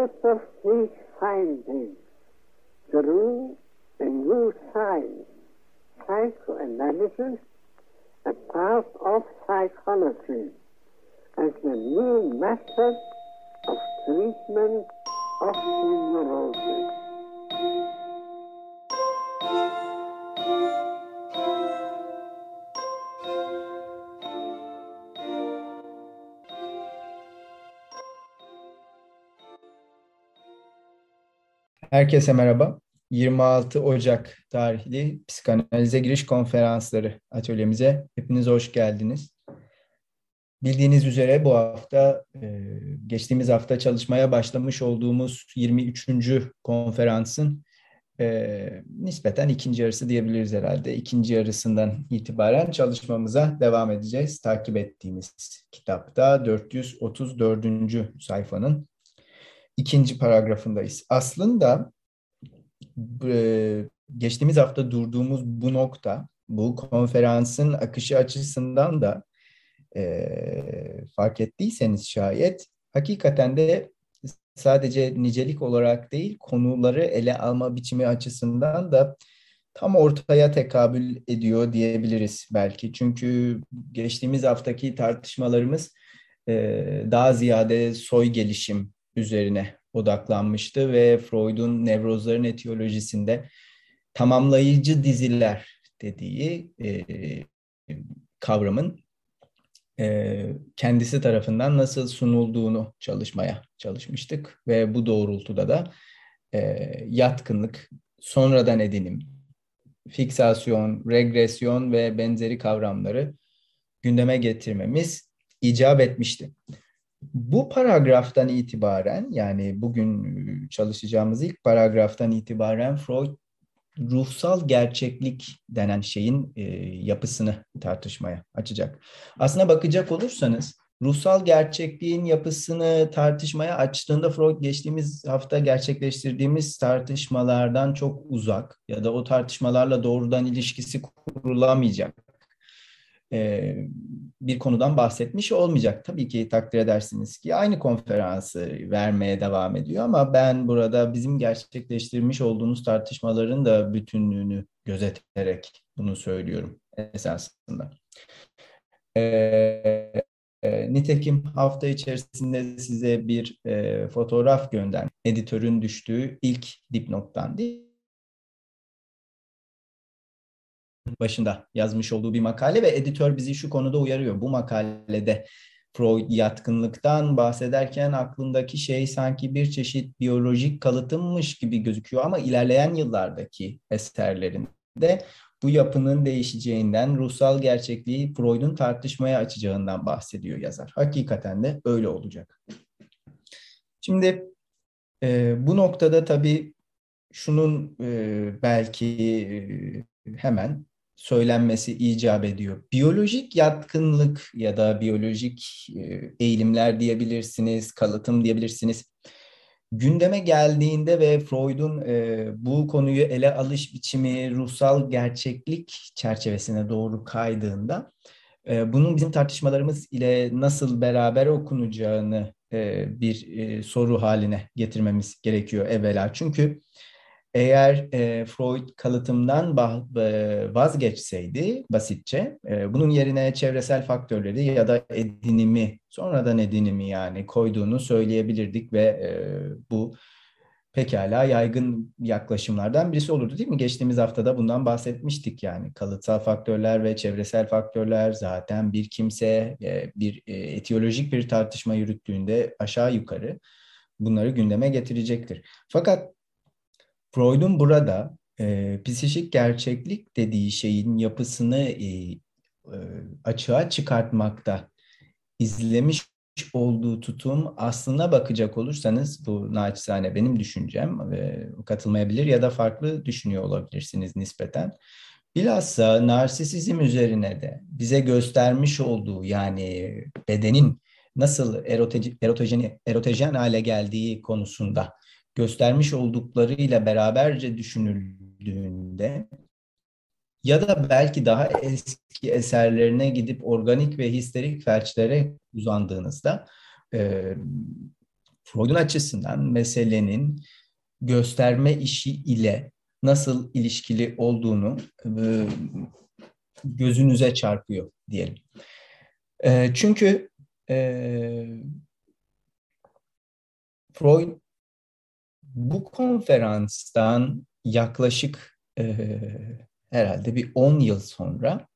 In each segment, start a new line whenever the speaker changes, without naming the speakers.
of these findings grew a new science, psychoanalysis, a part of psychology, as the new method of treatment of neurosis.
Herkese merhaba. 26 Ocak tarihli psikanalize giriş konferansları atölyemize hepiniz hoş geldiniz. Bildiğiniz üzere bu hafta, e, geçtiğimiz hafta çalışmaya başlamış olduğumuz 23. konferansın e, nispeten ikinci yarısı diyebiliriz herhalde. İkinci yarısından itibaren çalışmamıza devam edeceğiz. Takip ettiğimiz kitapta 434. sayfanın ikinci paragrafındayız. Aslında e, geçtiğimiz hafta durduğumuz bu nokta, bu konferansın akışı açısından da e, fark ettiyseniz şayet hakikaten de sadece nicelik olarak değil konuları ele alma biçimi açısından da tam ortaya tekabül ediyor diyebiliriz belki. Çünkü geçtiğimiz haftaki tartışmalarımız e, daha ziyade soy gelişim üzerine odaklanmıştı ve Freud'un nevrozların etiyolojisinde tamamlayıcı diziler dediği e, kavramın e, kendisi tarafından nasıl sunulduğunu çalışmaya çalışmıştık ve bu doğrultuda da e, yatkınlık, sonradan edinim, fiksasyon, regresyon ve benzeri kavramları gündeme getirmemiz icap etmişti. Bu paragraftan itibaren yani bugün çalışacağımız ilk paragraftan itibaren Freud ruhsal gerçeklik denen şeyin e, yapısını tartışmaya açacak. Aslına bakacak olursanız ruhsal gerçekliğin yapısını tartışmaya açtığında Freud geçtiğimiz hafta gerçekleştirdiğimiz tartışmalardan çok uzak ya da o tartışmalarla doğrudan ilişkisi kurulamayacak e, bir konudan bahsetmiş olmayacak. Tabii ki takdir edersiniz ki aynı konferansı vermeye devam ediyor ama ben burada bizim gerçekleştirmiş olduğumuz tartışmaların da bütünlüğünü gözeterek bunu söylüyorum esasında. E, e, nitekim hafta içerisinde size bir e, fotoğraf gönder. Editörün düştüğü ilk dipnottan değil başında yazmış olduğu bir makale ve editör bizi şu konuda uyarıyor. Bu makalede Freud yatkınlıktan bahsederken aklındaki şey sanki bir çeşit biyolojik kalıtımmış gibi gözüküyor ama ilerleyen yıllardaki eserlerinde bu yapının değişeceğinden, ruhsal gerçekliği Freud'un tartışmaya açacağından bahsediyor yazar. Hakikaten de öyle olacak. Şimdi e, bu noktada tabii şunun e, belki e, hemen söylenmesi icap ediyor. Biyolojik yatkınlık ya da biyolojik e, eğilimler diyebilirsiniz, kalıtım diyebilirsiniz. Gündeme geldiğinde ve Freud'un e, bu konuyu ele alış biçimi ruhsal gerçeklik çerçevesine doğru kaydığında e, bunun bizim tartışmalarımız ile nasıl beraber okunacağını e, bir e, soru haline getirmemiz gerekiyor evvela. Çünkü eğer e, Freud kalıtımdan e, vazgeçseydi basitçe, e, bunun yerine çevresel faktörleri ya da edinimi, sonradan edinimi yani koyduğunu söyleyebilirdik ve e, bu pekala yaygın yaklaşımlardan birisi olurdu değil mi? Geçtiğimiz haftada bundan bahsetmiştik yani. Kalıtsal faktörler ve çevresel faktörler zaten bir kimse e, bir e, etiyolojik bir tartışma yürüttüğünde aşağı yukarı bunları gündeme getirecektir. Fakat Freud'un burada e, psikik gerçeklik dediği şeyin yapısını e, e, açığa çıkartmakta izlemiş olduğu tutum aslına bakacak olursanız bu naçizane benim düşüncem ve katılmayabilir ya da farklı düşünüyor olabilirsiniz nispeten. Bilhassa narsisizm üzerine de bize göstermiş olduğu yani bedenin nasıl erote, erotojen, erotojen hale geldiği konusunda göstermiş olduklarıyla beraberce düşünüldüğünde ya da belki daha eski eserlerine gidip organik ve histerik felçlere uzandığınızda e, Freud'un açısından meselenin gösterme işi ile nasıl ilişkili olduğunu e, gözünüze çarpıyor diyelim. E, çünkü e, Freud bu konferanstan yaklaşık herhalde bir 10 yıl sonra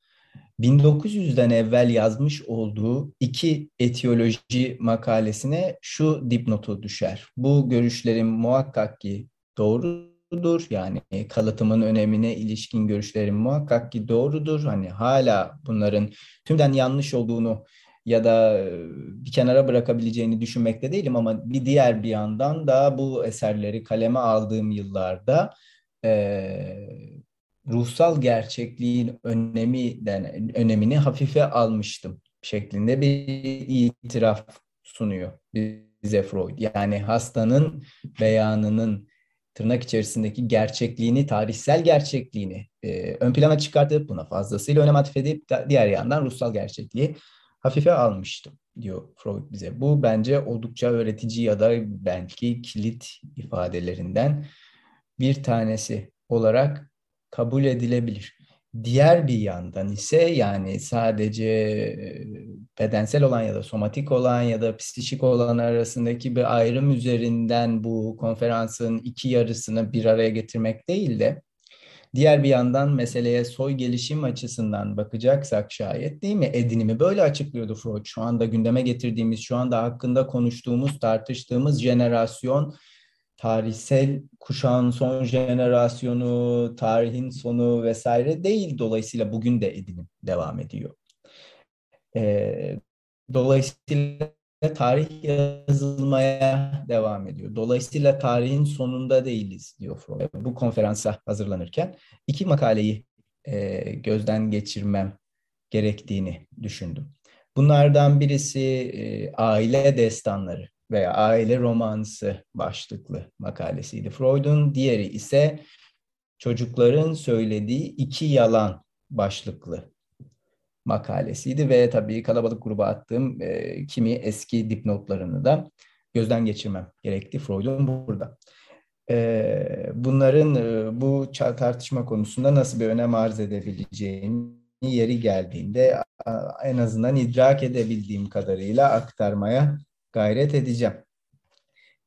1900'den evvel yazmış olduğu iki etiyoloji makalesine şu dipnotu düşer. Bu görüşlerim muhakkak ki doğrudur. Yani kalıtımın önemine ilişkin görüşlerim muhakkak ki doğrudur. Hani hala bunların tümden yanlış olduğunu ya da bir kenara bırakabileceğini düşünmekte değilim ama bir diğer bir yandan da bu eserleri kaleme aldığım yıllarda ruhsal gerçekliğin öneminden önemini hafife almıştım şeklinde bir itiraf sunuyor bize Freud. Yani hastanın beyanının tırnak içerisindeki gerçekliğini, tarihsel gerçekliğini e, ön plana çıkartıp buna fazlasıyla önem atfedip diğer yandan ruhsal gerçekliği hafife almıştım diyor Freud bize. Bu bence oldukça öğretici ya da belki kilit ifadelerinden bir tanesi olarak kabul edilebilir. Diğer bir yandan ise yani sadece bedensel olan ya da somatik olan ya da psikik olan arasındaki bir ayrım üzerinden bu konferansın iki yarısını bir araya getirmek değil de diğer bir yandan meseleye soy gelişim açısından bakacaksak şayet değil mi? Edinimi böyle açıklıyordu Freud. Şu anda gündeme getirdiğimiz, şu anda hakkında konuştuğumuz, tartıştığımız jenerasyon tarihsel kuşağın son jenerasyonu, tarihin sonu vesaire değil. Dolayısıyla bugün de edinim devam ediyor. E, dolayısıyla tarih yazılmaya devam ediyor. Dolayısıyla tarihin sonunda değiliz diyor Freud. Bu konferansa hazırlanırken iki makaleyi e, gözden geçirmem gerektiğini düşündüm. Bunlardan birisi e, aile destanları veya aile romansı başlıklı makalesiydi. Freud'un diğeri ise çocukların söylediği iki yalan başlıklı makalesiydi ve tabii kalabalık gruba attığım e, kimi eski dipnotlarını da gözden geçirmem gerekti Freud'un burada. E, bunların e, bu tartışma konusunda nasıl bir önem arz edebileceğini yeri geldiğinde en azından idrak edebildiğim kadarıyla aktarmaya gayret edeceğim.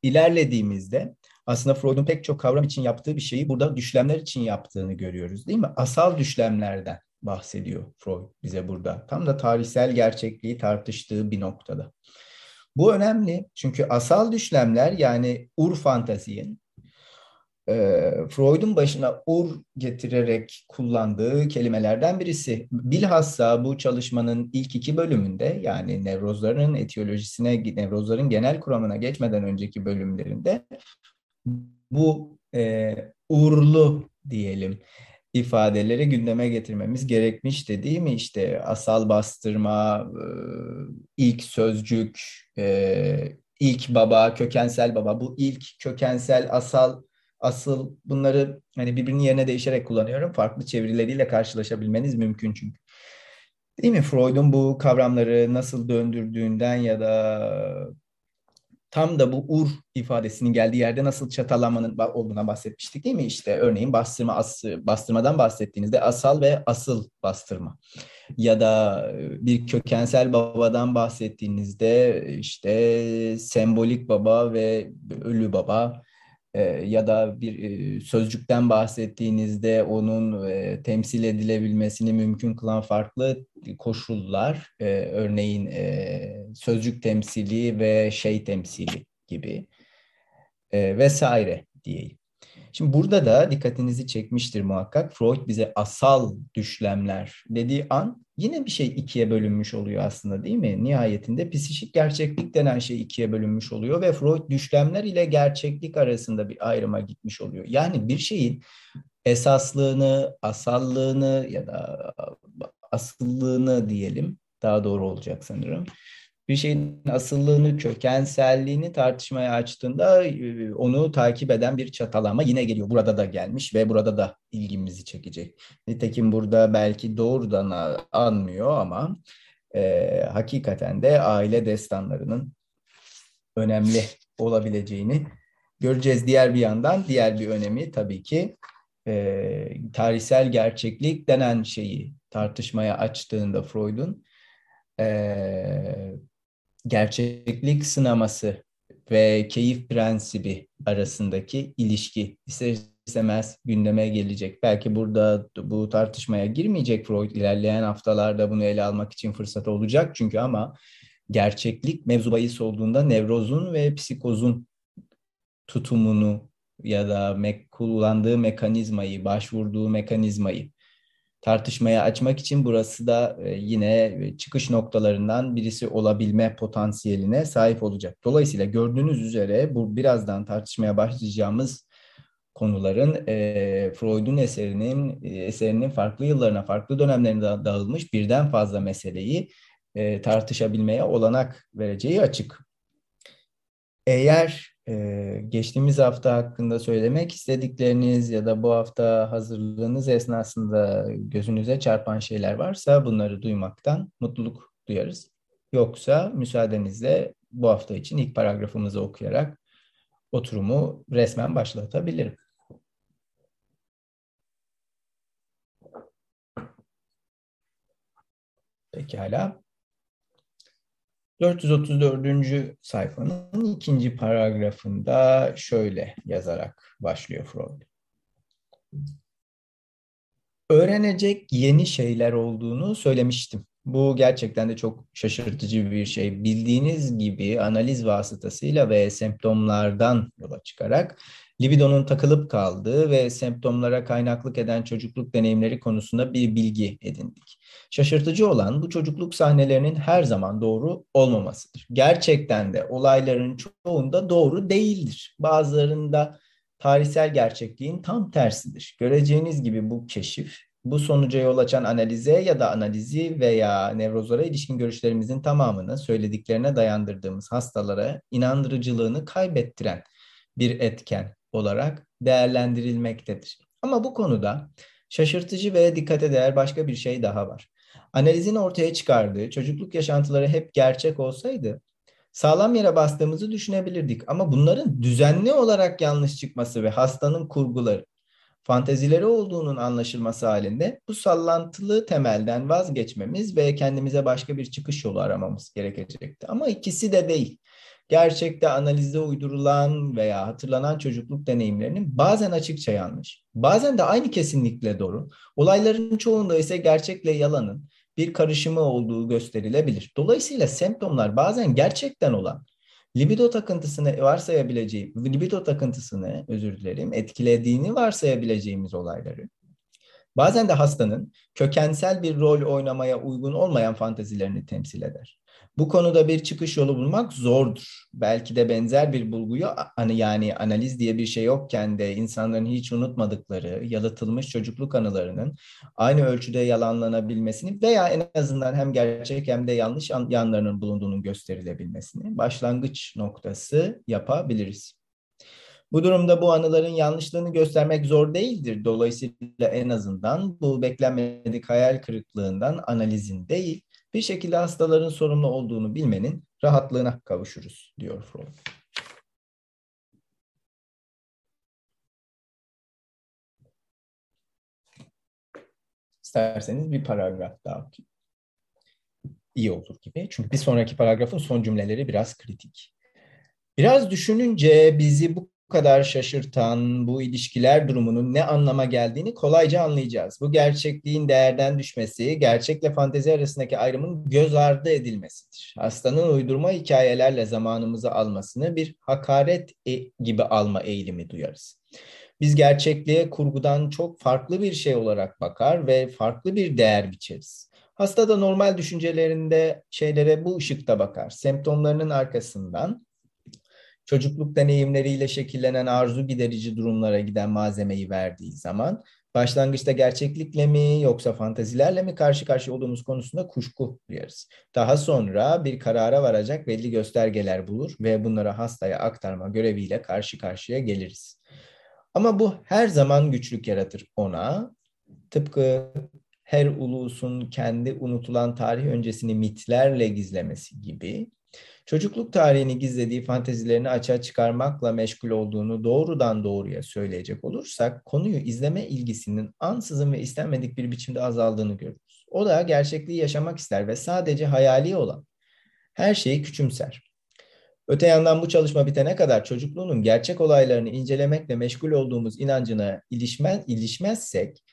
İlerlediğimizde aslında Freud'un pek çok kavram için yaptığı bir şeyi burada düşlemler için yaptığını görüyoruz değil mi? Asal düşlemlerden bahsediyor Freud bize burada. Tam da tarihsel gerçekliği tartıştığı bir noktada. Bu önemli çünkü asal düşlemler yani ur fantaziyin e, Freud'un başına ur getirerek kullandığı kelimelerden birisi. Bilhassa bu çalışmanın ilk iki bölümünde yani nevrozların etiyolojisine, nevrozların genel kuramına geçmeden önceki bölümlerinde bu e, urlu diyelim ifadeleri gündeme getirmemiz gerekmişti değil mi? İşte asal bastırma, e, ilk sözcük, e, ilk baba, kökensel baba. Bu ilk kökensel asal asıl bunları hani birbirinin yerine değişerek kullanıyorum. Farklı çevirileriyle karşılaşabilmeniz mümkün çünkü. Değil mi? Freud'un bu kavramları nasıl döndürdüğünden ya da tam da bu ur ifadesinin geldiği yerde nasıl çatalanmanın olduğuna bahsetmiştik değil mi? İşte örneğin bastırma ası, bastırmadan bahsettiğinizde asal ve asıl bastırma ya da bir kökensel babadan bahsettiğinizde işte sembolik baba ve ölü baba e, ya da bir e, sözcükten bahsettiğinizde onun e, temsil edilebilmesini mümkün kılan farklı koşullar, e, örneğin e, sözcük temsili ve şey temsili gibi e, vesaire diyeyim. Şimdi burada da dikkatinizi çekmiştir muhakkak. Freud bize asal düşlemler dediği an yine bir şey ikiye bölünmüş oluyor aslında değil mi? Nihayetinde psikik gerçeklik denen şey ikiye bölünmüş oluyor ve Freud düşlemler ile gerçeklik arasında bir ayrıma gitmiş oluyor. Yani bir şeyin esaslığını, asallığını ya da asıllığını diyelim daha doğru olacak sanırım bir şeyin asıllığını, kökenselliğini tartışmaya açtığında onu takip eden bir çatalama yine geliyor. Burada da gelmiş ve burada da ilgimizi çekecek. Nitekim burada belki doğrudan anmıyor ama e, hakikaten de aile destanlarının önemli olabileceğini göreceğiz. Diğer bir yandan diğer bir önemi tabii ki e, tarihsel gerçeklik denen şeyi tartışmaya açtığında Freud'un e, gerçeklik sınaması ve keyif prensibi arasındaki ilişki ister istemez gündeme gelecek. Belki burada bu tartışmaya girmeyecek Freud ilerleyen haftalarda bunu ele almak için fırsat olacak çünkü ama gerçeklik mevzu bahis olduğunda nevrozun ve psikozun tutumunu ya da me kullandığı mekanizmayı, başvurduğu mekanizmayı tartışmaya açmak için burası da e, yine çıkış noktalarından birisi olabilme potansiyeline sahip olacak. Dolayısıyla gördüğünüz üzere bu birazdan tartışmaya başlayacağımız konuların e, Freud'un eserinin e, eserinin farklı yıllarına, farklı dönemlerine dağılmış birden fazla meseleyi e, tartışabilmeye olanak vereceği açık. Eğer ee, geçtiğimiz hafta hakkında söylemek istedikleriniz ya da bu hafta hazırlığınız esnasında gözünüze çarpan şeyler varsa bunları duymaktan mutluluk duyarız. Yoksa müsaadenizle bu hafta için ilk paragrafımızı okuyarak oturumu resmen başlatabilirim. Pekala. 434. sayfanın ikinci paragrafında şöyle yazarak başlıyor Freud. Öğrenecek yeni şeyler olduğunu söylemiştim. Bu gerçekten de çok şaşırtıcı bir şey. Bildiğiniz gibi analiz vasıtasıyla ve semptomlardan yola çıkarak libidonun takılıp kaldığı ve semptomlara kaynaklık eden çocukluk deneyimleri konusunda bir bilgi edindik. Şaşırtıcı olan bu çocukluk sahnelerinin her zaman doğru olmamasıdır. Gerçekten de olayların çoğunda doğru değildir. Bazılarında tarihsel gerçekliğin tam tersidir. Göreceğiniz gibi bu keşif bu sonuca yol açan analize ya da analizi veya nevrozlara ilişkin görüşlerimizin tamamını söylediklerine dayandırdığımız hastalara inandırıcılığını kaybettiren bir etken olarak değerlendirilmektedir. Ama bu konuda şaşırtıcı ve dikkate değer başka bir şey daha var. Analizin ortaya çıkardığı çocukluk yaşantıları hep gerçek olsaydı sağlam yere bastığımızı düşünebilirdik. Ama bunların düzenli olarak yanlış çıkması ve hastanın kurguları, fantezileri olduğunun anlaşılması halinde bu sallantılı temelden vazgeçmemiz ve kendimize başka bir çıkış yolu aramamız gerekecekti. Ama ikisi de değil gerçekte analize uydurulan veya hatırlanan çocukluk deneyimlerinin bazen açıkça yanlış, bazen de aynı kesinlikle doğru, olayların çoğunda ise gerçekle yalanın bir karışımı olduğu gösterilebilir. Dolayısıyla semptomlar bazen gerçekten olan libido takıntısını varsayabileceği, libido takıntısını özür dilerim, etkilediğini varsayabileceğimiz olayları, bazen de hastanın kökensel bir rol oynamaya uygun olmayan fantezilerini temsil eder. Bu konuda bir çıkış yolu bulmak zordur. Belki de benzer bir bulguyu hani yani analiz diye bir şey yokken de insanların hiç unutmadıkları yalıtılmış çocukluk anılarının aynı ölçüde yalanlanabilmesini veya en azından hem gerçek hem de yanlış yanlarının bulunduğunun gösterilebilmesini başlangıç noktası yapabiliriz. Bu durumda bu anıların yanlışlığını göstermek zor değildir. Dolayısıyla en azından bu beklenmedik hayal kırıklığından analizin değil, bir şekilde hastaların sorumlu olduğunu bilmenin rahatlığına kavuşuruz diyor Freud. İsterseniz bir paragraf daha okuyayım. İyi olur gibi. Çünkü bir sonraki paragrafın son cümleleri biraz kritik. Biraz düşününce bizi bu kadar şaşırtan bu ilişkiler durumunun ne anlama geldiğini kolayca anlayacağız. Bu gerçekliğin değerden düşmesi, gerçekle fantezi arasındaki ayrımın göz ardı edilmesidir. Hastanın uydurma hikayelerle zamanımızı almasını bir hakaret e gibi alma eğilimi duyarız. Biz gerçekliğe kurgudan çok farklı bir şey olarak bakar ve farklı bir değer biçeriz. Hasta da normal düşüncelerinde şeylere bu ışıkta bakar. Semptomlarının arkasından çocukluk deneyimleriyle şekillenen arzu giderici durumlara giden malzemeyi verdiği zaman başlangıçta gerçeklikle mi yoksa fantazilerle mi karşı karşıya olduğumuz konusunda kuşku duyarız. Daha sonra bir karara varacak belli göstergeler bulur ve bunları hastaya aktarma göreviyle karşı karşıya geliriz. Ama bu her zaman güçlük yaratır ona. Tıpkı her ulusun kendi unutulan tarih öncesini mitlerle gizlemesi gibi çocukluk tarihini gizlediği fantezilerini açığa çıkarmakla meşgul olduğunu doğrudan doğruya söyleyecek olursak konuyu izleme ilgisinin ansızın ve istenmedik bir biçimde azaldığını görürüz. O da gerçekliği yaşamak ister ve sadece hayali olan her şeyi küçümser. Öte yandan bu çalışma bitene kadar çocukluğunun gerçek olaylarını incelemekle meşgul olduğumuz inancına ilişmez, ilişmezsek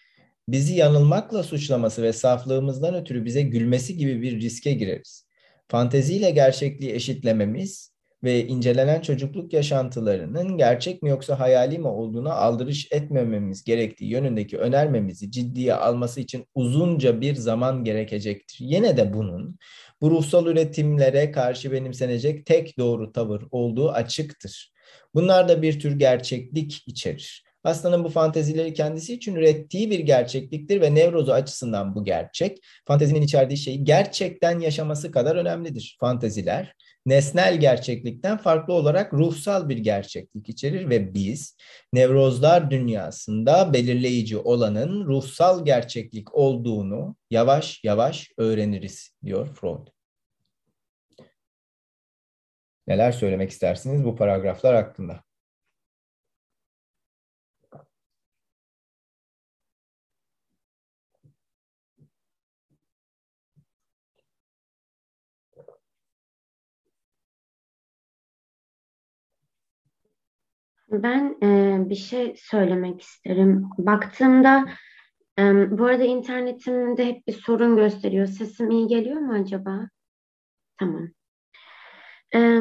bizi yanılmakla suçlaması ve saflığımızdan ötürü bize gülmesi gibi bir riske gireriz. Fanteziyle gerçekliği eşitlememiz ve incelenen çocukluk yaşantılarının gerçek mi yoksa hayali mi olduğuna aldırış etmememiz gerektiği yönündeki önermemizi ciddiye alması için uzunca bir zaman gerekecektir. Yine de bunun bu ruhsal üretimlere karşı benimsenecek tek doğru tavır olduğu açıktır. Bunlar da bir tür gerçeklik içerir. Hastanın bu fantezileri kendisi için ürettiği bir gerçekliktir ve nevrozu açısından bu gerçek, fantezinin içerdiği şeyi gerçekten yaşaması kadar önemlidir. Fanteziler, nesnel gerçeklikten farklı olarak ruhsal bir gerçeklik içerir ve biz nevrozlar dünyasında belirleyici olanın ruhsal gerçeklik olduğunu yavaş yavaş öğreniriz diyor Freud. Neler söylemek istersiniz bu paragraflar hakkında?
Ben e, bir şey söylemek isterim. Baktığımda e, bu arada internetimde hep bir sorun gösteriyor. Sesim iyi geliyor mu acaba? Tamam. E,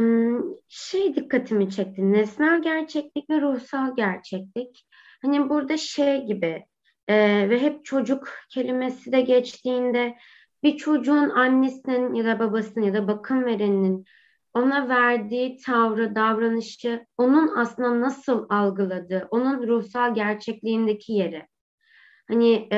şey dikkatimi çekti. Nesnel gerçeklik ve ruhsal gerçeklik. Hani burada şey gibi e, ve hep çocuk kelimesi de geçtiğinde bir çocuğun annesinin ya da babasının ya da bakım vereninin ona verdiği tavrı, davranışı, onun aslında nasıl algıladığı, onun ruhsal gerçekliğindeki yeri. Hani e,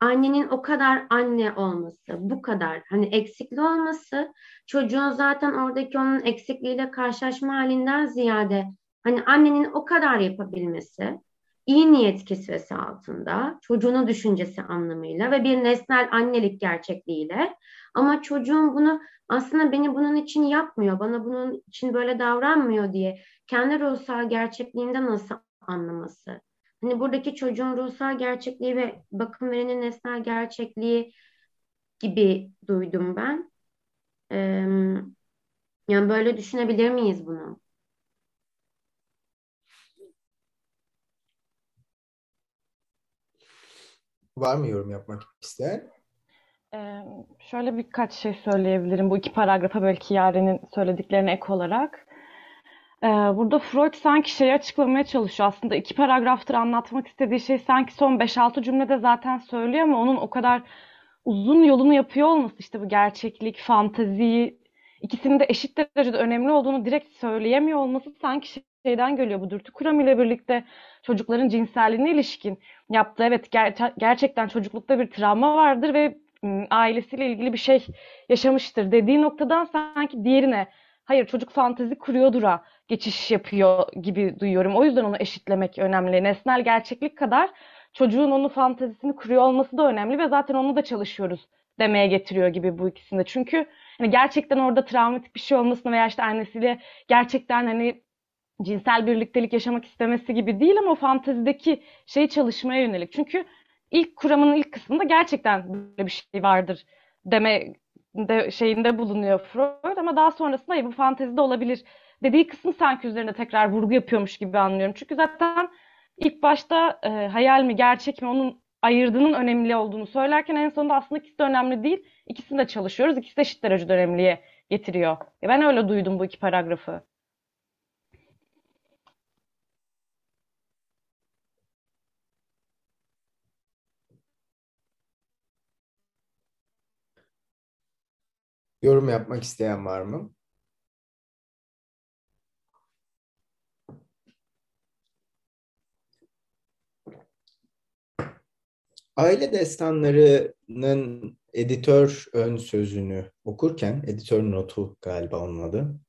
annenin o kadar anne olması, bu kadar hani eksikli olması, çocuğun zaten oradaki onun eksikliğiyle karşılaşma halinden ziyade hani annenin o kadar yapabilmesi, iyi niyet kisvesi altında, çocuğunun düşüncesi anlamıyla ve bir nesnel annelik gerçekliğiyle ama çocuğun bunu aslında beni bunun için yapmıyor, bana bunun için böyle davranmıyor diye kendi ruhsal gerçekliğinde nasıl anlaması? Hani buradaki çocuğun ruhsal gerçekliği ve bakım verenin nesnel gerçekliği gibi duydum ben. Ee, yani böyle düşünebilir miyiz bunu?
Var mı yorum yapmak isteyen?
Ee, şöyle birkaç şey söyleyebilirim bu iki paragrafa belki Yaren'in söylediklerine ek olarak. Ee, burada Freud sanki şeyi açıklamaya çalışıyor. Aslında iki paragraftır anlatmak istediği şey sanki son 5-6 cümlede zaten söylüyor ama onun o kadar uzun yolunu yapıyor olması işte bu gerçeklik, fantazi ikisinin de eşit derecede önemli olduğunu direkt söyleyemiyor olması sanki şeyden geliyor bu dürtü kuram ile birlikte çocukların cinselliğine ilişkin yaptığı evet ger- gerçekten çocuklukta bir travma vardır ve ailesiyle ilgili bir şey yaşamıştır dediği noktadan sanki diğerine hayır çocuk fantezi kuruyordura geçiş yapıyor gibi duyuyorum. O yüzden onu eşitlemek önemli. Nesnel gerçeklik kadar çocuğun onu fantezisini kuruyor olması da önemli ve zaten onu da çalışıyoruz demeye getiriyor gibi bu ikisinde. Çünkü hani gerçekten orada travmatik bir şey olmasına veya işte annesiyle gerçekten hani cinsel birliktelik yaşamak istemesi gibi değil ama o fantezideki şeyi çalışmaya yönelik. Çünkü ilk kuramının ilk kısmında gerçekten böyle bir şey vardır deme de şeyinde bulunuyor Freud ama daha sonrasında ya bu fantezide olabilir dediği kısmı sanki üzerinde tekrar vurgu yapıyormuş gibi anlıyorum. Çünkü zaten ilk başta e, hayal mi gerçek mi onun ayırdığının önemli olduğunu söylerken en sonunda aslında ikisi de önemli değil. İkisini de çalışıyoruz. İkisi de eşit derecede önemliye getiriyor. Ben öyle duydum bu iki paragrafı.
Yorum yapmak isteyen var mı? Aile destanlarının editör ön sözünü okurken, editör notu galiba onun adı.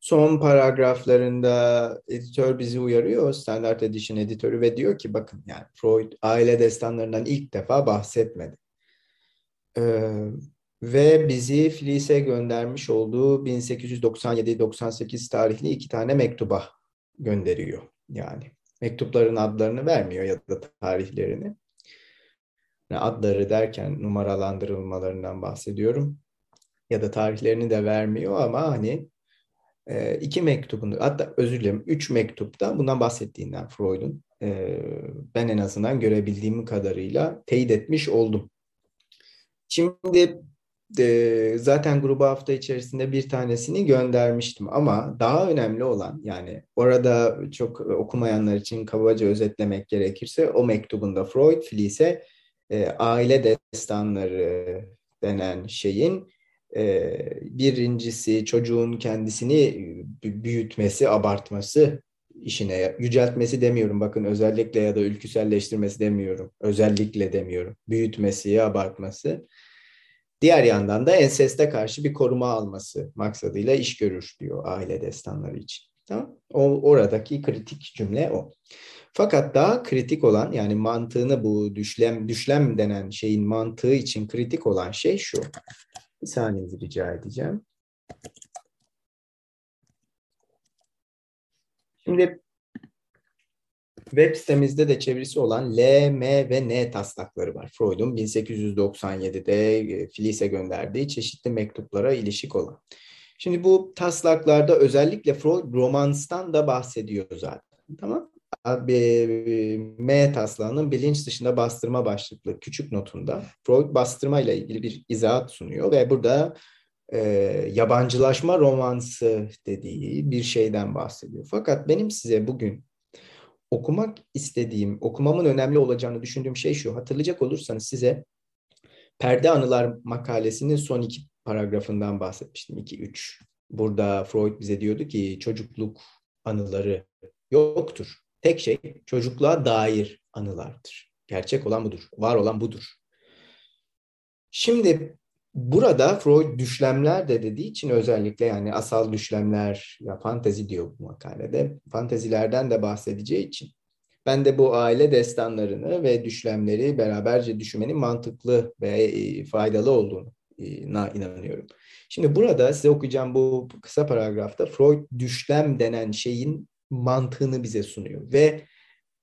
Son paragraflarında editör bizi uyarıyor, Standard Edition editörü ve diyor ki bakın yani Freud aile destanlarından ilk defa bahsetmedi. Ee, ve bizi Flies'e göndermiş olduğu 1897-98 tarihli iki tane mektuba gönderiyor. Yani mektupların adlarını vermiyor ya da tarihlerini. Adları derken numaralandırılmalarından bahsediyorum. Ya da tarihlerini de vermiyor ama hani e, iki mektubunu hatta özür dilerim üç mektupta bundan bahsettiğinden Freud'un e, ben en azından görebildiğim kadarıyla teyit etmiş oldum. Şimdi e, zaten gruba hafta içerisinde bir tanesini göndermiştim ama daha önemli olan yani orada çok okumayanlar için kabaca özetlemek gerekirse o mektubunda Freud Flies'e e, aile destanları denen şeyin e, birincisi çocuğun kendisini büyütmesi, abartması işine yüceltmesi demiyorum bakın özellikle ya da ülküselleştirmesi demiyorum. Özellikle demiyorum. Büyütmesi, abartması. Diğer yandan da enseste karşı bir koruma alması maksadıyla iş görür diyor aile destanları için. Tamam? O, oradaki kritik cümle o. Fakat daha kritik olan yani mantığını bu düşlem düşlem denen şeyin mantığı için kritik olan şey şu. Bir saniyenizi rica edeceğim. Şimdi web sitemizde de çevirisi olan L, M ve N taslakları var. Freud'un 1897'de e, Flies'e gönderdiği çeşitli mektuplara ilişik olan. Şimdi bu taslaklarda özellikle Freud romanstan da bahsediyor zaten. Tamam. M taslağının bilinç dışında bastırma başlıklı küçük notunda Freud bastırma ile ilgili bir izahat sunuyor ve burada e, yabancılaşma romansı dediği bir şeyden bahsediyor. Fakat benim size bugün okumak istediğim, okumamın önemli olacağını düşündüğüm şey şu. Hatırlayacak olursanız size Perde Anılar makalesinin son iki paragrafından bahsetmiştim. 2-3. Burada Freud bize diyordu ki çocukluk anıları yoktur. Tek şey çocukluğa dair anılardır. Gerçek olan budur. Var olan budur. Şimdi burada Freud düşlemler de dediği için özellikle yani asal düşlemler ya fantezi diyor bu makalede. Fantezilerden de bahsedeceği için ben de bu aile destanlarını ve düşlemleri beraberce düşünmenin mantıklı ve e, faydalı olduğunu inanıyorum. Şimdi burada size okuyacağım bu kısa paragrafta Freud düşlem denen şeyin mantığını bize sunuyor ve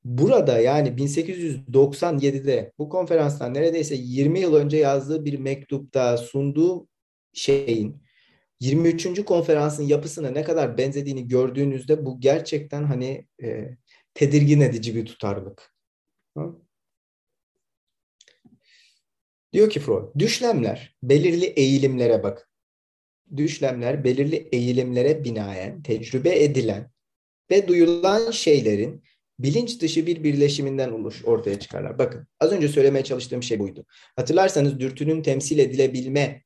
burada yani 1897'de bu konferanstan neredeyse 20 yıl önce yazdığı bir mektupta sunduğu şeyin 23. konferansın yapısına ne kadar benzediğini gördüğünüzde bu gerçekten hani e, tedirgin edici bir tutarlılık. Diyor ki Freud, düşlemler belirli eğilimlere bak. Düşlemler belirli eğilimlere binaen tecrübe edilen ve duyulan şeylerin bilinç dışı bir birleşiminden oluş ortaya çıkarlar. Bakın az önce söylemeye çalıştığım şey buydu. Hatırlarsanız dürtünün temsil edilebilme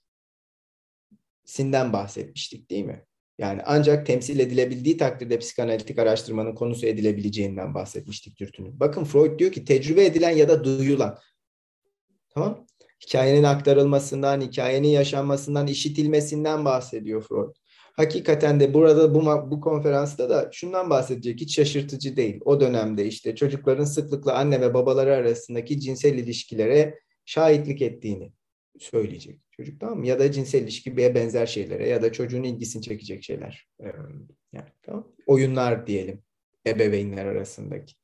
sinden bahsetmiştik değil mi? Yani ancak temsil edilebildiği takdirde psikanalitik araştırmanın konusu edilebileceğinden bahsetmiştik dürtünün. Bakın Freud diyor ki tecrübe edilen ya da duyulan. Tamam? Hikayenin aktarılmasından, hikayenin yaşanmasından, işitilmesinden bahsediyor Freud. Hakikaten de burada bu, bu konferansta da şundan bahsedecek hiç şaşırtıcı değil. O dönemde işte çocukların sıklıkla anne ve babaları arasındaki cinsel ilişkilere şahitlik ettiğini söyleyecek çocuk tamam mı? Ya da cinsel ilişkiye benzer şeylere ya da çocuğun ilgisini çekecek şeyler. Yani tamam Oyunlar diyelim ebeveynler arasındaki.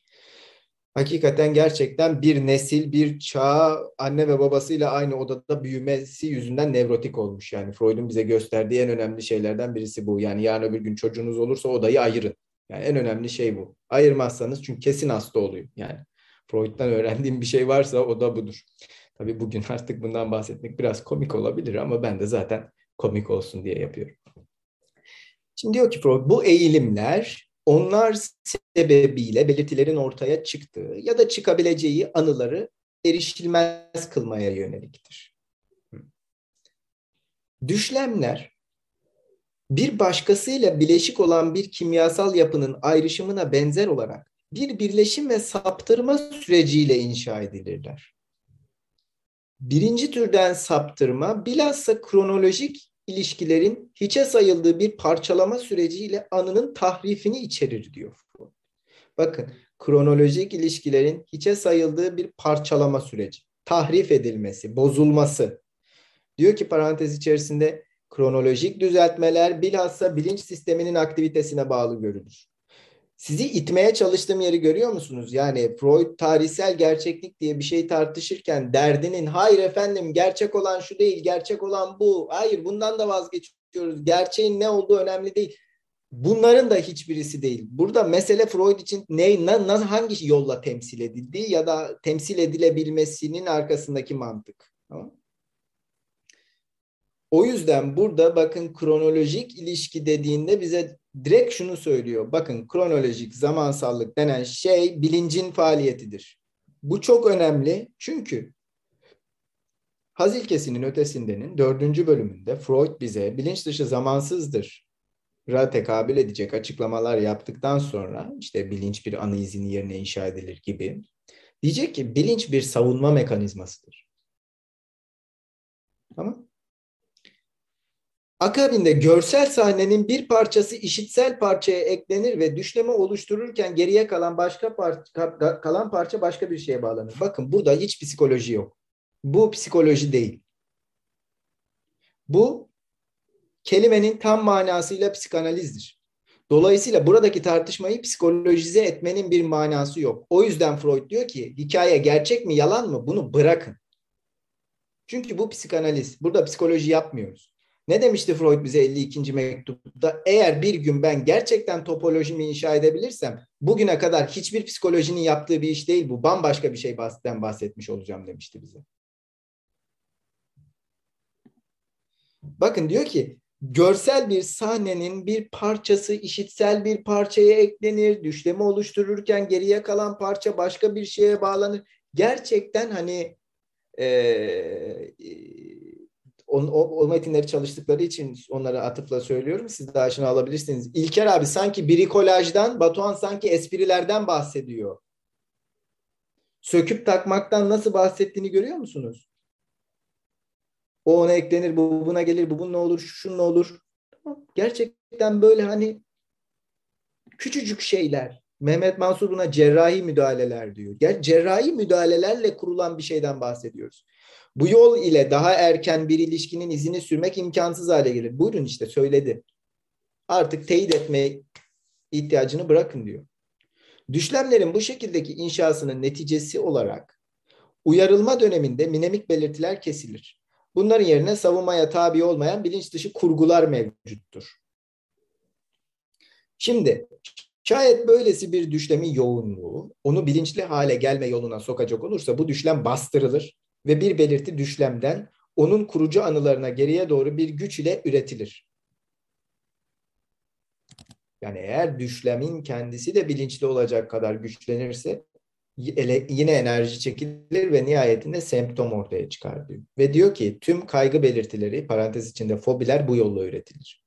Hakikaten gerçekten bir nesil, bir çağ anne ve babasıyla aynı odada büyümesi yüzünden nevrotik olmuş. Yani Freud'un bize gösterdiği en önemli şeylerden birisi bu. Yani yarın öbür gün çocuğunuz olursa odayı ayırın. Yani en önemli şey bu. Ayırmazsanız çünkü kesin hasta oluyor. Yani Freud'dan öğrendiğim bir şey varsa o da budur. Tabii bugün artık bundan bahsetmek biraz komik olabilir ama ben de zaten komik olsun diye yapıyorum. Şimdi diyor ki Freud bu eğilimler onlar sebebiyle belirtilerin ortaya çıktığı ya da çıkabileceği anıları erişilmez kılmaya yöneliktir. Düşlemler bir başkasıyla bileşik olan bir kimyasal yapının ayrışımına benzer olarak bir birleşim ve saptırma süreciyle inşa edilirler. Birinci türden saptırma bilhassa kronolojik ilişkilerin hiçe sayıldığı bir parçalama süreciyle anının tahrifini içerir diyor. Bakın kronolojik ilişkilerin hiçe sayıldığı bir parçalama süreci, tahrif edilmesi, bozulması. Diyor ki parantez içerisinde kronolojik düzeltmeler bilhassa bilinç sisteminin aktivitesine bağlı görülür. Sizi itmeye çalıştığım yeri görüyor musunuz? Yani Freud tarihsel gerçeklik diye bir şey tartışırken derdinin hayır efendim gerçek olan şu değil, gerçek olan bu. Hayır bundan da vazgeçiyoruz. Gerçeğin ne olduğu önemli değil. Bunların da hiçbirisi değil. Burada mesele Freud için ne, ne hangi yolla temsil edildiği ya da temsil edilebilmesinin arkasındaki mantık. Tamam? O yüzden burada bakın kronolojik ilişki dediğinde bize direkt şunu söylüyor. Bakın kronolojik zamansallık denen şey bilincin faaliyetidir. Bu çok önemli çünkü Haz ilkesinin ötesindenin dördüncü bölümünde Freud bize bilinç dışı zamansızdır ra tekabül edecek açıklamalar yaptıktan sonra işte bilinç bir anı izini yerine inşa edilir gibi diyecek ki bilinç bir savunma mekanizmasıdır. Tamam Akabinde görsel sahnenin bir parçası işitsel parçaya eklenir ve düşleme oluştururken geriye kalan başka parça, kalan parça başka bir şeye bağlanır. Bakın burada hiç psikoloji yok. Bu psikoloji değil. Bu kelimenin tam manasıyla psikanalizdir. Dolayısıyla buradaki tartışmayı psikolojize etmenin bir manası yok. O yüzden Freud diyor ki hikaye gerçek mi yalan mı bunu bırakın. Çünkü bu psikanaliz. Burada psikoloji yapmıyoruz. Ne demişti Freud bize 52. mektupta? Eğer bir gün ben gerçekten topolojimi inşa edebilirsem bugüne kadar hiçbir psikolojinin yaptığı bir iş değil bu. Bambaşka bir şey bahsetmiş olacağım demişti bize. Bakın diyor ki görsel bir sahnenin bir parçası işitsel bir parçaya eklenir. Düşleme oluştururken geriye kalan parça başka bir şeye bağlanır. Gerçekten hani e, on, o, o metinleri çalıştıkları için onlara atıfla söylüyorum. Siz de aşina alabilirsiniz. İlker abi sanki brikolajdan, Batuhan sanki esprilerden bahsediyor. Söküp takmaktan nasıl bahsettiğini görüyor musunuz? O ona eklenir, bu buna gelir, bu bunun olur, şu ne olur. Gerçekten böyle hani küçücük şeyler. Mehmet Mansur buna cerrahi müdahaleler diyor. Ger cerrahi müdahalelerle kurulan bir şeyden bahsediyoruz. Bu yol ile daha erken bir ilişkinin izini sürmek imkansız hale gelir. Buyurun işte söyledi. Artık teyit etme ihtiyacını bırakın diyor. Düşlemlerin bu şekildeki inşasının neticesi olarak uyarılma döneminde minemik belirtiler kesilir. Bunların yerine savunmaya tabi olmayan bilinç dışı kurgular mevcuttur. Şimdi şayet böylesi bir düşlemin yoğunluğu onu bilinçli hale gelme yoluna sokacak olursa bu düşlem bastırılır ve bir belirti düşlemden onun kurucu anılarına geriye doğru bir güç ile üretilir. Yani eğer düşlemin kendisi de bilinçli olacak kadar güçlenirse yine enerji çekilir ve nihayetinde semptom ortaya çıkar diyor. Ve diyor ki tüm kaygı belirtileri parantez içinde fobiler bu yolla üretilir.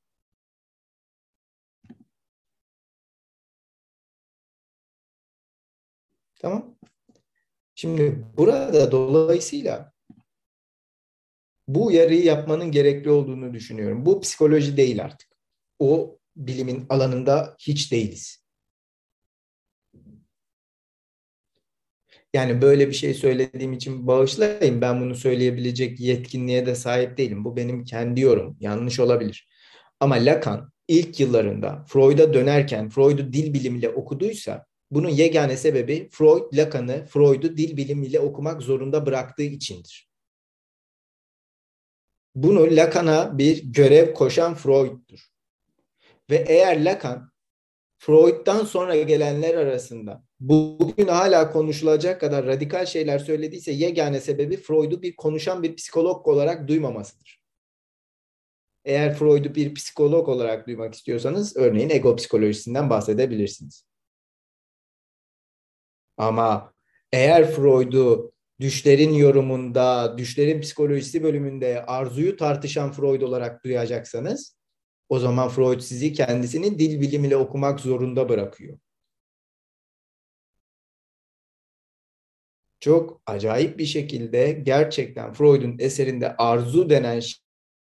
Tamam. Şimdi burada dolayısıyla bu uyarıyı yapmanın gerekli olduğunu düşünüyorum. Bu psikoloji değil artık. O bilimin alanında hiç değiliz. Yani böyle bir şey söylediğim için bağışlayın. Ben bunu söyleyebilecek yetkinliğe de sahip değilim. Bu benim kendi yorum. Yanlış olabilir. Ama Lacan ilk yıllarında Freud'a dönerken Freud'u dil bilimiyle okuduysa bunun yegane sebebi Freud Lacan'ı Freud'u dil bilimiyle okumak zorunda bıraktığı içindir. Bunu Lacan'a bir görev koşan Freud'dur. Ve eğer Lacan Freud'dan sonra gelenler arasında bugün hala konuşulacak kadar radikal şeyler söylediyse yegane sebebi Freud'u bir konuşan bir psikolog olarak duymamasıdır. Eğer Freud'u bir psikolog olarak duymak istiyorsanız örneğin ego psikolojisinden bahsedebilirsiniz. Ama eğer Freud'u düşlerin yorumunda, düşlerin psikolojisi bölümünde arzuyu tartışan Freud olarak duyacaksanız o zaman Freud sizi kendisinin dil bilimiyle okumak zorunda bırakıyor. Çok acayip bir şekilde gerçekten Freud'un eserinde arzu denen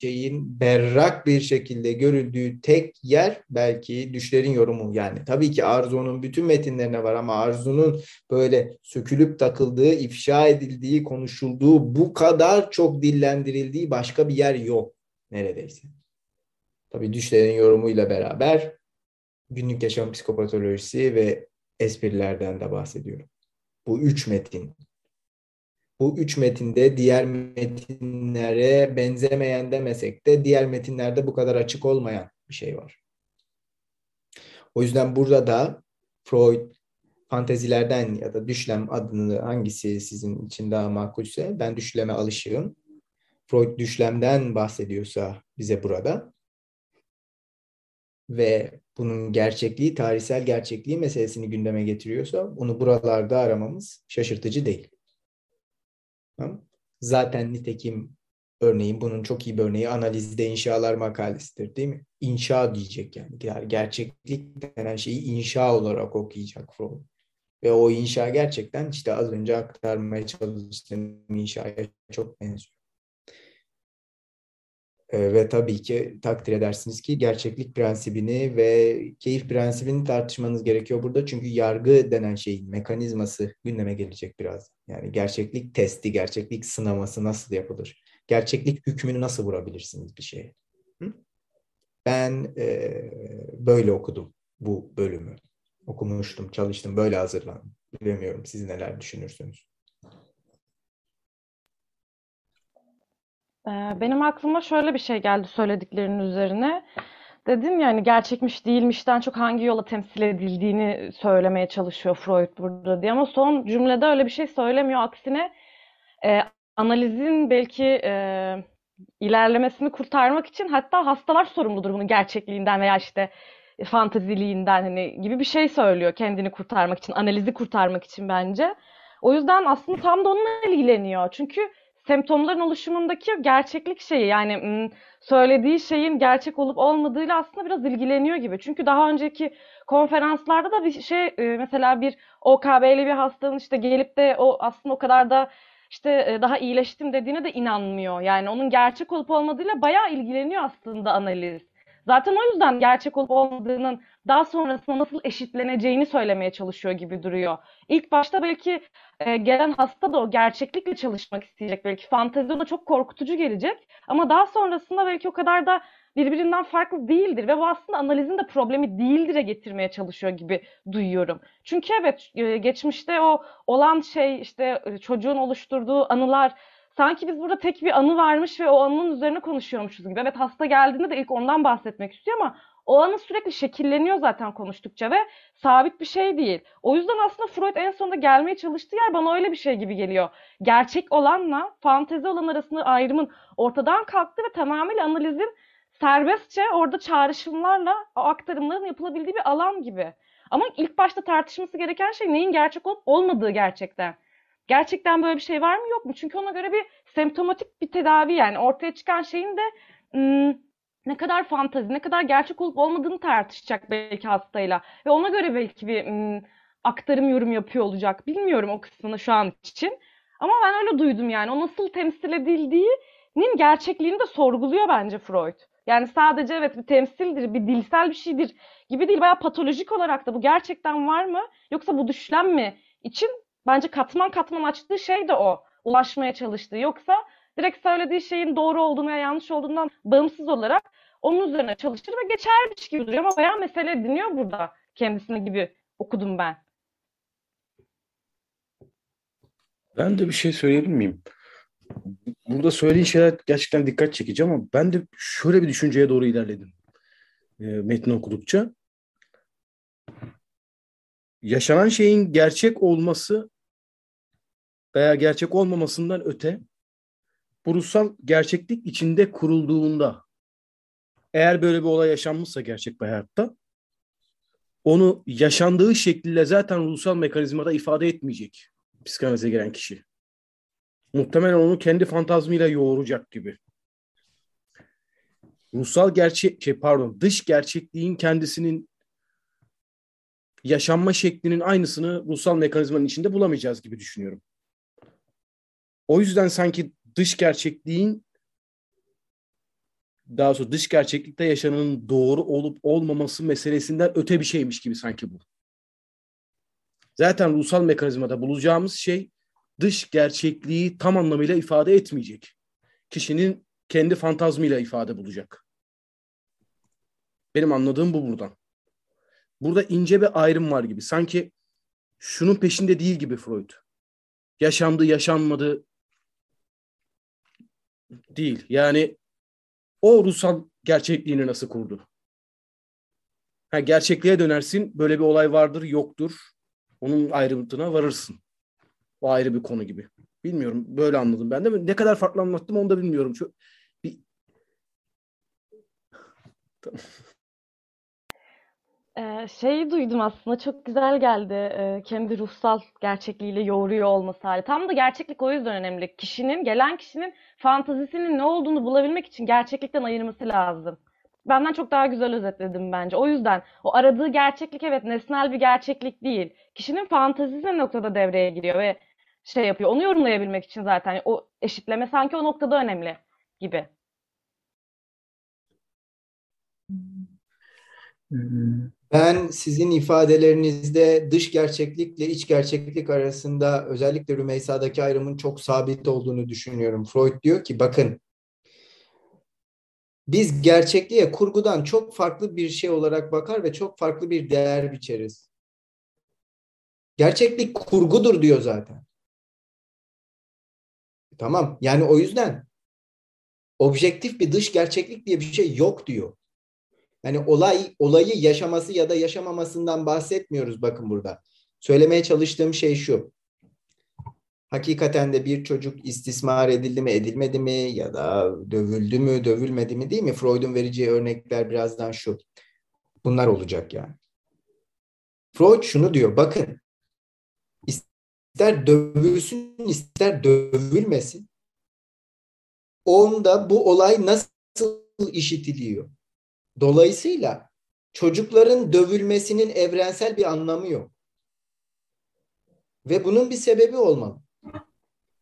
şeyin berrak bir şekilde görüldüğü tek yer belki düşlerin yorumu yani. Tabii ki Arzu'nun bütün metinlerine var ama Arzu'nun böyle sökülüp takıldığı, ifşa edildiği, konuşulduğu, bu kadar çok dillendirildiği başka bir yer yok neredeyse. Tabii düşlerin yorumuyla beraber günlük yaşam psikopatolojisi ve esprilerden de bahsediyorum. Bu üç metin bu üç metinde diğer metinlere benzemeyen demesek de diğer metinlerde bu kadar açık olmayan bir şey var. O yüzden burada da Freud fantezilerden ya da düşlem adını hangisi sizin için daha makulse ben düşleme alışığım. Freud düşlemden bahsediyorsa bize burada ve bunun gerçekliği, tarihsel gerçekliği meselesini gündeme getiriyorsa onu buralarda aramamız şaşırtıcı değil. Zaten nitekim örneğin bunun çok iyi bir örneği analizde inşalar makalesidir değil mi? İnşa diyecek yani. Gerçeklik denen şeyi inşa olarak okuyacak Freud. Ve o inşa gerçekten işte az önce aktarmaya çalıştığım inşaya çok benziyor. E, ve tabii ki takdir edersiniz ki gerçeklik prensibini ve keyif prensibini tartışmanız gerekiyor burada. Çünkü yargı denen şeyin mekanizması gündeme gelecek biraz. Yani gerçeklik testi, gerçeklik sınaması nasıl yapılır? Gerçeklik hükmünü nasıl vurabilirsiniz bir şeye? Ben e, böyle okudum bu bölümü. Okumuştum, çalıştım, böyle hazırlandım. Bilemiyorum siz neler düşünürsünüz.
Ee, benim aklıma şöyle bir şey geldi söylediklerinin üzerine. Dedim yani gerçekmiş değilmişten çok hangi yola temsil edildiğini söylemeye çalışıyor Freud burada diye ama son cümlede öyle bir şey söylemiyor. Aksine e, analizin belki e, ilerlemesini kurtarmak için hatta hastalar sorumludur bunun gerçekliğinden veya işte fanteziliğinden hani gibi bir şey söylüyor kendini kurtarmak için, analizi kurtarmak için bence. O yüzden aslında tam da onunla ilgileniyor. Çünkü semptomların oluşumundaki gerçeklik şeyi yani söylediği şeyin gerçek olup olmadığıyla aslında biraz ilgileniyor gibi. Çünkü daha önceki konferanslarda da bir şey mesela bir OKB'li bir hastanın işte gelip de o aslında o kadar da işte daha iyileştim dediğine de inanmıyor. Yani onun gerçek olup olmadığıyla bayağı ilgileniyor aslında analiz. Zaten o yüzden gerçek olup olmadığının daha sonrasında nasıl eşitleneceğini söylemeye çalışıyor gibi duruyor. İlk başta belki e, gelen hasta da o gerçeklikle çalışmak isteyecek. Belki fantezi ona çok korkutucu gelecek. Ama daha sonrasında belki o kadar da birbirinden farklı değildir ve bu aslında analizin de problemi değildir'e getirmeye çalışıyor gibi duyuyorum. Çünkü evet e, geçmişte o olan şey işte e, çocuğun oluşturduğu anılar sanki biz burada tek bir anı varmış ve o anının üzerine konuşuyormuşuz gibi. Evet hasta geldiğinde de ilk ondan bahsetmek istiyor ama o anı sürekli şekilleniyor zaten konuştukça ve sabit bir şey değil. O yüzden aslında Freud en sonunda gelmeye çalıştığı yer bana öyle bir şey gibi geliyor. Gerçek olanla fantezi olan arasında ayrımın ortadan kalktı ve tamamıyla analizin serbestçe orada çağrışımlarla o aktarımların yapılabildiği bir alan gibi. Ama ilk başta tartışması gereken şey neyin gerçek olup olmadığı gerçekten. Gerçekten böyle bir şey var mı yok mu? Çünkü ona göre bir semptomatik bir tedavi yani ortaya çıkan şeyin de ım, ne kadar fantazi, ne kadar gerçek olup olmadığını tartışacak belki hastayla. Ve ona göre belki bir ım, aktarım yorum yapıyor olacak. Bilmiyorum o kısmını şu an için. Ama ben öyle duydum yani. O nasıl temsil edildiğinin gerçekliğini de sorguluyor bence Freud. Yani sadece evet bir temsildir, bir dilsel bir şeydir gibi değil. Bayağı patolojik olarak da bu gerçekten var mı? Yoksa bu düşlem mi? için bence katman katman açtığı şey de o. Ulaşmaya çalıştığı. Yoksa direkt söylediği şeyin doğru olduğunu veya yanlış olduğundan bağımsız olarak onun üzerine çalışır ve geçermiş gibi duruyor ama bayağı mesele dinliyor burada kendisine gibi okudum ben.
Ben de bir şey söyleyebilir miyim? Burada söylediğin şeyler gerçekten dikkat çekici ama ben de şöyle bir düşünceye doğru ilerledim. E, metni okudukça. Yaşanan şeyin gerçek olması veya gerçek olmamasından öte bu gerçeklik içinde kurulduğunda eğer böyle bir olay yaşanmışsa gerçek bir hayatta onu yaşandığı şekliyle zaten ruhsal mekanizmada ifade etmeyecek psikanalize giren kişi. Muhtemelen onu kendi fantazmıyla yoğuracak gibi. Ruhsal gerçek, şey pardon, dış gerçekliğin kendisinin yaşanma şeklinin aynısını ruhsal mekanizmanın içinde bulamayacağız gibi düşünüyorum. O yüzden sanki dış gerçekliğin daha sonra dış gerçeklikte yaşananın doğru olup olmaması meselesinden öte bir şeymiş gibi sanki bu. Zaten ruhsal mekanizmada bulacağımız şey dış gerçekliği tam anlamıyla ifade etmeyecek. Kişinin kendi fantazmıyla ifade bulacak. Benim anladığım bu buradan. Burada ince bir ayrım var gibi. Sanki şunun peşinde değil gibi Freud. Yaşandı, yaşanmadı değil. Yani o ruhsal gerçekliğini nasıl kurdu? Ha, gerçekliğe dönersin. Böyle bir olay vardır, yoktur. Onun ayrıntına varırsın. O ayrı bir konu gibi. Bilmiyorum. Böyle anladım ben de. Ne kadar farklı anlattım onu da bilmiyorum. Çok bir...
Tamam. Ee, şeyi duydum aslında çok güzel geldi. Ee, kendi ruhsal gerçekliğiyle yoğuruyor olması hali. Tam da gerçeklik o yüzden önemli. Kişinin, gelen kişinin fantazisinin ne olduğunu bulabilmek için gerçeklikten ayırması lazım. Benden çok daha güzel özetledim bence. O yüzden o aradığı gerçeklik evet nesnel bir gerçeklik değil. Kişinin fantazisi noktada devreye giriyor ve şey yapıyor. Onu yorumlayabilmek için zaten o eşitleme sanki o noktada önemli gibi.
Ben sizin ifadelerinizde dış gerçeklikle iç gerçeklik arasında özellikle Rümeysa'daki ayrımın çok sabit olduğunu düşünüyorum. Freud diyor ki bakın biz gerçekliğe kurgudan çok farklı bir şey olarak bakar ve çok farklı bir değer biçeriz. Gerçeklik kurgudur diyor zaten. Tamam. Yani o yüzden objektif bir dış gerçeklik diye bir şey yok diyor. Yani olay olayı yaşaması ya da yaşamamasından bahsetmiyoruz bakın burada. Söylemeye çalıştığım şey şu. Hakikaten de bir çocuk istismar edildi mi, edilmedi mi ya da dövüldü mü, dövülmedi mi değil mi? Freud'un vereceği örnekler birazdan şu. Bunlar olacak yani. Freud şunu diyor. Bakın ister dövülsün ister dövülmesin. Onda bu olay nasıl işitiliyor? Dolayısıyla çocukların dövülmesinin evrensel bir anlamı yok. Ve bunun bir sebebi olmalı.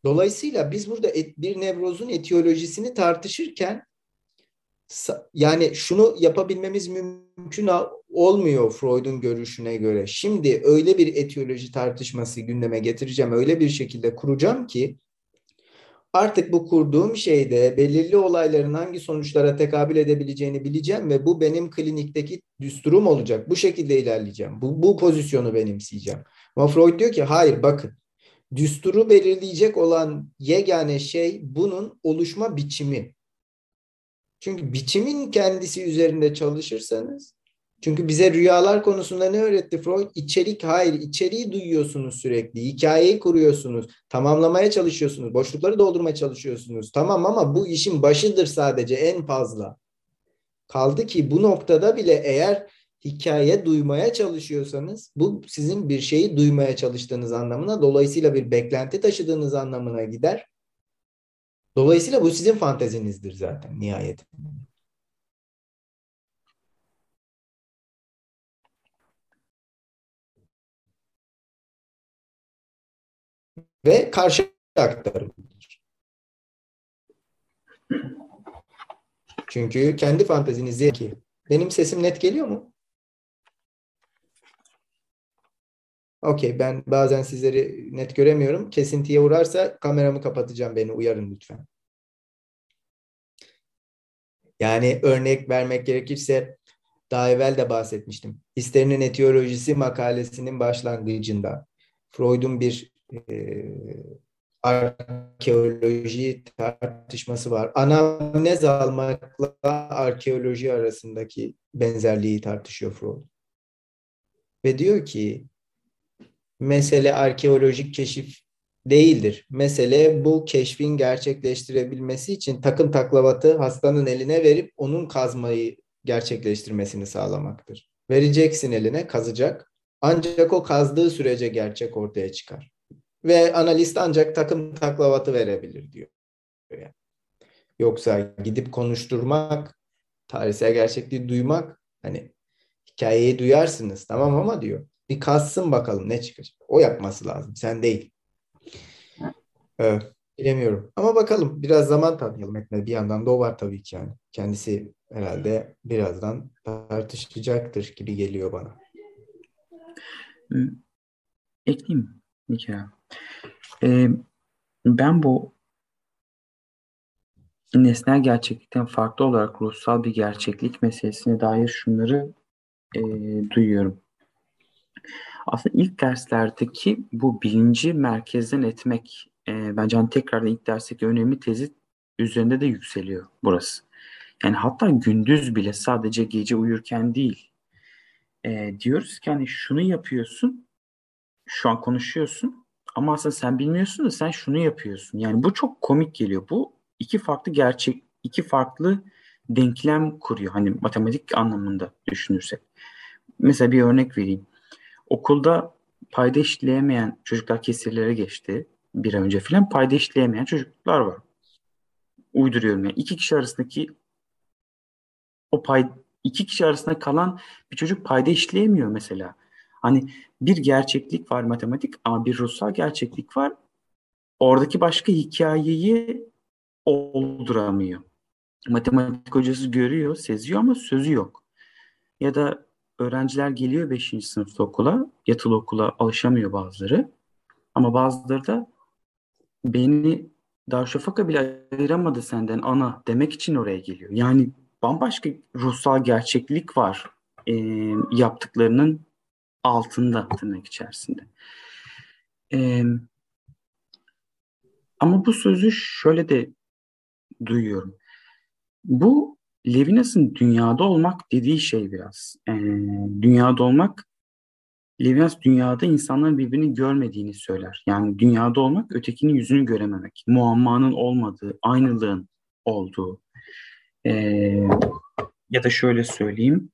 Dolayısıyla biz burada et, bir nevrozun etiyolojisini tartışırken yani şunu yapabilmemiz mümkün olmuyor Freud'un görüşüne göre. Şimdi öyle bir etiyoloji tartışması gündeme getireceğim, öyle bir şekilde kuracağım ki artık bu kurduğum şeyde belirli olayların hangi sonuçlara tekabül edebileceğini bileceğim ve bu benim klinikteki düsturum olacak. Bu şekilde ilerleyeceğim. Bu, bu pozisyonu benimseyeceğim. Ama Freud diyor ki hayır bakın düsturu belirleyecek olan yegane şey bunun oluşma biçimi. Çünkü biçimin kendisi üzerinde çalışırsanız çünkü bize rüyalar konusunda ne öğretti Freud? İçerik hayır, içeriği duyuyorsunuz sürekli. Hikayeyi kuruyorsunuz. Tamamlamaya çalışıyorsunuz. Boşlukları doldurmaya çalışıyorsunuz. Tamam ama bu işin başıdır sadece en fazla. Kaldı ki bu noktada bile eğer hikaye duymaya çalışıyorsanız bu sizin bir şeyi duymaya çalıştığınız anlamına dolayısıyla bir beklenti taşıdığınız anlamına gider. Dolayısıyla bu sizin fantezinizdir zaten nihayet. Ve karşı aktarımdır. Çünkü kendi fanteziniz ki benim sesim net geliyor mu? Okey ben bazen sizleri net göremiyorum. Kesintiye uğrarsa kameramı kapatacağım beni uyarın lütfen. Yani örnek vermek gerekirse daha evvel de bahsetmiştim. Histerinin etiyolojisi makalesinin başlangıcında Freud'un bir e, arkeoloji tartışması var. Anamnez almakla arkeoloji arasındaki benzerliği tartışıyor Freud. Ve diyor ki mesele arkeolojik keşif değildir. Mesele bu keşfin gerçekleştirebilmesi için takım taklavatı hastanın eline verip onun kazmayı gerçekleştirmesini sağlamaktır. Vereceksin eline kazacak. Ancak o kazdığı sürece gerçek ortaya çıkar. Ve analist ancak takım taklavatı verebilir diyor. Yoksa gidip konuşturmak, tarihsel gerçekliği duymak, hani hikayeyi duyarsınız tamam ama diyor bir kazsın bakalım ne çıkacak. O yapması lazım. Sen değil. Evet. Bilemiyorum. Ama bakalım. Biraz zaman tanıyalım etmedi. Bir yandan da o var tabii ki yani. Kendisi herhalde birazdan tartışacaktır gibi geliyor bana.
Ekleyeyim bir kere. Ee, ben bu nesnel gerçeklikten farklı olarak ruhsal bir gerçeklik meselesine dair şunları e, duyuyorum. Aslında ilk derslerdeki bu bilinci merkezden etmek e, bence hani tekrardan ilk dersteki önemli tezi üzerinde de yükseliyor burası. Yani hatta gündüz bile sadece gece uyurken değil e, diyoruz ki hani şunu yapıyorsun şu an konuşuyorsun ama aslında sen bilmiyorsun da sen şunu yapıyorsun. Yani bu çok komik geliyor. Bu iki farklı gerçek, iki farklı denklem kuruyor. Hani matematik anlamında düşünürsek. Mesela bir örnek vereyim. Okulda payda işleyemeyen çocuklar kesirlere geçti. Bir ay önce filan payda işleyemeyen çocuklar var. Uyduruyorum yani. iki kişi arasındaki o pay iki kişi arasında kalan bir çocuk payda işleyemiyor mesela. Hani bir gerçeklik var matematik ama bir ruhsal gerçeklik var. Oradaki başka hikayeyi olduramıyor. Matematik hocası görüyor, seziyor ama sözü yok. Ya da öğrenciler geliyor 5. sınıfta okula, yatılı okula alışamıyor bazıları. Ama bazıları da beni Darüşşafaka bile ayıramadı senden ana demek için oraya geliyor. Yani bambaşka ruhsal gerçeklik var e, yaptıklarının altında tırnak içerisinde. E, ama bu sözü şöyle de duyuyorum. Bu Levinas'ın dünyada olmak dediği şey biraz. E, dünyada olmak Levinas dünyada insanların birbirini görmediğini söyler. Yani dünyada olmak ötekinin yüzünü görememek, muammanın olmadığı, aynılığın olduğu. E, ya da şöyle söyleyeyim,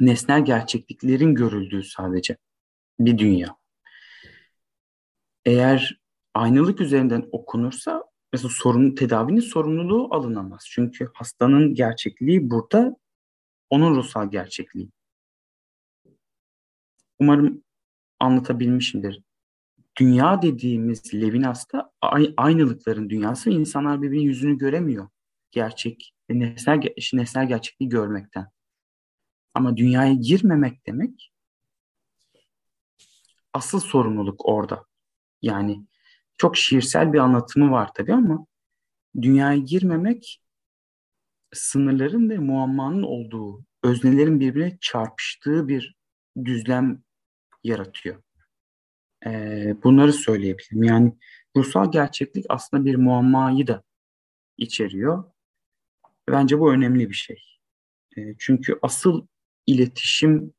nesnel gerçekliklerin görüldüğü sadece bir dünya. Eğer aynalık üzerinden okunursa mesela sorun tedavinin sorumluluğu alınamaz. Çünkü hastanın gerçekliği burada onun ruhsal gerçekliği. Umarım anlatabilmişimdir. Dünya dediğimiz Levinas'ta aynılıkların dünyası insanlar birbirinin yüzünü göremiyor. Gerçek, nesnel, nesnel gerçekliği görmekten. Ama dünyaya girmemek demek asıl sorumluluk orada. Yani çok şiirsel bir anlatımı var tabii ama dünyaya girmemek sınırların ve muammanın olduğu, öznelerin birbirine çarpıştığı bir düzlem yaratıyor. Ee, bunları söyleyebilirim. Yani ruhsal gerçeklik aslında bir muammayı da içeriyor. Bence bu önemli bir şey. E, çünkü asıl iletişim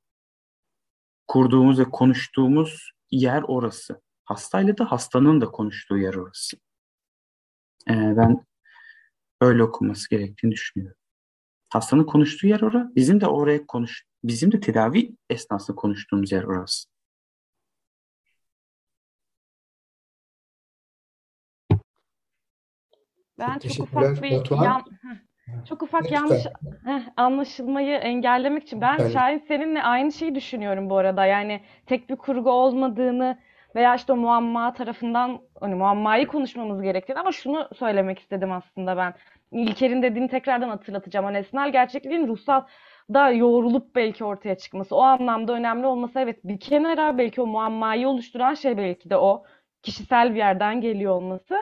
kurduğumuz ve konuştuğumuz yer orası. Hastayla da hastanın da konuştuğu yer orası. Ee, ben öyle okunması gerektiğini düşünüyorum. Hastanın konuştuğu yer orası. Bizim de oraya konuş, bizim de tedavi esnasında konuştuğumuz yer orası.
Ben çok ufak bir yan, çok ufak yanlış heh, anlaşılmayı engellemek için ben yani. Şahin seninle aynı şeyi düşünüyorum bu arada. Yani tek bir kurgu olmadığını veya işte o muamma tarafından hani muammayı konuşmamız gerektiğini ama şunu söylemek istedim aslında ben. İlker'in dediğini tekrardan hatırlatacağım. Hani esnal gerçekliğin ruhsal da yoğrulup belki ortaya çıkması. O anlamda önemli olması evet bir kenara belki o muammayı oluşturan şey belki de o kişisel bir yerden geliyor olması.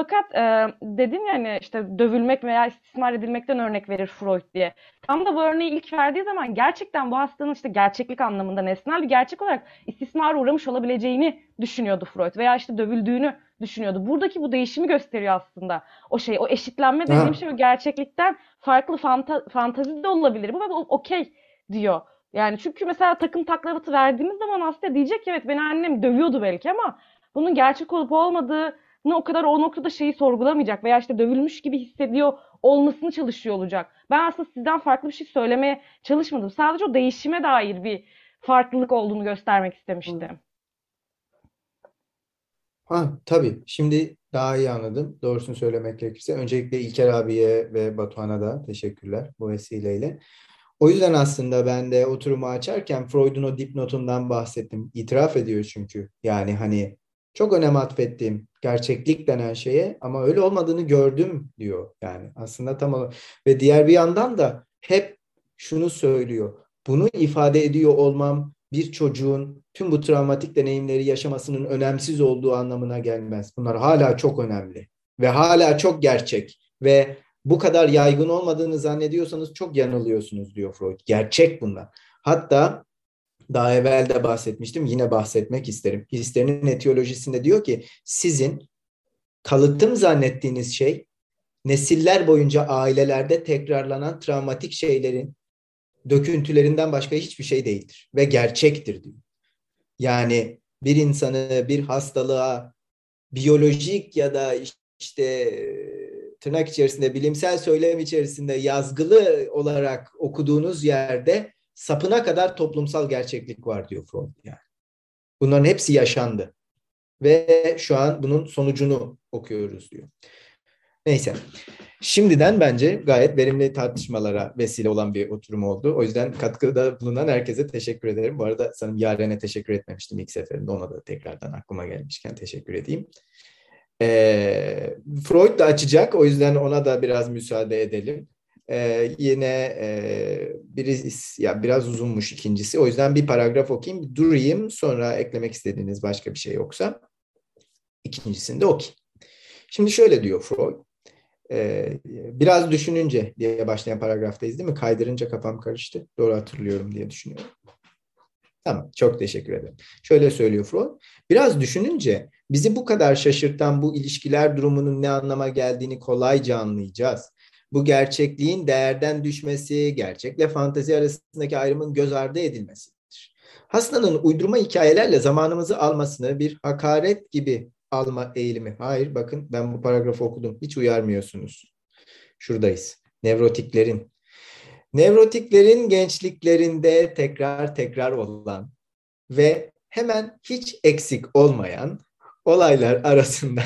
Fakat e, dedin ya hani işte dövülmek veya istismar edilmekten örnek verir Freud diye. Tam da bu örneği ilk verdiği zaman gerçekten bu hastanın işte gerçeklik anlamında nesnel bir gerçek olarak istismara uğramış olabileceğini düşünüyordu Freud veya işte dövüldüğünü düşünüyordu. Buradaki bu değişimi gösteriyor aslında. O şey, o eşitlenme dediğim ha. şey gerçeklikten farklı fanta fantazi de olabilir. Bu da okey diyor. Yani çünkü mesela takım taklavatı verdiğimiz zaman aslında diyecek ki evet beni annem dövüyordu belki ama bunun gerçek olup olmadığı o kadar o noktada şeyi sorgulamayacak veya işte dövülmüş gibi hissediyor olmasını çalışıyor olacak. Ben aslında sizden farklı bir şey söylemeye çalışmadım. Sadece o değişime dair bir farklılık olduğunu göstermek istemiştim.
Ha, tabii. Şimdi daha iyi anladım. Doğrusunu söylemek gerekirse. Öncelikle İlker abiye ve Batuhan'a da teşekkürler bu vesileyle. O yüzden aslında ben de oturumu açarken Freud'un o dipnotundan bahsettim. İtiraf ediyor çünkü. Yani hani Çok önem atfettiğim gerçeklik denen şeye ama öyle olmadığını gördüm diyor yani aslında tam. Ve diğer bir yandan da hep şunu söylüyor. Bunu ifade ediyor olmam bir çocuğun tüm bu travmatik deneyimleri yaşamasının önemsiz olduğu anlamına gelmez. Bunlar hala çok önemli ve hala çok gerçek ve bu kadar yaygın olmadığını zannediyorsanız çok yanılıyorsunuz diyor Freud. Gerçek bunlar. Hatta daha evvel de bahsetmiştim yine bahsetmek isterim. Hislerinin etiyolojisinde diyor ki sizin kalıtım zannettiğiniz şey nesiller boyunca ailelerde tekrarlanan travmatik şeylerin döküntülerinden başka hiçbir şey değildir ve gerçektir diyor. Yani bir insanı bir hastalığa biyolojik ya da işte tırnak içerisinde bilimsel söylem içerisinde yazgılı olarak okuduğunuz yerde sapına kadar toplumsal gerçeklik var diyor Freud yani. Bunların hepsi yaşandı. Ve şu an bunun sonucunu okuyoruz diyor. Neyse. Şimdiden bence gayet verimli tartışmalara vesile olan bir oturum oldu. O yüzden katkıda bulunan herkese teşekkür ederim. Bu arada sanırım Yaren'e teşekkür etmemiştim ilk seferinde. Ona da tekrardan aklıma gelmişken teşekkür edeyim. Ee, Freud da açacak. O yüzden ona da biraz müsaade edelim. Ee, yine e, biri ya biraz uzunmuş ikincisi. O yüzden bir paragraf okuyayım, durayım. Sonra eklemek istediğiniz başka bir şey yoksa ikincisini de. Şimdi şöyle diyor Freud. Ee, biraz düşününce diye başlayan paragraftayız değil mi? Kaydırınca kafam karıştı. Doğru hatırlıyorum diye düşünüyorum. Tamam, çok teşekkür ederim. Şöyle söylüyor Freud. Biraz düşününce bizi bu kadar şaşırtan bu ilişkiler durumunun ne anlama geldiğini kolayca anlayacağız. Bu gerçekliğin değerden düşmesi, gerçekle fantezi arasındaki ayrımın göz ardı edilmesidir. Hastanın uydurma hikayelerle zamanımızı almasını bir hakaret gibi alma eğilimi. Hayır bakın ben bu paragrafı okudum. Hiç uyarmıyorsunuz. Şuradayız. Nevrotiklerin. Nevrotiklerin gençliklerinde tekrar tekrar olan ve hemen hiç eksik olmayan olaylar arasında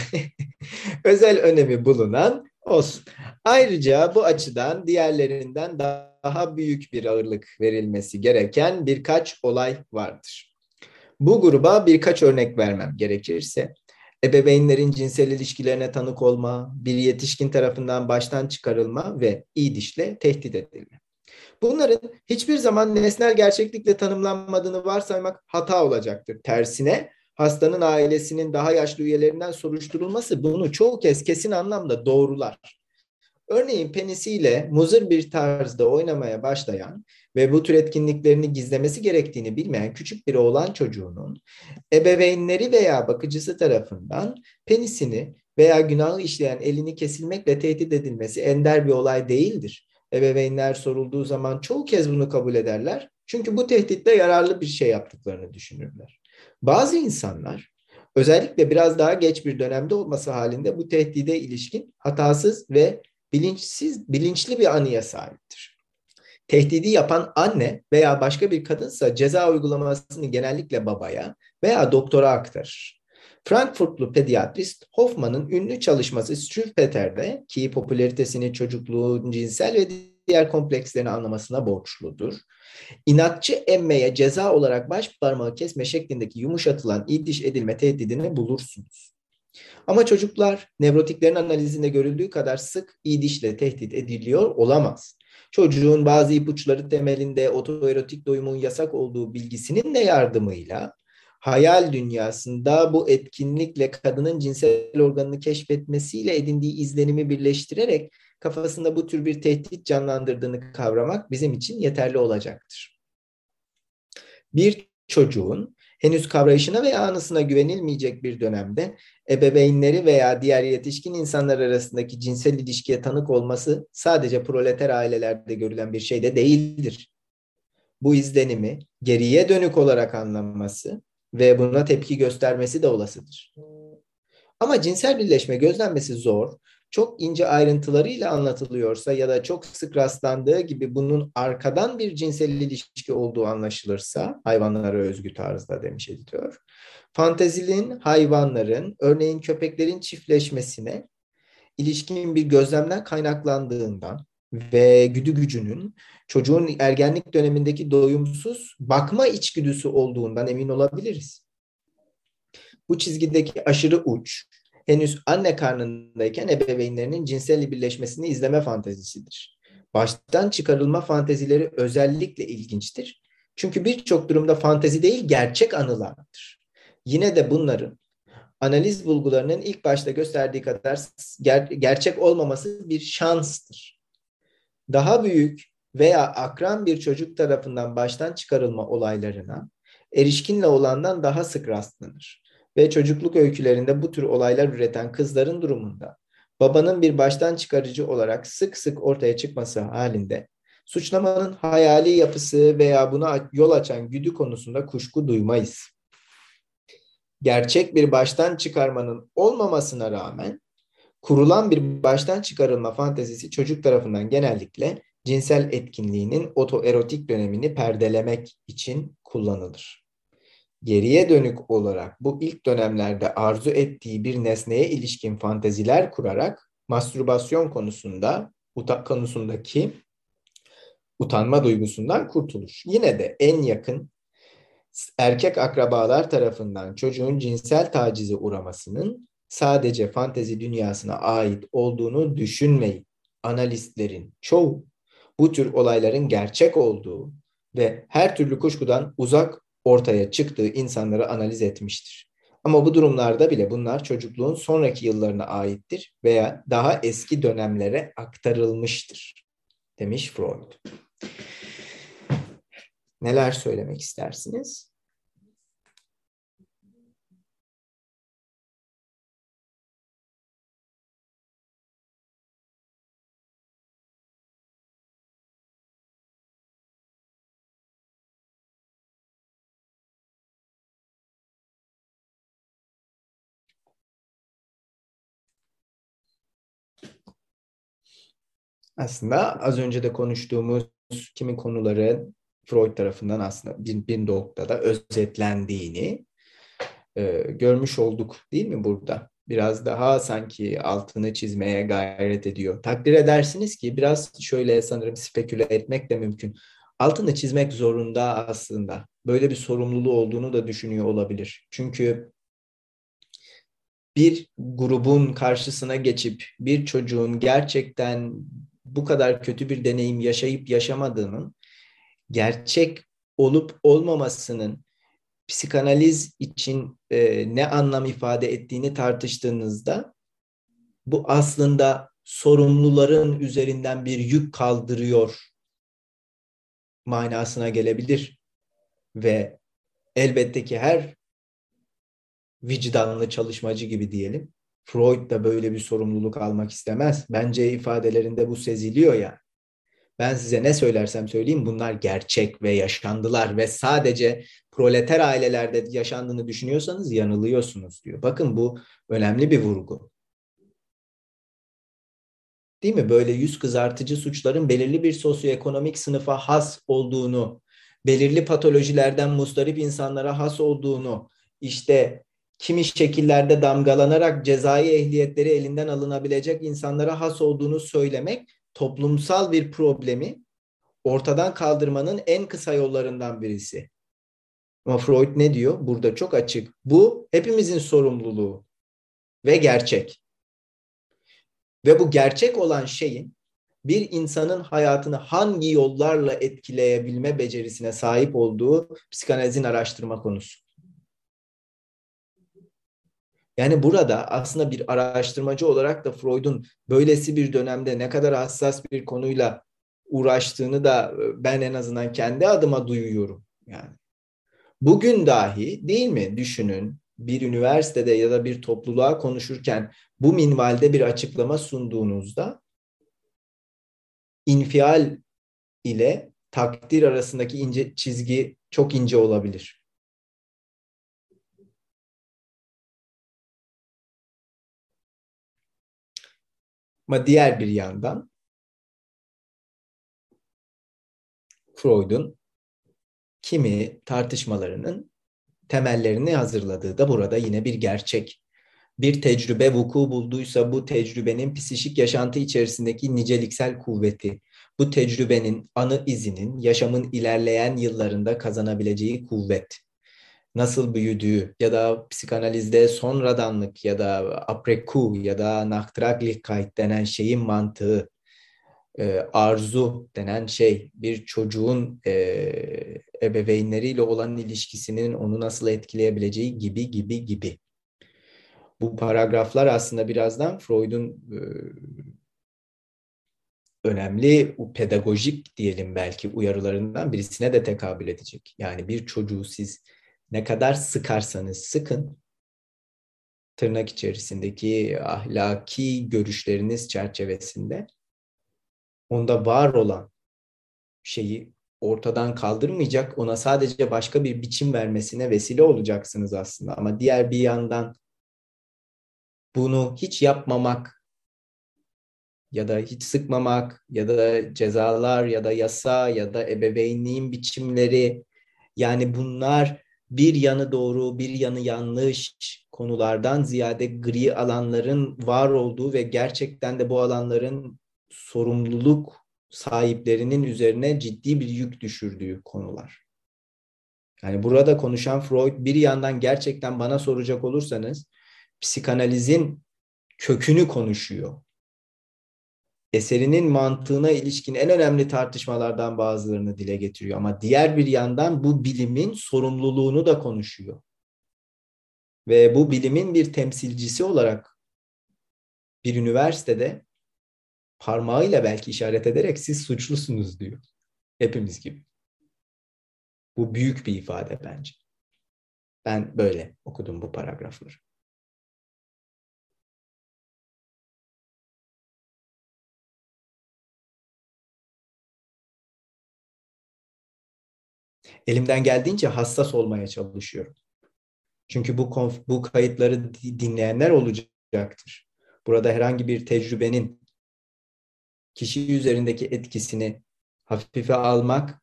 özel önemi bulunan olsun. Ayrıca bu açıdan diğerlerinden daha büyük bir ağırlık verilmesi gereken birkaç olay vardır. Bu gruba birkaç örnek vermem gerekirse ebeveynlerin cinsel ilişkilerine tanık olma, bir yetişkin tarafından baştan çıkarılma ve iyi dişle tehdit edilme. Bunların hiçbir zaman nesnel gerçeklikle tanımlanmadığını varsaymak hata olacaktır. Tersine hastanın ailesinin daha yaşlı üyelerinden soruşturulması bunu çoğu kez kesin anlamda doğrular. Örneğin penisiyle muzır bir tarzda oynamaya başlayan ve bu tür etkinliklerini gizlemesi gerektiğini bilmeyen küçük bir oğlan çocuğunun ebeveynleri veya bakıcısı tarafından penisini veya günahı işleyen elini kesilmekle tehdit edilmesi ender bir olay değildir. Ebeveynler sorulduğu zaman çoğu kez bunu kabul ederler. Çünkü bu tehditle yararlı bir şey yaptıklarını düşünürler. Bazı insanlar özellikle biraz daha geç bir dönemde olması halinde bu tehdide ilişkin hatasız ve bilinçsiz, bilinçli bir anıya sahiptir. Tehdidi yapan anne veya başka bir kadınsa ceza uygulamasını genellikle babaya veya doktora aktarır. Frankfurtlu pediatrist Hoffman'ın ünlü çalışması Strüfpeter'de ki popülaritesini çocukluğun cinsel ve diğer komplekslerini anlamasına borçludur. İnatçı emmeye ceza olarak baş parmağı kesme şeklindeki yumuşatılan iddiş edilme tehdidini bulursunuz. Ama çocuklar nevrotiklerin analizinde görüldüğü kadar sık idişle tehdit ediliyor olamaz. Çocuğun bazı ipuçları temelinde otoerotik doyumun yasak olduğu bilgisinin de yardımıyla hayal dünyasında bu etkinlikle kadının cinsel organını keşfetmesiyle edindiği izlenimi birleştirerek kafasında bu tür bir tehdit canlandırdığını kavramak bizim için yeterli olacaktır. Bir çocuğun henüz kavrayışına veya anısına güvenilmeyecek bir dönemde ebeveynleri veya diğer yetişkin insanlar arasındaki cinsel ilişkiye tanık olması sadece proleter ailelerde görülen bir şey de değildir. Bu izlenimi geriye dönük olarak anlaması ve buna tepki göstermesi de olasıdır. Ama cinsel birleşme gözlenmesi zor çok ince ayrıntılarıyla anlatılıyorsa ya da çok sık rastlandığı gibi bunun arkadan bir cinsel ilişki olduğu anlaşılırsa hayvanlara özgü tarzda demiş editör. Fantezilin hayvanların örneğin köpeklerin çiftleşmesine ilişkin bir gözlemden kaynaklandığından ve güdü gücünün çocuğun ergenlik dönemindeki doyumsuz bakma içgüdüsü olduğundan emin olabiliriz. Bu çizgideki aşırı uç, henüz anne karnındayken ebeveynlerinin cinsel birleşmesini izleme fantezisidir. Baştan çıkarılma fantezileri özellikle ilginçtir. Çünkü birçok durumda fantezi değil gerçek anılardır. Yine de bunların analiz bulgularının ilk başta gösterdiği kadar ger- gerçek olmaması bir şanstır. Daha büyük veya akran bir çocuk tarafından baştan çıkarılma olaylarına erişkinle olandan daha sık rastlanır. Ve çocukluk öykülerinde bu tür olaylar üreten kızların durumunda babanın bir baştan çıkarıcı olarak sık sık ortaya çıkması halinde suçlamanın hayali yapısı veya buna yol açan güdü konusunda kuşku duymayız. Gerçek bir baştan çıkarmanın olmamasına rağmen kurulan bir baştan çıkarılma fantezisi çocuk tarafından genellikle cinsel etkinliğinin otoerotik dönemini perdelemek için kullanılır. Geriye dönük olarak bu ilk dönemlerde arzu ettiği bir nesneye ilişkin fanteziler kurarak mastürbasyon konusunda uta konusundaki utanma duygusundan kurtulur. Yine de en yakın erkek akrabalar tarafından çocuğun cinsel tacize uğramasının sadece fantezi dünyasına ait olduğunu düşünmeyin. Analistlerin çoğu bu tür olayların gerçek olduğu ve her türlü kuşkudan uzak ortaya çıktığı insanları analiz etmiştir. Ama bu durumlarda bile bunlar çocukluğun sonraki yıllarına aittir veya daha eski dönemlere aktarılmıştır demiş Freud. Neler söylemek istersiniz? Aslında az önce de konuştuğumuz kimi konuları Freud tarafından aslında bir, bir noktada özetlendiğini e, görmüş olduk değil mi burada? Biraz daha sanki altını çizmeye gayret ediyor. Takdir edersiniz ki biraz şöyle sanırım speküle etmek de mümkün. Altını çizmek zorunda aslında. Böyle bir sorumluluğu olduğunu da düşünüyor olabilir. Çünkü bir grubun karşısına geçip bir çocuğun gerçekten bu kadar kötü bir deneyim yaşayıp yaşamadığının gerçek olup olmamasının psikanaliz için e, ne anlam ifade ettiğini tartıştığınızda bu aslında sorumluların üzerinden bir yük kaldırıyor manasına gelebilir ve elbette ki her vicdanlı çalışmacı gibi diyelim Freud da böyle bir sorumluluk almak istemez. Bence ifadelerinde bu seziliyor ya. Ben size ne söylersem söyleyeyim bunlar gerçek ve yaşandılar ve sadece proleter ailelerde yaşandığını düşünüyorsanız yanılıyorsunuz diyor. Bakın bu önemli bir vurgu. Değil mi? Böyle yüz kızartıcı suçların belirli bir sosyoekonomik sınıfa has olduğunu, belirli patolojilerden mustarip insanlara has olduğunu, işte kimi şekillerde damgalanarak cezai ehliyetleri elinden alınabilecek insanlara has olduğunu söylemek toplumsal bir problemi ortadan kaldırmanın en kısa yollarından birisi. Ama Freud ne diyor? Burada çok açık. Bu hepimizin sorumluluğu ve gerçek. Ve bu gerçek olan şeyin bir insanın hayatını hangi yollarla etkileyebilme becerisine sahip olduğu psikanalizin araştırma konusu. Yani burada aslında bir araştırmacı olarak da Freud'un böylesi bir dönemde ne kadar hassas bir konuyla uğraştığını da e, ben en azından kendi adıma duyuyorum. Yani bugün dahi değil mi düşünün bir üniversitede ya da bir topluluğa konuşurken bu minvalde bir açıklama sunduğunuzda infial ile takdir arasındaki ince çizgi çok ince olabilir. Ama diğer bir yandan Freud'un kimi tartışmalarının temellerini hazırladığı da burada yine bir gerçek. Bir tecrübe vuku bulduysa bu tecrübenin psişik yaşantı içerisindeki niceliksel kuvveti, bu tecrübenin anı izinin yaşamın ilerleyen yıllarında kazanabileceği kuvvet nasıl büyüdüğü ya da psikanalizde sonradanlık ya da apreku ya da Nachtraglichkeit denen şeyin mantığı e, arzu denen şey bir çocuğun e, ebeveynleriyle olan ilişkisinin onu nasıl etkileyebileceği gibi gibi gibi. Bu paragraflar aslında birazdan Freud'un e, önemli pedagojik diyelim belki uyarılarından birisine de tekabül edecek. Yani bir çocuğu siz ne kadar sıkarsanız sıkın tırnak içerisindeki ahlaki görüşleriniz çerçevesinde onda var olan şeyi ortadan kaldırmayacak, ona sadece başka bir biçim vermesine vesile olacaksınız aslında. Ama diğer bir yandan bunu hiç yapmamak ya da hiç sıkmamak ya da cezalar ya da yasa ya da ebeveynliğin biçimleri yani bunlar bir yanı doğru bir yanı yanlış konulardan ziyade gri alanların var olduğu ve gerçekten de bu alanların sorumluluk sahiplerinin üzerine ciddi bir yük düşürdüğü konular. Yani burada konuşan Freud bir yandan gerçekten bana soracak olursanız psikanalizin kökünü konuşuyor. Eserinin mantığına ilişkin en önemli tartışmalardan bazılarını dile getiriyor ama diğer bir yandan bu bilimin sorumluluğunu da konuşuyor. Ve bu bilimin bir temsilcisi olarak bir üniversitede parmağıyla belki işaret ederek siz suçlusunuz diyor. Hepimiz gibi. Bu büyük bir ifade bence. Ben böyle okudum bu paragrafları. Elimden geldiğince hassas olmaya çalışıyorum. Çünkü bu bu kayıtları dinleyenler olacaktır. Burada herhangi bir tecrübenin kişi üzerindeki etkisini hafife almak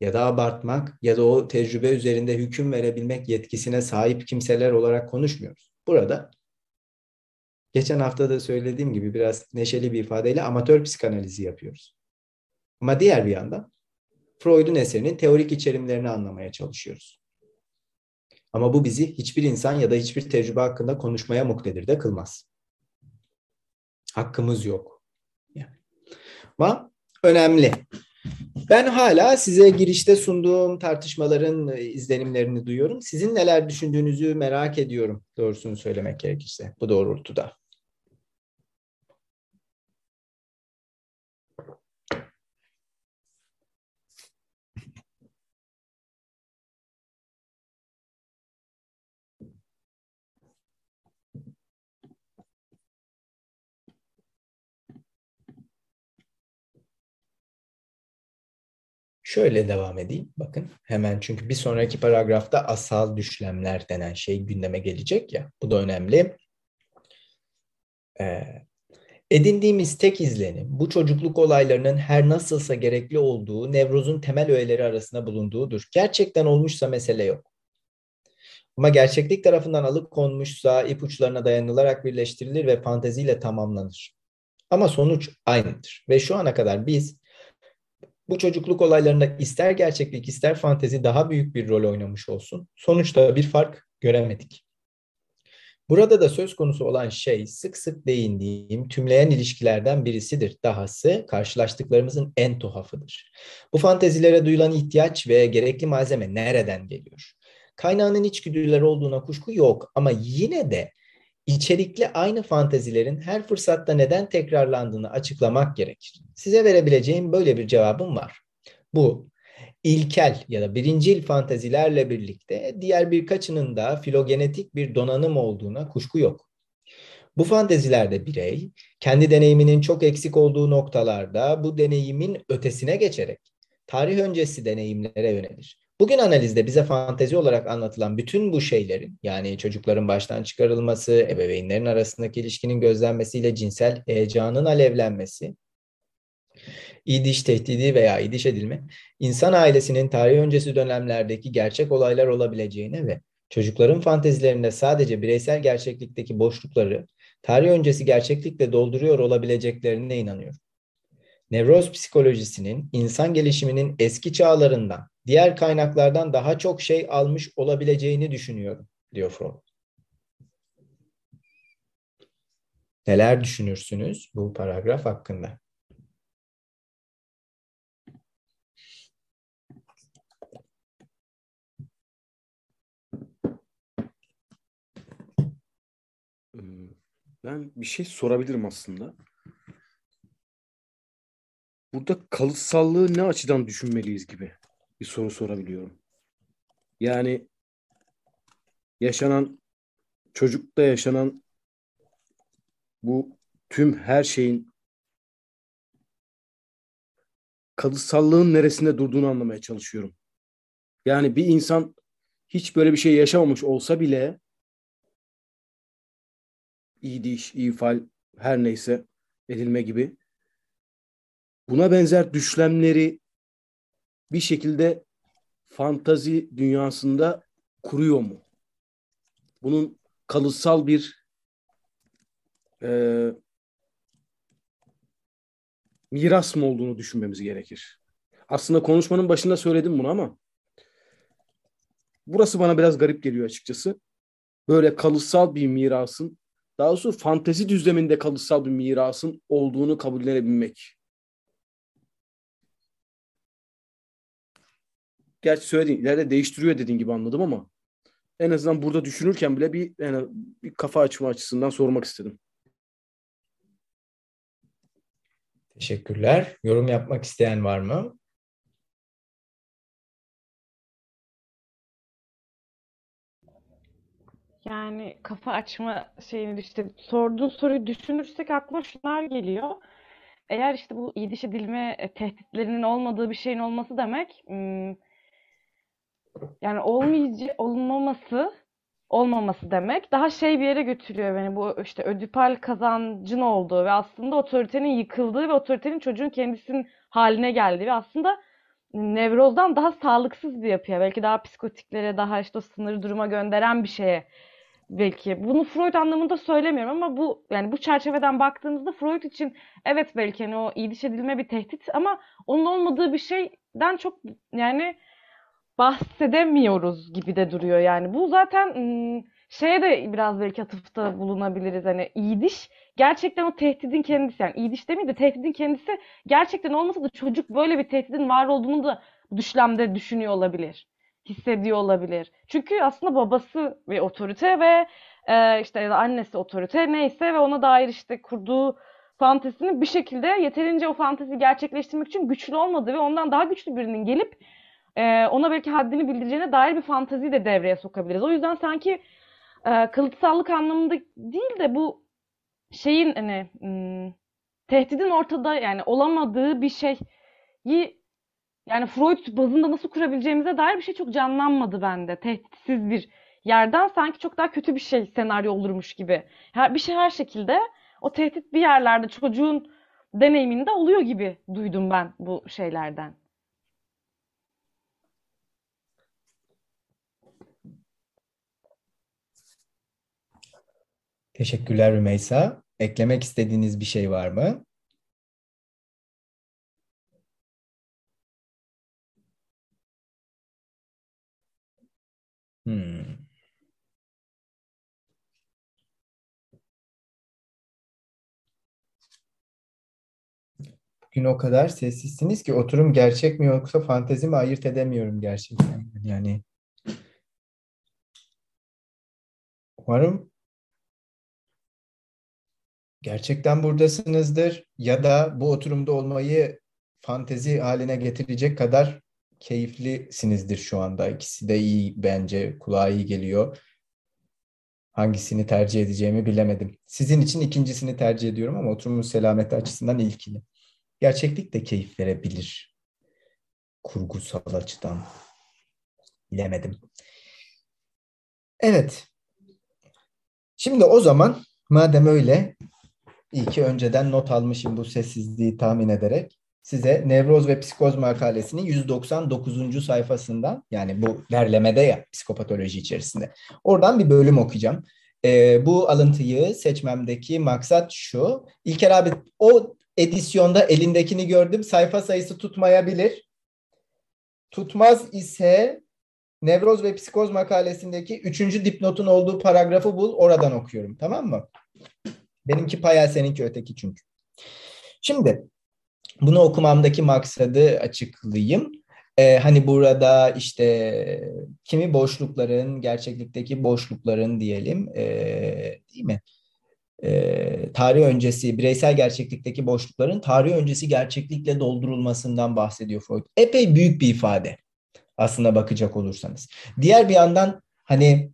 ya da abartmak ya da o tecrübe üzerinde hüküm verebilmek yetkisine sahip kimseler olarak konuşmuyoruz. Burada geçen hafta da söylediğim gibi biraz neşeli bir ifadeyle amatör psikanalizi yapıyoruz. Ama diğer bir yandan Freud'un eserinin teorik içerimlerini anlamaya çalışıyoruz. Ama bu bizi hiçbir insan ya da hiçbir tecrübe hakkında konuşmaya muktedir de kılmaz. Hakkımız yok. Ama önemli. Ben hala size girişte sunduğum tartışmaların e, izlenimlerini duyuyorum. Sizin neler düşündüğünüzü merak ediyorum doğrusunu söylemek gerekirse bu doğrultuda. Şöyle devam edeyim. Bakın hemen çünkü bir sonraki paragrafta asal düşlemler denen şey gündeme gelecek ya. Bu da önemli. Ee, edindiğimiz tek izlenim bu çocukluk olaylarının her nasılsa gerekli olduğu nevrozun temel öğeleri arasında bulunduğudur. Gerçekten olmuşsa mesele yok. Ama gerçeklik tarafından alıkonmuşsa ipuçlarına dayanılarak birleştirilir ve fanteziyle tamamlanır. Ama sonuç aynıdır. Ve şu ana kadar biz bu çocukluk olaylarında ister gerçeklik ister fantezi daha büyük bir rol oynamış olsun. Sonuçta bir fark göremedik. Burada da söz konusu olan şey sık sık değindiğim tümleyen ilişkilerden birisidir. Dahası karşılaştıklarımızın en tuhafıdır. Bu fantezilere duyulan ihtiyaç ve gerekli malzeme nereden geliyor? Kaynağının içgüdüler olduğuna kuşku yok ama yine de içerikli aynı fantezilerin her fırsatta neden tekrarlandığını açıklamak gerekir. Size verebileceğim böyle bir cevabım var. Bu ilkel ya da birincil fantezilerle birlikte diğer birkaçının da filogenetik bir donanım olduğuna kuşku yok. Bu fantezilerde birey kendi deneyiminin çok eksik olduğu noktalarda bu deneyimin ötesine geçerek tarih öncesi deneyimlere yönelir. Bugün analizde bize fantezi olarak anlatılan bütün bu şeylerin yani çocukların baştan çıkarılması, ebeveynlerin arasındaki ilişkinin gözlenmesiyle cinsel heyecanın alevlenmesi, İdiş tehdidi veya idiş edilme, insan ailesinin tarih öncesi dönemlerdeki gerçek olaylar olabileceğine ve çocukların fantezilerinde sadece bireysel gerçeklikteki boşlukları tarih öncesi gerçeklikle dolduruyor olabileceklerine inanıyorum. Nevroz psikolojisinin insan gelişiminin eski çağlarından diğer kaynaklardan daha çok şey almış olabileceğini düşünüyorum diyor Freud. Neler düşünürsünüz bu paragraf hakkında?
Ee, Ben bir şey sorabilirim aslında. Burada kalıtsallığı ne açıdan düşünmeliyiz gibi bir soru sorabiliyorum. Yani yaşanan çocukta yaşanan bu tüm her şeyin kalıtsallığın neresinde durduğunu anlamaya çalışıyorum. Yani bir insan hiç böyle bir şey yaşamamış olsa bile iyi diş, iyi fal her neyse edilme gibi buna benzer düşlemleri bir şekilde fantazi dünyasında kuruyor mu? Bunun kalıtsal bir e, miras mı olduğunu düşünmemiz gerekir. Aslında konuşmanın başında söyledim bunu ama burası bana biraz garip geliyor açıkçası. Böyle kalıtsal bir mirasın, daha doğrusu fantezi düzleminde kalıtsal bir mirasın olduğunu kabullenebilmek. Gerçi söylediğin ileride değiştiriyor dediğin gibi anladım ama en azından burada düşünürken bile bir, yani bir kafa açma açısından sormak istedim.
Teşekkürler. Yorum yapmak isteyen var mı?
Yani kafa açma şeyini işte sorduğun soruyu düşünürsek aklıma şunlar geliyor. Eğer işte bu yediş edilme tehditlerinin olmadığı bir şeyin olması demek hmm, yani olmayıcı olmaması olmaması demek. Daha şey bir yere götürüyor beni bu işte ödipal kazancın olduğu ve aslında otoritenin yıkıldığı ve otoritenin çocuğun kendisinin haline geldiği ve aslında nevrozdan daha sağlıksız bir yapıya belki daha psikotiklere daha işte o sınır duruma gönderen bir şeye belki. Bunu Freud anlamında söylemiyorum ama bu yani bu çerçeveden baktığımızda Freud için evet belki hani o iyi edilme bir tehdit ama onun olmadığı bir şeyden çok yani bahsedemiyoruz gibi de duruyor yani. Bu zaten şeye de biraz belki atıfta bulunabiliriz. Hani iyiliş gerçekten o tehdidin kendisi yani iyiliş demeyeyim de tehdidin kendisi gerçekten olmasa da çocuk böyle bir tehdidin var olduğunu da düşlemde düşünüyor olabilir. Hissediyor olabilir. Çünkü aslında babası bir otorite ve e, işte ya da annesi otorite neyse ve ona dair işte kurduğu fantezinin bir şekilde yeterince o fantezi gerçekleştirmek için güçlü olmadığı ve ondan daha güçlü birinin gelip e, ona belki haddini bildireceğine dair bir fantaziyi de devreye sokabiliriz. O yüzden sanki e, kalıtsallık anlamında değil de bu şeyin hani hmm, tehdidin ortada yani olamadığı bir şeyi yani Freud bazında nasıl kurabileceğimize dair bir şey çok canlanmadı bende. Tehditsiz bir yerden sanki çok daha kötü bir şey senaryo olurmuş gibi. Her, bir şey her şekilde o tehdit bir yerlerde çocuğun deneyiminde oluyor gibi duydum ben bu şeylerden.
Teşekkürler Rümeysa. Eklemek istediğiniz bir şey var mı? Hmm. Bugün o kadar sessizsiniz ki oturum gerçek mi yoksa fantezi mi ayırt edemiyorum gerçekten. Yani umarım gerçekten buradasınızdır ya da bu oturumda olmayı fantezi haline getirecek kadar keyiflisinizdir şu anda. İkisi de iyi bence. Kulağa iyi geliyor. Hangisini tercih edeceğimi bilemedim. Sizin için ikincisini tercih ediyorum ama oturumun selameti açısından ilkini. Gerçeklik de keyif verebilir. Kurgusal açıdan. Bilemedim. Evet. Şimdi o zaman madem öyle iyi ki önceden not almışım bu sessizliği tahmin ederek size Nevroz ve Psikoz makalesinin 199. sayfasından yani bu derlemede ya psikopatoloji içerisinde. Oradan bir bölüm okuyacağım. E, bu alıntıyı seçmemdeki maksat şu. İlker abi o edisyonda elindekini gördüm. Sayfa sayısı tutmayabilir. tutmaz ise Nevroz ve Psikoz makalesindeki üçüncü dipnotun olduğu paragrafı bul, oradan okuyorum. Tamam mı? Benimki paya, seninki öteki çünkü. Şimdi bunu okumamdaki maksadı açıklayayım. Ee, hani burada işte kimi boşlukların, gerçeklikteki boşlukların diyelim, e, değil mi? E, tarih öncesi, bireysel gerçeklikteki boşlukların tarih öncesi gerçeklikle doldurulmasından bahsediyor Freud. Epey büyük bir ifade aslında bakacak olursanız. Diğer bir yandan hani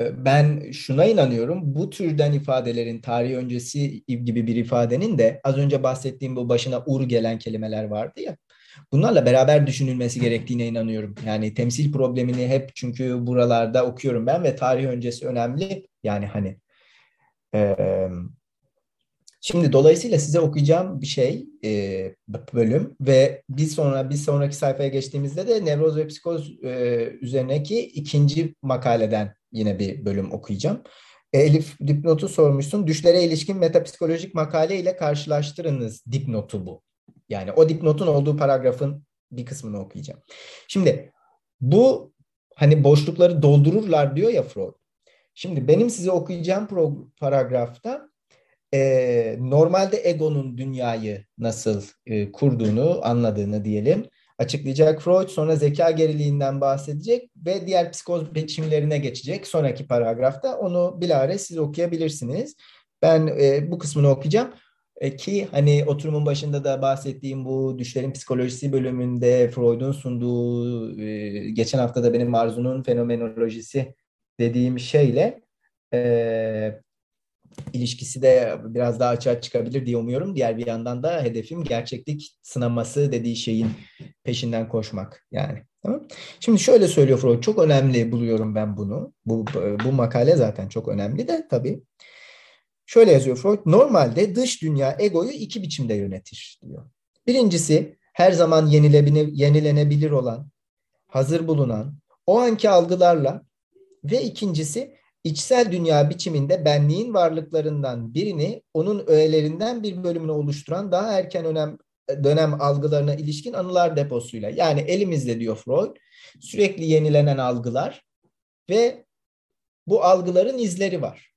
ben şuna inanıyorum. Bu türden ifadelerin tarih öncesi gibi bir ifadenin de az önce bahsettiğim bu başına ur gelen kelimeler vardı ya. Bunlarla beraber düşünülmesi gerektiğine inanıyorum. Yani temsil problemini hep çünkü buralarda okuyorum ben ve tarih öncesi önemli. Yani hani e, Şimdi dolayısıyla size okuyacağım bir şey e, bölüm ve bir sonra bir sonraki sayfaya geçtiğimizde de nevroz ve psikoz e, üzerindeki ikinci makaleden yine bir bölüm okuyacağım. E, Elif dipnotu sormuşsun. Düşlere ilişkin metapsikolojik makale ile karşılaştırınız dipnotu bu. Yani o dipnotun olduğu paragrafın bir kısmını okuyacağım. Şimdi bu hani boşlukları doldururlar diyor ya Freud. Şimdi benim size okuyacağım paragrafta e, normalde egonun dünyayı nasıl e, kurduğunu anladığını diyelim açıklayacak Freud. Sonra zeka geriliğinden bahsedecek ve diğer psikoz biçimlerine geçecek sonraki paragrafta. Onu bilare siz okuyabilirsiniz. Ben e, bu kısmını okuyacağım. E, ki hani oturumun başında da bahsettiğim bu düşlerin psikolojisi bölümünde Freud'un sunduğu e, geçen hafta da benim Arzu'nun fenomenolojisi dediğim şeyle e, ilişkisi de biraz daha açığa çıkabilir diye umuyorum. Diğer bir yandan da hedefim gerçeklik sınaması dediği şeyin peşinden koşmak yani. Tamam. Şimdi şöyle söylüyor Freud. Çok önemli buluyorum ben bunu. Bu, bu makale zaten çok önemli de tabii. Şöyle yazıyor Freud. Normalde dış dünya egoyu iki biçimde yönetir diyor. Birincisi her zaman yenilenebilir olan, hazır bulunan, o anki algılarla ve ikincisi içsel dünya biçiminde benliğin varlıklarından birini onun öğelerinden bir bölümünü oluşturan daha erken önem dönem algılarına ilişkin anılar deposuyla. Yani elimizde diyor Freud sürekli yenilenen algılar ve bu algıların izleri var.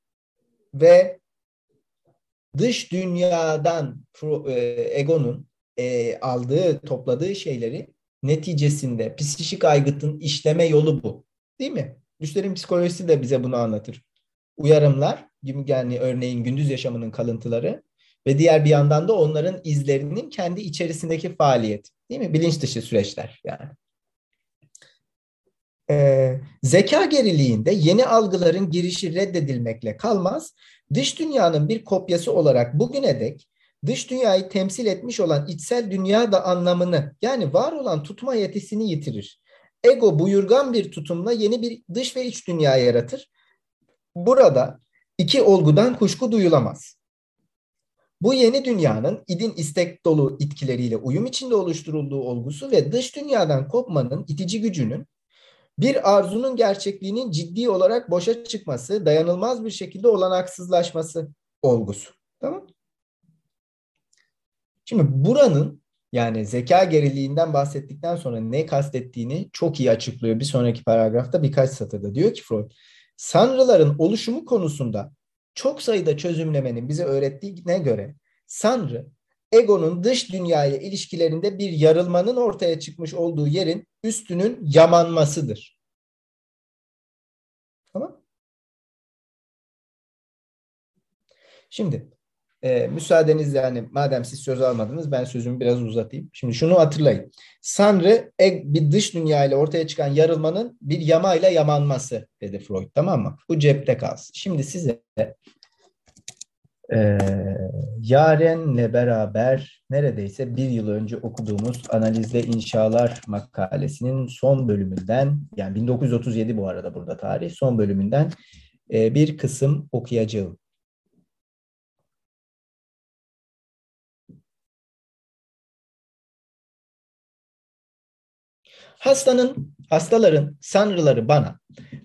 Ve dış dünyadan e, egonun e, aldığı, topladığı şeyleri neticesinde psikik aygıtın işleme yolu bu. Değil mi? Düşlerin psikolojisi de bize bunu anlatır. Uyarımlar, yani örneğin gündüz yaşamının kalıntıları ve diğer bir yandan da onların izlerinin kendi içerisindeki faaliyet. Değil mi? Bilinç dışı süreçler yani. Ee, zeka geriliğinde yeni algıların girişi reddedilmekle kalmaz, dış dünyanın bir kopyası olarak bugüne dek dış dünyayı temsil etmiş olan içsel dünya da anlamını yani var olan tutma yetisini yitirir. Ego buyurgan bir tutumla yeni bir dış ve iç dünya yaratır. Burada iki olgudan kuşku duyulamaz. Bu yeni dünyanın idin istek dolu itkileriyle uyum içinde oluşturulduğu olgusu ve dış dünyadan kopmanın itici gücünün bir arzunun gerçekliğinin ciddi olarak boşa çıkması, dayanılmaz bir şekilde olanaksızlaşması olgusu. Tamam? Şimdi buranın yani zeka geriliğinden bahsettikten sonra ne kastettiğini çok iyi açıklıyor bir sonraki paragrafta birkaç satırda. Diyor ki Freud, sanrıların oluşumu konusunda çok sayıda çözümlemenin bize öğrettiğine göre sanrı egonun dış dünyaya ilişkilerinde bir yarılmanın ortaya çıkmış olduğu yerin üstünün yamanmasıdır. Tamam? Şimdi e, müsaadenizle yani madem siz söz almadınız ben sözümü biraz uzatayım. Şimdi şunu hatırlayın. Sanrı bir dış dünya ile ortaya çıkan yarılmanın bir yamayla yamanması dedi Freud tamam mı? Bu cepte kalsın. Şimdi size e, Yaren'le beraber neredeyse bir yıl önce okuduğumuz Analizde İnşalar makalesinin son bölümünden yani 1937 bu arada burada tarih son bölümünden e, bir kısım okuyacağım. Hastanın, hastaların sanrıları bana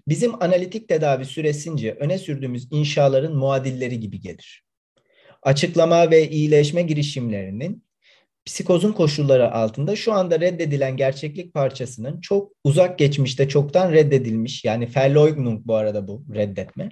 bizim analitik tedavi süresince öne sürdüğümüz inşaların muadilleri gibi gelir. Açıklama ve iyileşme girişimlerinin psikozun koşulları altında şu anda reddedilen gerçeklik parçasının çok uzak geçmişte çoktan reddedilmiş yani Verleugnung bu arada bu reddetme.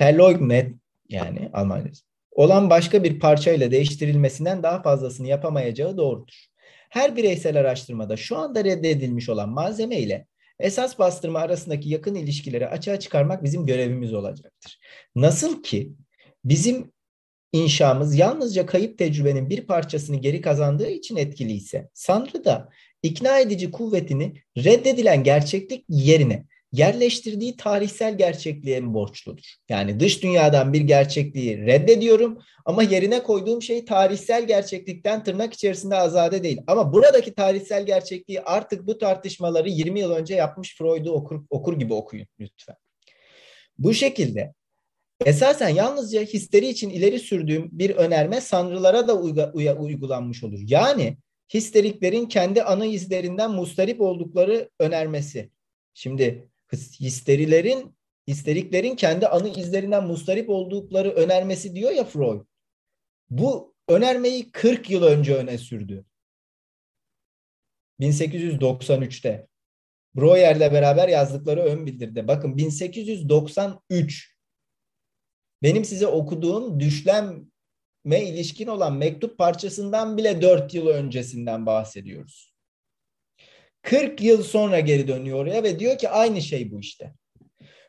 Verleugnet yani Almancası olan başka bir parçayla değiştirilmesinden daha fazlasını yapamayacağı doğrudur. Her bireysel araştırmada şu anda reddedilmiş olan malzeme ile esas bastırma arasındaki yakın ilişkileri açığa çıkarmak bizim görevimiz olacaktır. Nasıl ki bizim inşamız yalnızca kayıp tecrübenin bir parçasını geri kazandığı için etkili ise Sanrı da ikna edici kuvvetini reddedilen gerçeklik yerine yerleştirdiği tarihsel gerçekliğe mi borçludur? Yani dış dünyadan bir gerçekliği reddediyorum ama yerine koyduğum şey tarihsel gerçeklikten tırnak içerisinde azade değil. Ama buradaki tarihsel gerçekliği artık bu tartışmaları 20 yıl önce yapmış Freud'u okur, okur gibi okuyun lütfen. Bu şekilde esasen yalnızca histeri için ileri sürdüğüm bir önerme sanrılara da uyga, uygulanmış olur. Yani histeriklerin kendi ana izlerinden mustarip oldukları önermesi. Şimdi histerilerin histeriklerin kendi anı izlerinden mustarip oldukları önermesi diyor ya Freud. Bu önermeyi 40 yıl önce öne sürdü. 1893'te. Breuer'le beraber yazdıkları ön bildirdi. Bakın 1893 benim size okuduğum düşleme ilişkin olan mektup parçasından bile 4 yıl öncesinden bahsediyoruz. 40 yıl sonra geri dönüyor oraya ve diyor ki aynı şey bu işte.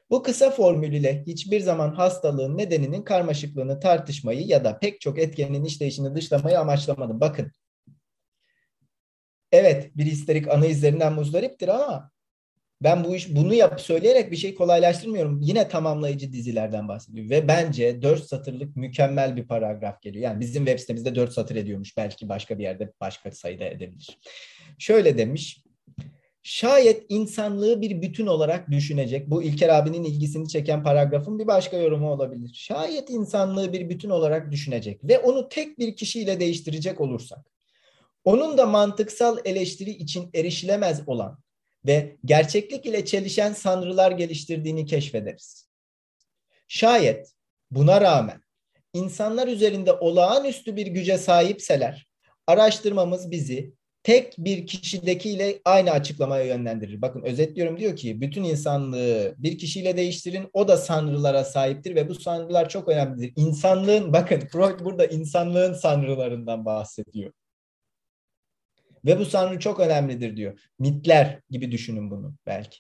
Bu kısa formül ile hiçbir zaman hastalığın nedeninin karmaşıklığını tartışmayı ya da pek çok etkenin işleyişini dışlamayı amaçlamadım. Bakın. Evet bir histerik ana izlerinden muzdariptir ama ben bu iş bunu yap söyleyerek bir şey kolaylaştırmıyorum. Yine tamamlayıcı dizilerden bahsediyor ve bence dört satırlık mükemmel bir paragraf geliyor. Yani bizim web sitemizde dört satır ediyormuş. Belki başka bir yerde başka sayıda edebilir. Şöyle demiş. Şayet insanlığı bir bütün olarak düşünecek, bu İlker abinin ilgisini çeken paragrafın bir başka yorumu olabilir. Şayet insanlığı bir bütün olarak düşünecek ve onu tek bir kişiyle değiştirecek olursak, onun da mantıksal eleştiri için erişilemez olan ve gerçeklik ile çelişen sanrılar geliştirdiğini keşfederiz. Şayet buna rağmen insanlar üzerinde olağanüstü bir güce sahipseler, araştırmamız bizi tek bir kişidekiyle aynı açıklamaya yönlendirir. Bakın özetliyorum diyor ki bütün insanlığı bir kişiyle değiştirin o da sanrılara sahiptir ve bu sanrılar çok önemlidir. İnsanlığın bakın Freud burada insanlığın sanrılarından bahsediyor. Ve bu sanrı çok önemlidir diyor. Mitler gibi düşünün bunu belki.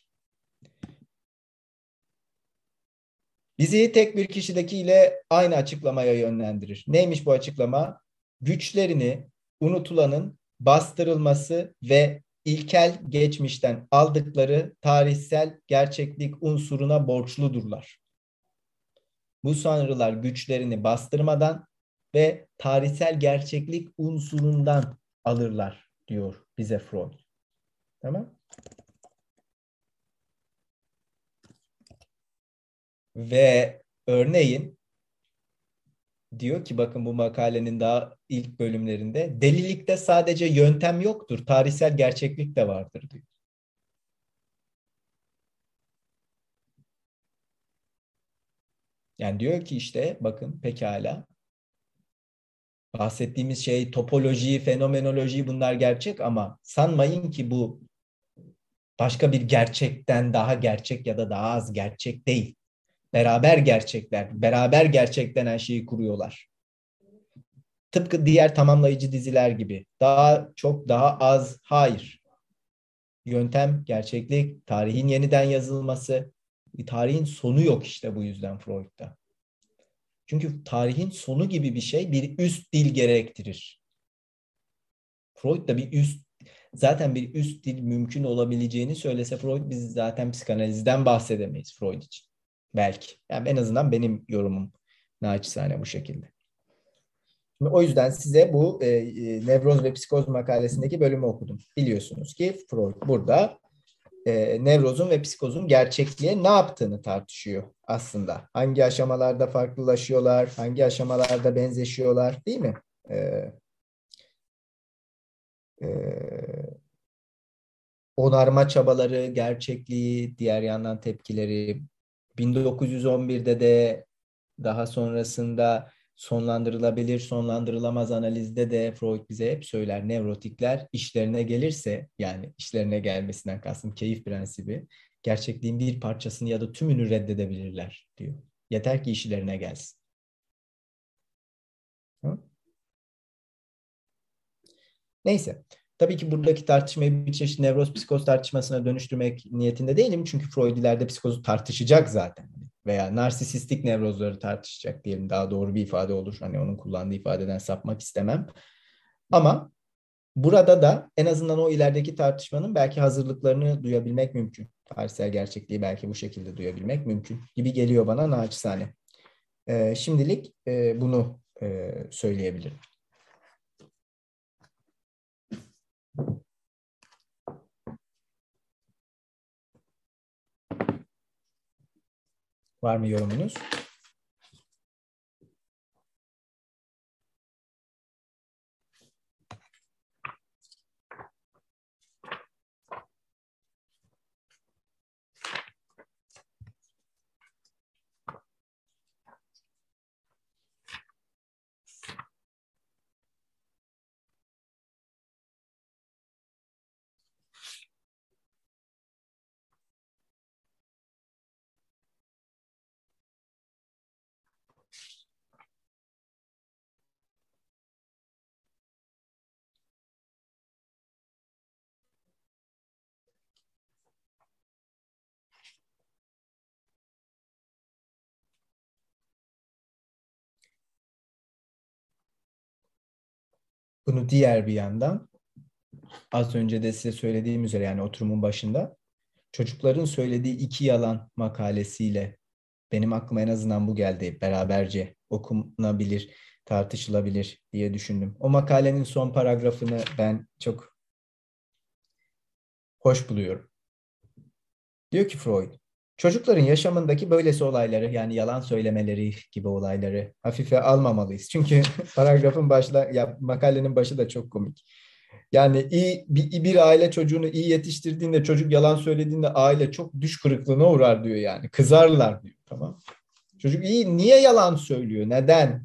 Bizi tek bir kişidekiyle aynı açıklamaya yönlendirir. Neymiş bu açıklama? Güçlerini unutulanın bastırılması ve ilkel geçmişten aldıkları tarihsel gerçeklik unsuruna borçludurlar. Bu sanrılar güçlerini bastırmadan ve tarihsel gerçeklik unsurundan alırlar diyor bize Freud. Tamam? Ve örneğin diyor ki bakın bu makalenin daha ilk bölümlerinde delilikte sadece yöntem yoktur, tarihsel gerçeklik de vardır diyor. Yani diyor ki işte bakın pekala bahsettiğimiz şey topoloji, fenomenoloji bunlar gerçek ama sanmayın ki bu başka bir gerçekten daha gerçek ya da daha az gerçek değil. Beraber gerçekler, beraber gerçeklenen şeyi kuruyorlar. Tıpkı diğer tamamlayıcı diziler gibi. Daha çok daha az hayır. Yöntem, gerçeklik, tarihin yeniden yazılması. Tarihin sonu yok işte bu yüzden Freud'da. Çünkü tarihin sonu gibi bir şey bir üst dil gerektirir. Freud da bir üst zaten bir üst dil mümkün olabileceğini söylese Freud biz zaten psikanalizden bahsedemeyiz Freud için. Belki. Yani en azından benim yorumum naçizane bu şekilde. Şimdi o yüzden size bu e, e, nevroz ve psikoz makalesindeki bölümü okudum. Biliyorsunuz ki Freud burada e, nevrozun ve psikozun gerçekliğe ne yaptığını tartışıyor aslında. Hangi aşamalarda farklılaşıyorlar, hangi aşamalarda benzeşiyorlar değil mi? E, e, onarma çabaları, gerçekliği, diğer yandan tepkileri. 1911'de de daha sonrasında sonlandırılabilir, sonlandırılamaz analizde de Freud bize hep söyler nevrotikler işlerine gelirse yani işlerine gelmesinden kastım keyif prensibi gerçekliğin bir parçasını ya da tümünü reddedebilirler diyor. Yeter ki işlerine gelsin. Hı? Neyse. Tabii ki buradaki tartışmayı bir çeşit nevroz psikoz tartışmasına dönüştürmek niyetinde değilim. Çünkü Freud ileride psikozu tartışacak zaten. Veya narsisistik nevrozları tartışacak diyelim. Daha doğru bir ifade olur. Hani onun kullandığı ifadeden sapmak istemem. Ama burada da en azından o ilerideki tartışmanın belki hazırlıklarını duyabilmek mümkün. Tarihsel gerçekliği belki bu şekilde duyabilmek mümkün gibi geliyor bana naçizane. Ee, şimdilik e, bunu e, söyleyebilirim. Var mı yorumunuz? Bunu diğer bir yandan az önce de size söylediğim üzere yani oturumun başında çocukların söylediği iki yalan makalesiyle benim aklıma en azından bu geldi. Beraberce okunabilir, tartışılabilir diye düşündüm. O makalenin son paragrafını ben çok hoş buluyorum. Diyor ki Freud, çocukların yaşamındaki böylesi olayları yani yalan söylemeleri gibi olayları hafife almamalıyız. Çünkü paragrafın başla ya makalenin başı da çok komik. Yani iyi bir, bir aile çocuğunu iyi yetiştirdiğinde çocuk yalan söylediğinde aile çok düş kırıklığına uğrar diyor yani. Kızarlar diyor. Tamam. Çocuk iyi niye yalan söylüyor? Neden?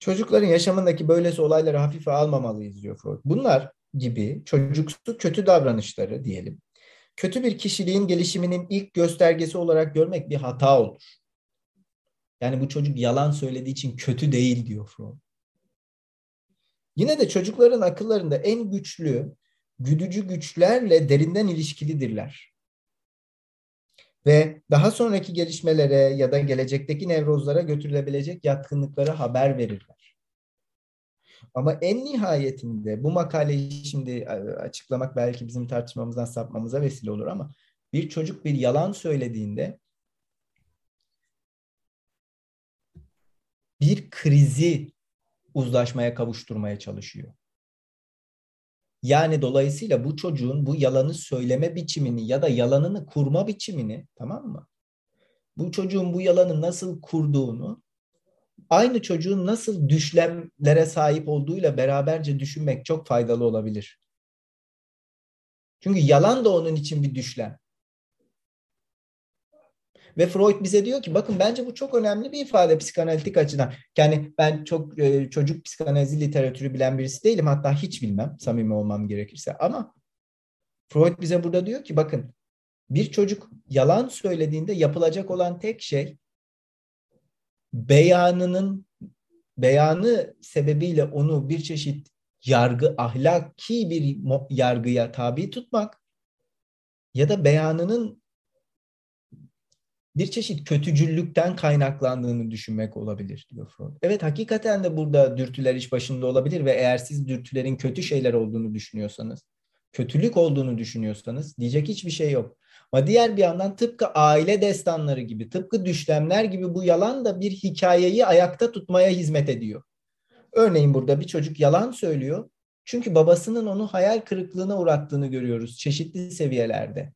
Çocukların yaşamındaki böylesi olayları hafife almamalıyız diyor Freud. Bunlar gibi çocuksu kötü davranışları diyelim. Kötü bir kişiliğin gelişiminin ilk göstergesi olarak görmek bir hata olur. Yani bu çocuk yalan söylediği için kötü değil diyor Freud. Yine de çocukların akıllarında en güçlü, güdücü güçlerle derinden ilişkilidirler. Ve daha sonraki gelişmelere ya da gelecekteki nevrozlara götürülebilecek yatkınlıklara haber verirler. Ama en nihayetinde bu makaleyi şimdi açıklamak belki bizim tartışmamızdan sapmamıza vesile olur ama bir çocuk bir yalan söylediğinde bir krizi uzlaşmaya kavuşturmaya çalışıyor. Yani dolayısıyla bu çocuğun bu yalanı söyleme biçimini ya da yalanını kurma biçimini tamam mı? Bu çocuğun bu yalanı nasıl kurduğunu aynı çocuğun nasıl düşlemlere sahip olduğuyla beraberce düşünmek çok faydalı olabilir. Çünkü yalan da onun için bir düşlem. Ve Freud bize diyor ki bakın bence bu çok önemli bir ifade psikanalitik açıdan. Yani ben çok e, çocuk psikanalizi literatürü bilen birisi değilim. Hatta hiç bilmem samimi olmam gerekirse. Ama Freud bize burada diyor ki bakın bir çocuk yalan söylediğinde yapılacak olan tek şey beyanının beyanı sebebiyle onu bir çeşit yargı ahlaki bir yargıya tabi tutmak ya da beyanının bir çeşit kötücüllükten kaynaklandığını düşünmek olabilir diyor Freud. Evet hakikaten de burada dürtüler iş başında olabilir ve eğer siz dürtülerin kötü şeyler olduğunu düşünüyorsanız, kötülük olduğunu düşünüyorsanız diyecek hiçbir şey yok. Ama diğer bir yandan tıpkı aile destanları gibi, tıpkı düşlemler gibi bu yalan da bir hikayeyi ayakta tutmaya hizmet ediyor. Örneğin burada bir çocuk yalan söylüyor. Çünkü babasının onu hayal kırıklığına uğrattığını görüyoruz çeşitli seviyelerde.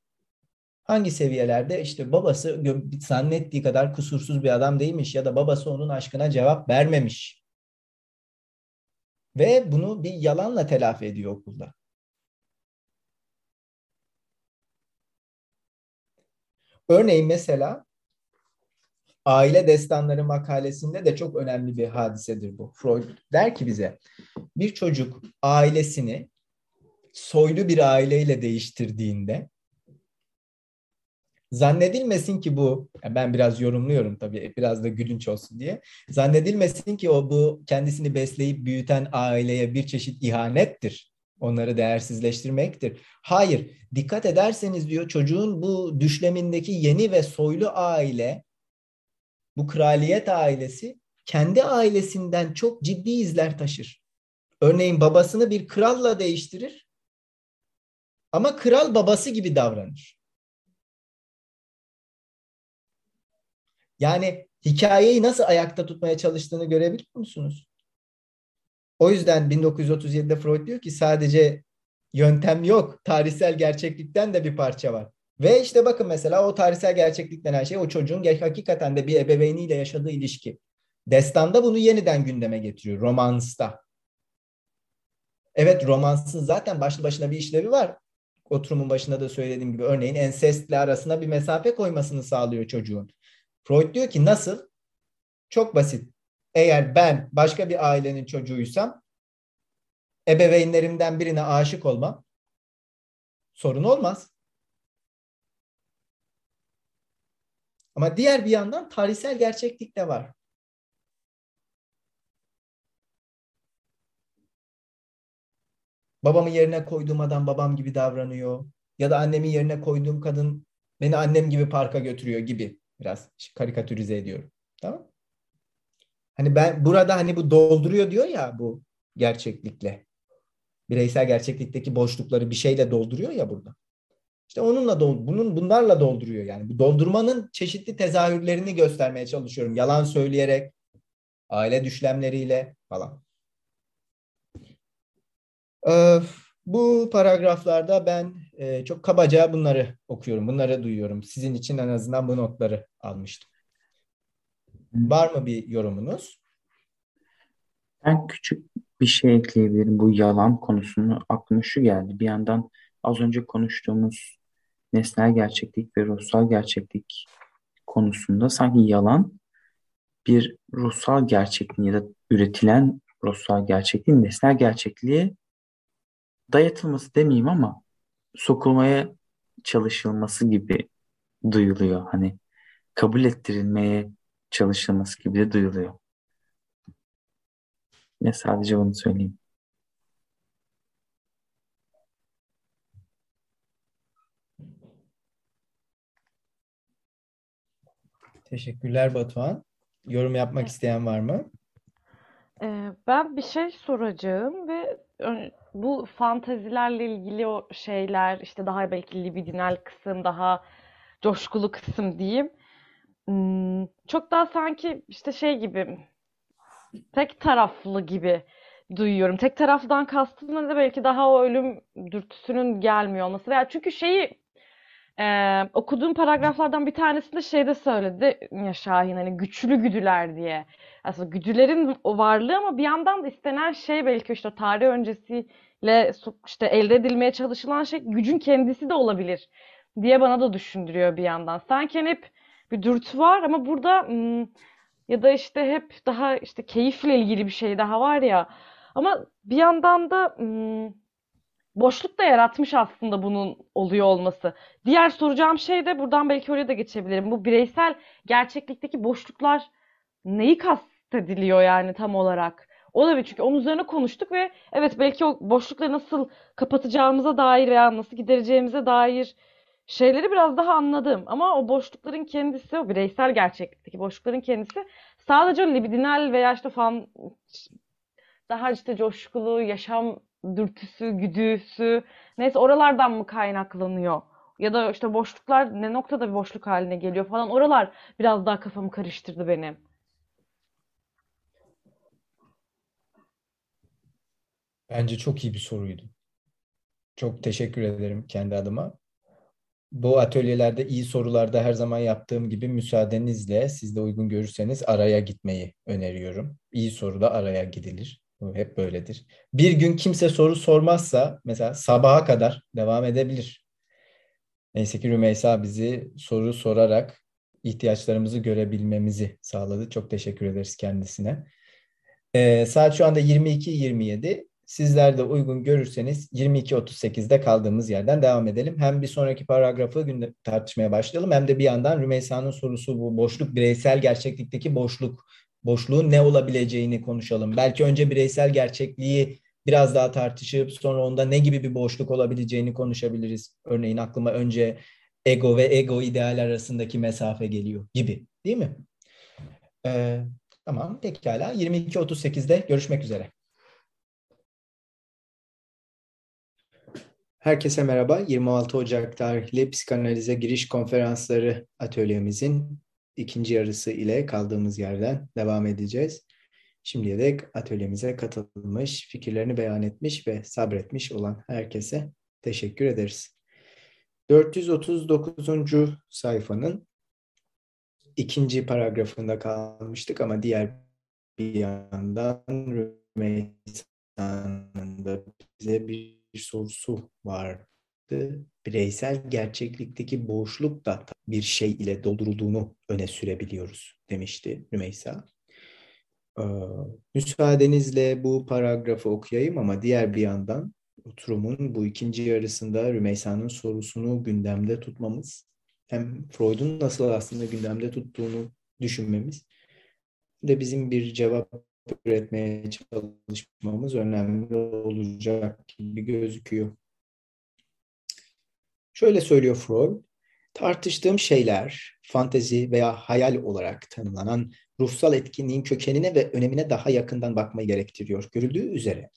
Hangi seviyelerde? işte babası zannettiği kadar kusursuz bir adam değilmiş ya da babası onun aşkına cevap vermemiş. Ve bunu bir yalanla telafi ediyor okulda. Örneğin mesela aile destanları makalesinde de çok önemli bir hadisedir bu. Freud der ki bize bir çocuk ailesini soylu bir aileyle değiştirdiğinde zannedilmesin ki bu ben biraz yorumluyorum tabii biraz da gülünç olsun diye. Zannedilmesin ki o bu kendisini besleyip büyüten aileye bir çeşit ihanettir. Onları değersizleştirmektir. Hayır, dikkat ederseniz diyor çocuğun bu düşlemindeki yeni ve soylu aile bu kraliyet ailesi kendi ailesinden çok ciddi izler taşır. Örneğin babasını bir kralla değiştirir ama kral babası gibi davranır. Yani hikayeyi nasıl ayakta tutmaya çalıştığını görebiliyor musunuz? O yüzden 1937'de Freud diyor ki sadece yöntem yok. Tarihsel gerçeklikten de bir parça var. Ve işte bakın mesela o tarihsel gerçeklik denen şey o çocuğun hakikaten de bir ebeveyniyle yaşadığı ilişki. Destanda bunu yeniden gündeme getiriyor. Romansta. Evet romansın zaten başlı başına bir işlevi var. Oturumun başında da söylediğim gibi örneğin ensestle arasına bir mesafe koymasını sağlıyor çocuğun. Freud diyor ki nasıl? Çok basit. Eğer ben başka bir ailenin çocuğuysam ebeveynlerimden birine aşık olmam sorun olmaz. Ama diğer bir yandan tarihsel gerçeklik de var. Babamı yerine koyduğum adam babam gibi davranıyor. Ya da annemi yerine koyduğum kadın beni annem gibi parka götürüyor gibi. Biraz karikatürize ediyorum. Tamam Hani ben burada hani bu dolduruyor diyor ya bu gerçeklikle. Bireysel gerçeklikteki boşlukları bir şeyle dolduruyor ya burada. İşte onunla dol bunun bunlarla dolduruyor yani. Bu doldurmanın çeşitli tezahürlerini göstermeye çalışıyorum. Yalan söyleyerek, aile düşlemleriyle falan. Ee, bu paragraflarda ben e, çok kabaca bunları okuyorum, bunları duyuyorum. Sizin için en azından bu notları almıştım. Var mı bir yorumunuz?
Ben küçük bir şey ekleyebilirim. Bu yalan konusunu aklıma şu geldi. Bir yandan az önce konuştuğumuz nesnel gerçeklik ve ruhsal gerçeklik konusunda sanki yalan bir ruhsal gerçekliğin ya da üretilen ruhsal gerçekliğin nesnel gerçekliğe dayatılması demeyeyim ama sokulmaya çalışılması gibi duyuluyor. Hani kabul ettirilmeye çalışılması gibi de duyuluyor. Ne sadece bunu söyleyeyim.
Teşekkürler Batuhan. Yorum yapmak isteyen var mı?
Ee, ben bir şey soracağım ve bu fantazilerle ilgili o şeyler işte daha belki libidinal kısım daha coşkulu kısım diyeyim. Hmm, çok daha sanki işte şey gibi tek taraflı gibi duyuyorum. Tek taraftan kastım da belki daha o ölüm dürtüsünün gelmiyor olması veya çünkü şeyi ee, okuduğum paragraflardan bir tanesinde şeyde söyledi ya Şahin hani güçlü güdüler diye. Aslında güdülerin varlığı ama bir yandan da istenen şey belki işte tarih öncesiyle işte elde edilmeye çalışılan şey gücün kendisi de olabilir diye bana da düşündürüyor bir yandan. Sanki hani hep bir dürtü var ama burada ya da işte hep daha işte keyifle ilgili bir şey daha var ya. Ama bir yandan da boşluk da yaratmış aslında bunun oluyor olması. Diğer soracağım şey de buradan belki oraya da geçebilirim. Bu bireysel gerçeklikteki boşluklar neyi kastediliyor yani tam olarak? O da bir çünkü onun üzerine konuştuk ve evet belki o boşlukları nasıl kapatacağımıza dair veya nasıl gidereceğimize dair şeyleri biraz daha anladım. Ama o boşlukların kendisi, o bireysel gerçeklikteki boşlukların kendisi sadece libidinal veya işte fan daha işte coşkulu yaşam dürtüsü, güdüsü neyse oralardan mı kaynaklanıyor? Ya da işte boşluklar ne noktada bir boşluk haline geliyor falan. Oralar biraz daha kafamı karıştırdı benim.
Bence çok iyi bir soruydu. Çok teşekkür ederim kendi adıma. Bu atölyelerde iyi sorularda her zaman yaptığım gibi müsaadenizle siz de uygun görürseniz araya gitmeyi öneriyorum. İyi soruda araya gidilir. Bu hep böyledir. Bir gün kimse soru sormazsa mesela sabaha kadar devam edebilir. Neyse ki Rümeysa bizi soru sorarak ihtiyaçlarımızı görebilmemizi sağladı. Çok teşekkür ederiz kendisine. Ee, saat şu anda 22.27. Sizler de uygun görürseniz 22.38'de kaldığımız yerden devam edelim. Hem bir sonraki paragrafı günde tartışmaya başlayalım hem de bir yandan Rümeysa'nın sorusu bu boşluk, bireysel gerçeklikteki boşluk, boşluğun ne olabileceğini konuşalım. Belki önce bireysel gerçekliği biraz daha tartışıp sonra onda ne gibi bir boşluk olabileceğini konuşabiliriz. Örneğin aklıma önce ego ve ego ideal arasındaki mesafe geliyor gibi değil mi? Ee, tamam pekala 22.38'de görüşmek üzere. Herkese merhaba. 26 Ocak tarihli psikanalize giriş konferansları atölyemizin ikinci yarısı ile kaldığımız yerden devam edeceğiz. Şimdiye dek atölyemize katılmış, fikirlerini beyan etmiş ve sabretmiş olan herkese teşekkür ederiz. 439. sayfanın ikinci paragrafında kalmıştık ama diğer bir yandan Rümeysa'nın da bize bir sorusu vardı. Bireysel gerçeklikteki boşluk da bir şey ile doldurulduğunu öne sürebiliyoruz demişti Rümeysa. Ee, müsaadenizle bu paragrafı okuyayım ama diğer bir yandan oturumun bu ikinci yarısında Rümeysa'nın sorusunu gündemde tutmamız hem Freud'un nasıl aslında gündemde tuttuğunu düşünmemiz de bizim bir cevap üretmeye çalışmamız önemli olacak gibi gözüküyor. Şöyle söylüyor Freud, tartıştığım şeyler fantezi veya hayal olarak tanımlanan ruhsal etkinliğin kökenine ve önemine daha yakından bakmayı gerektiriyor. Görüldüğü üzere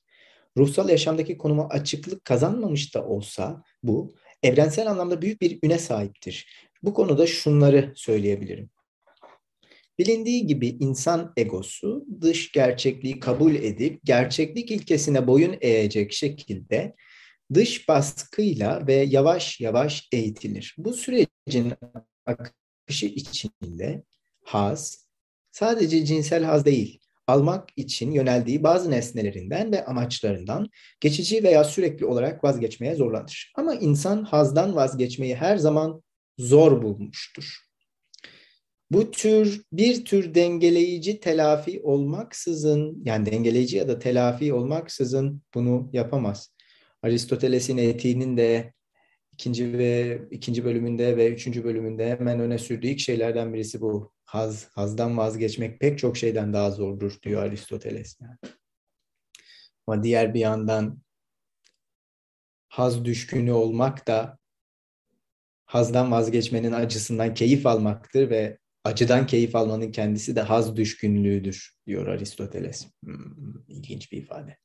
ruhsal yaşamdaki konuma açıklık kazanmamış da olsa bu evrensel anlamda büyük bir üne sahiptir. Bu konuda şunları söyleyebilirim. Bilindiği gibi insan egosu dış gerçekliği kabul edip gerçeklik ilkesine boyun eğecek şekilde dış baskıyla ve yavaş yavaş eğitilir. Bu sürecin akışı içinde haz sadece cinsel haz değil, almak için yöneldiği bazı nesnelerinden ve amaçlarından geçici veya sürekli olarak vazgeçmeye zorlanır. Ama insan hazdan vazgeçmeyi her zaman zor bulmuştur. Bu tür bir tür dengeleyici telafi olmaksızın yani dengeleyici ya da telafi olmaksızın bunu yapamaz. Aristoteles'in etiğinin de ikinci ve ikinci bölümünde ve üçüncü bölümünde hemen öne sürdüğü ilk şeylerden birisi bu. Haz, hazdan vazgeçmek pek çok şeyden daha zordur diyor Aristoteles. Yani. Ama diğer bir yandan haz düşkünü olmak da hazdan vazgeçmenin acısından keyif almaktır ve acıdan keyif almanın kendisi de haz düşkünlüğüdür diyor Aristoteles. Hmm, ilginç bir ifade.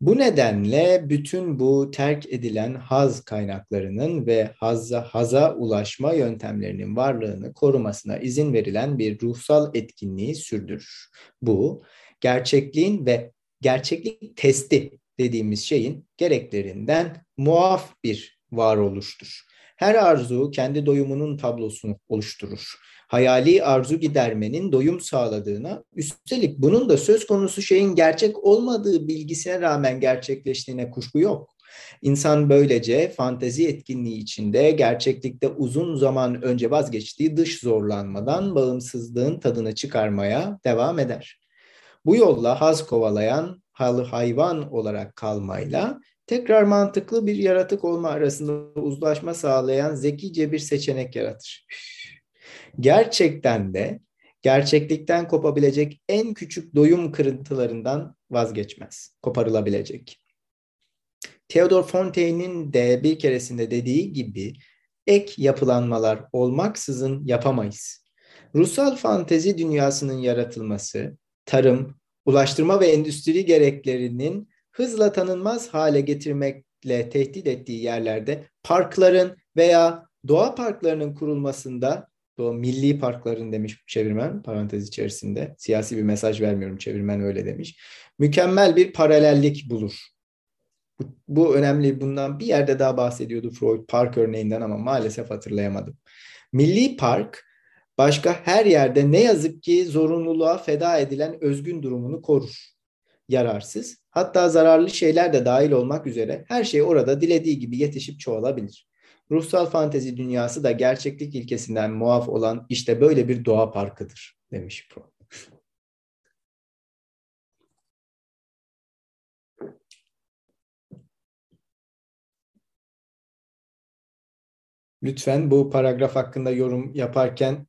Bu nedenle bütün bu terk edilen haz kaynaklarının ve hazza, haza ulaşma yöntemlerinin varlığını korumasına izin verilen bir ruhsal etkinliği sürdürür. Bu gerçekliğin ve gerçeklik testi dediğimiz şeyin gereklerinden muaf bir varoluştur. Her arzu kendi doyumunun tablosunu oluşturur. Hayali arzu gidermenin doyum sağladığına, üstelik bunun da söz konusu şeyin gerçek olmadığı bilgisine rağmen gerçekleştiğine kuşku yok. İnsan böylece fantezi etkinliği içinde gerçeklikte uzun zaman önce vazgeçtiği dış zorlanmadan bağımsızlığın tadını çıkarmaya devam eder. Bu yolla haz kovalayan halı hayvan olarak kalmayla tekrar mantıklı bir yaratık olma arasında uzlaşma sağlayan zekice bir seçenek yaratır. Gerçekten de gerçeklikten kopabilecek en küçük doyum kırıntılarından vazgeçmez. Koparılabilecek. Theodor Fontaine'in de bir keresinde dediği gibi ek yapılanmalar olmaksızın yapamayız. Ruhsal fantezi dünyasının yaratılması, tarım, ulaştırma ve endüstri gereklerinin hızla tanınmaz hale getirmekle tehdit ettiği yerlerde parkların veya doğa parklarının kurulmasında o milli parkların demiş çevirmen parantez içerisinde. Siyasi bir mesaj vermiyorum çevirmen öyle demiş. Mükemmel bir paralellik bulur. Bu, bu önemli. Bundan bir yerde daha bahsediyordu Freud park örneğinden ama maalesef hatırlayamadım. Milli park başka her yerde ne yazık ki zorunluluğa feda edilen özgün durumunu korur yararsız. Hatta zararlı şeyler de dahil olmak üzere her şey orada dilediği gibi yetişip çoğalabilir. Ruhsal fantezi dünyası da gerçeklik ilkesinden muaf olan işte böyle bir doğa parkıdır demiş Freud. Lütfen bu paragraf hakkında yorum yaparken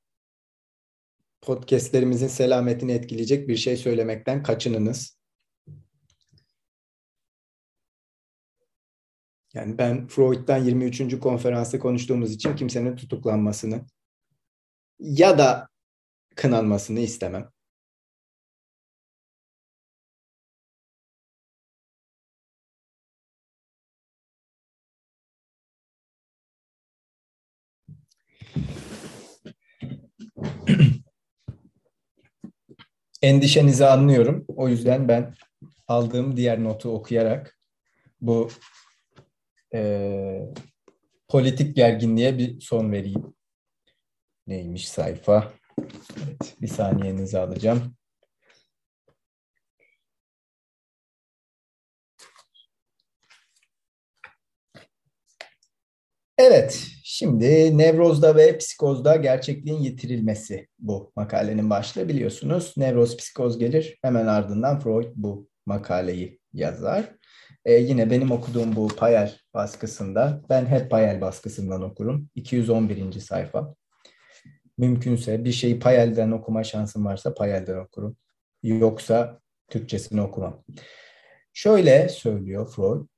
podcastlerimizin selametini etkileyecek bir şey söylemekten kaçınınız. Yani ben Freud'dan 23. konferansta konuştuğumuz için kimsenin tutuklanmasını ya da kınanmasını istemem. Endişenizi anlıyorum. O yüzden ben aldığım diğer notu okuyarak bu e, politik gerginliğe bir son vereyim. Neymiş sayfa? Evet, bir saniyenizi alacağım. Evet, şimdi nevrozda ve psikozda gerçekliğin yitirilmesi bu makalenin başlığı biliyorsunuz. Nevroz psikoz gelir, hemen ardından Freud bu makaleyi yazar. Ee, yine benim okuduğum bu Payel baskısında, ben hep Payel baskısından okurum. 211. sayfa. Mümkünse bir şeyi Payel'den okuma şansım varsa Payel'den okurum. Yoksa Türkçesini okumam. Şöyle söylüyor Freud.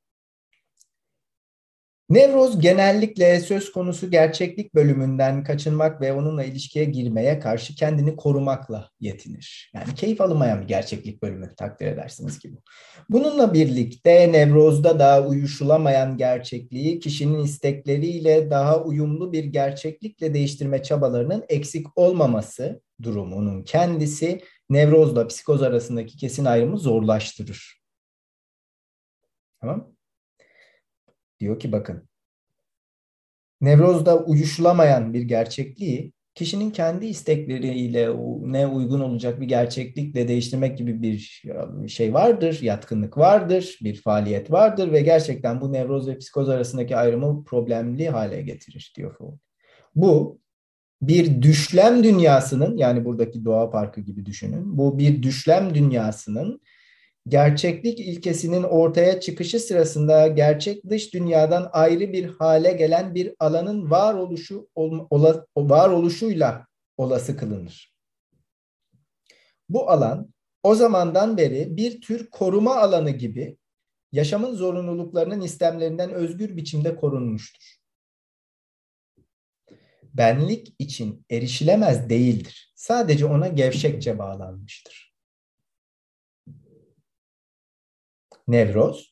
Nevroz genellikle söz konusu gerçeklik bölümünden kaçınmak ve onunla ilişkiye girmeye karşı kendini korumakla yetinir. Yani keyif alınmayan bir gerçeklik bölümü takdir edersiniz ki bu. Bununla birlikte nevrozda da uyuşulamayan gerçekliği kişinin istekleriyle daha uyumlu bir gerçeklikle değiştirme çabalarının eksik olmaması durumunun kendisi nevrozla psikoz arasındaki kesin ayrımı zorlaştırır. Tamam Diyor ki bakın, nevrozda uyuşulamayan bir gerçekliği kişinin kendi istekleriyle ne uygun olacak bir gerçeklikle değiştirmek gibi bir şey vardır, yatkınlık vardır, bir faaliyet vardır ve gerçekten bu nevroz ve psikoz arasındaki ayrımı problemli hale getirir diyor Freud. Bu bir düşlem dünyasının yani buradaki doğa parkı gibi düşünün. Bu bir düşlem dünyasının gerçeklik ilkesinin ortaya çıkışı sırasında gerçek dış dünyadan ayrı bir hale gelen bir alanın varoluşu ola, varoluşuyla olası kılınır. Bu alan o zamandan beri bir tür koruma alanı gibi yaşamın zorunluluklarının istemlerinden özgür biçimde korunmuştur. Benlik için erişilemez değildir. Sadece ona gevşekçe bağlanmıştır. Nevroz,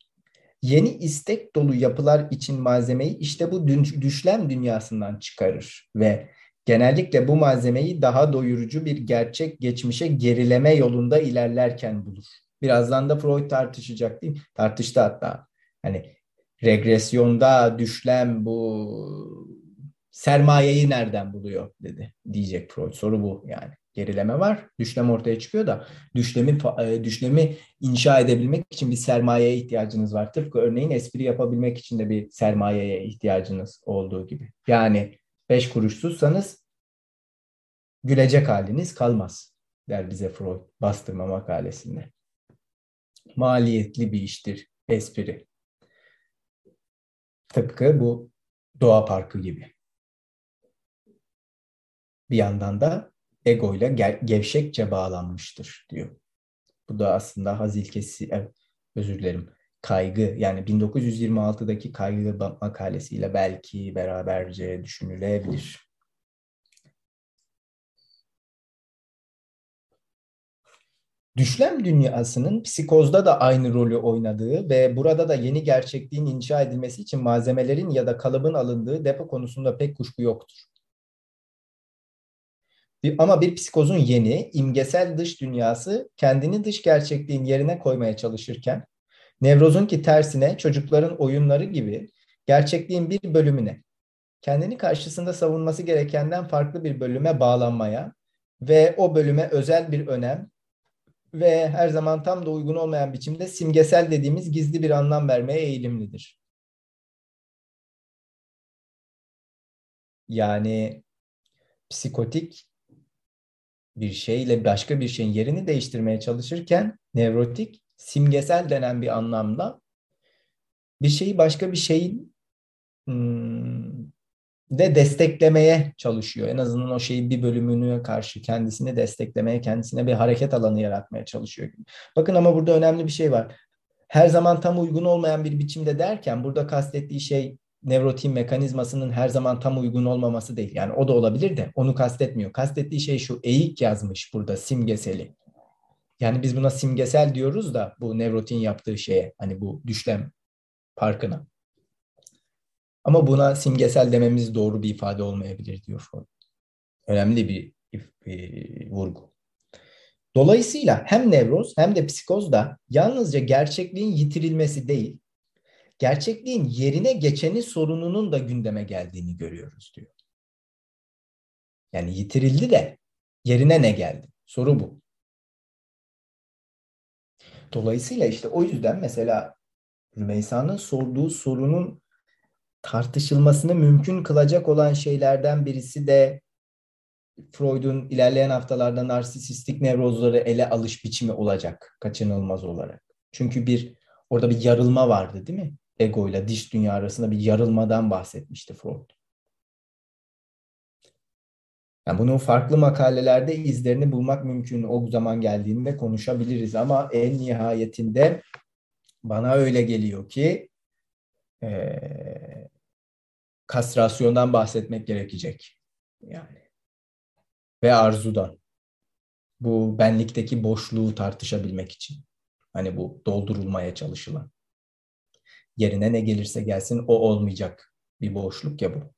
yeni istek dolu yapılar için malzemeyi işte bu düşlem dünyasından çıkarır ve genellikle bu malzemeyi daha doyurucu bir gerçek geçmişe gerileme yolunda ilerlerken bulur. Birazdan da Freud tartışacak değil mi? Tartıştı hatta. Hani regresyonda düşlem bu sermayeyi nereden buluyor dedi diyecek Freud. Soru bu yani gerileme var. Düşlem ortaya çıkıyor da düşlemi e, düşlemi inşa edebilmek için bir sermayeye ihtiyacınız var. Tıpkı örneğin espri yapabilmek için de bir sermayeye ihtiyacınız olduğu gibi. Yani beş kuruşsuzsanız gülecek haliniz kalmaz der bize Freud bastırma makalesinde. Maliyetli bir iştir espri. Tıpkı bu doğa parkı gibi. Bir yandan da ego ile gevşekçe bağlanmıştır diyor. Bu da aslında haz ilkesi, özür dilerim, kaygı yani 1926'daki kaygı makalesiyle belki beraberce düşünülebilir. Düşlem dünyasının psikozda da aynı rolü oynadığı ve burada da yeni gerçekliğin inşa edilmesi için malzemelerin ya da kalıbın alındığı depo konusunda pek kuşku yoktur. Ama bir psikozun yeni, imgesel dış dünyası kendini dış gerçekliğin yerine koymaya çalışırken, nevrozun ki tersine çocukların oyunları gibi gerçekliğin bir bölümüne, kendini karşısında savunması gerekenden farklı bir bölüme bağlanmaya ve o bölüme özel bir önem ve her zaman tam da uygun olmayan biçimde simgesel dediğimiz gizli bir anlam vermeye eğilimlidir. Yani psikotik bir şeyle başka bir şeyin yerini değiştirmeye çalışırken nevrotik simgesel denen bir anlamda bir şeyi başka bir şeyin hmm, de desteklemeye çalışıyor. En azından o şeyin bir bölümünü karşı kendisini desteklemeye, kendisine bir hareket alanı yaratmaya çalışıyor. Bakın ama burada önemli bir şey var. Her zaman tam uygun olmayan bir biçimde derken burada kastettiği şey nevrotin mekanizmasının her zaman tam uygun olmaması değil. Yani o da olabilir de onu kastetmiyor. Kastettiği şey şu eğik yazmış burada simgeseli. Yani biz buna simgesel diyoruz da bu nevrotin yaptığı şeye hani bu düşlem parkına. Ama buna simgesel dememiz doğru bir ifade olmayabilir diyor Freud. Önemli bir, bir vurgu. Dolayısıyla hem nevroz hem de psikoz da yalnızca gerçekliğin yitirilmesi değil, gerçekliğin yerine geçeni sorununun da gündeme geldiğini görüyoruz diyor. Yani yitirildi de yerine ne geldi? Soru bu. Dolayısıyla işte o yüzden mesela Rümeysa'nın sorduğu sorunun tartışılmasını mümkün kılacak olan şeylerden birisi de Freud'un ilerleyen haftalarda narsisistik nevrozları ele alış biçimi olacak kaçınılmaz olarak. Çünkü bir orada bir yarılma vardı değil mi? Ego ile diş dünya arasında bir yarılmadan bahsetmişti Freud. Yani bunun farklı makalelerde izlerini bulmak mümkün. O zaman geldiğinde konuşabiliriz ama en nihayetinde bana öyle geliyor ki e, kastrasyondan bahsetmek gerekecek. Yani ve arzudan. Bu benlikteki boşluğu tartışabilmek için. Hani bu doldurulmaya çalışılan. Yerine ne gelirse gelsin o olmayacak bir boşluk ya bu.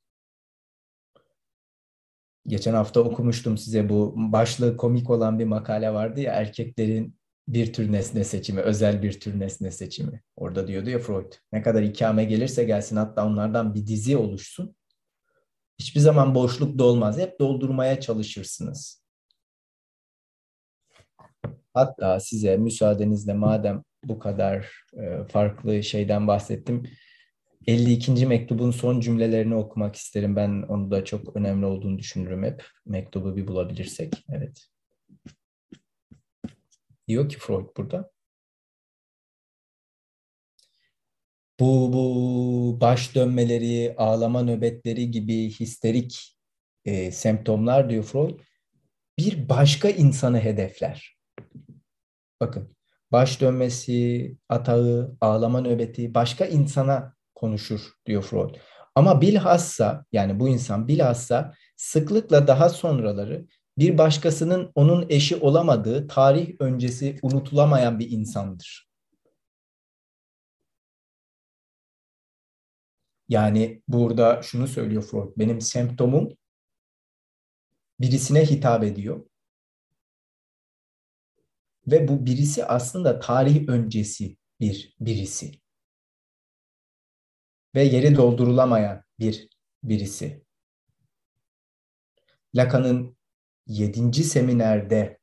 Geçen hafta okumuştum size bu başlığı komik olan bir makale vardı ya erkeklerin bir tür nesne seçimi, özel bir tür nesne seçimi. Orada diyordu ya Freud, ne kadar ikame gelirse gelsin hatta onlardan bir dizi oluşsun. Hiçbir zaman boşluk dolmaz. Hep doldurmaya çalışırsınız. Hatta size müsaadenizle madem bu kadar e, farklı şeyden bahsettim. 52. mektubun son cümlelerini okumak isterim. Ben onu da çok önemli olduğunu düşünürüm hep. Mektubu bir bulabilirsek. Evet. Diyor ki Freud burada. Bu, bu baş dönmeleri, ağlama nöbetleri gibi histerik e, semptomlar diyor Freud bir başka insanı hedefler. Bakın baş dönmesi, atağı, ağlama nöbeti başka insana konuşur diyor Freud. Ama bilhassa yani bu insan bilhassa sıklıkla daha sonraları bir başkasının onun eşi olamadığı tarih öncesi unutulamayan bir insandır. Yani burada şunu söylüyor Freud, benim semptomum birisine hitap ediyor. Ve bu birisi aslında tarih öncesi bir birisi. Ve yeri doldurulamayan bir birisi. Lacan'ın yedinci seminerde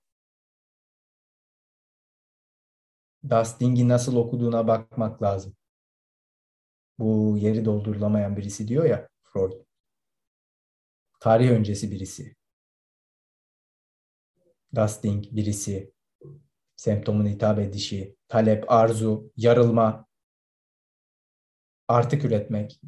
Dusting'i nasıl okuduğuna bakmak lazım. Bu yeri doldurulamayan birisi diyor ya Freud. Tarih öncesi birisi. Dusting birisi. Semptomun hitap edişi, talep, arzu, yarılma, artık üretmek.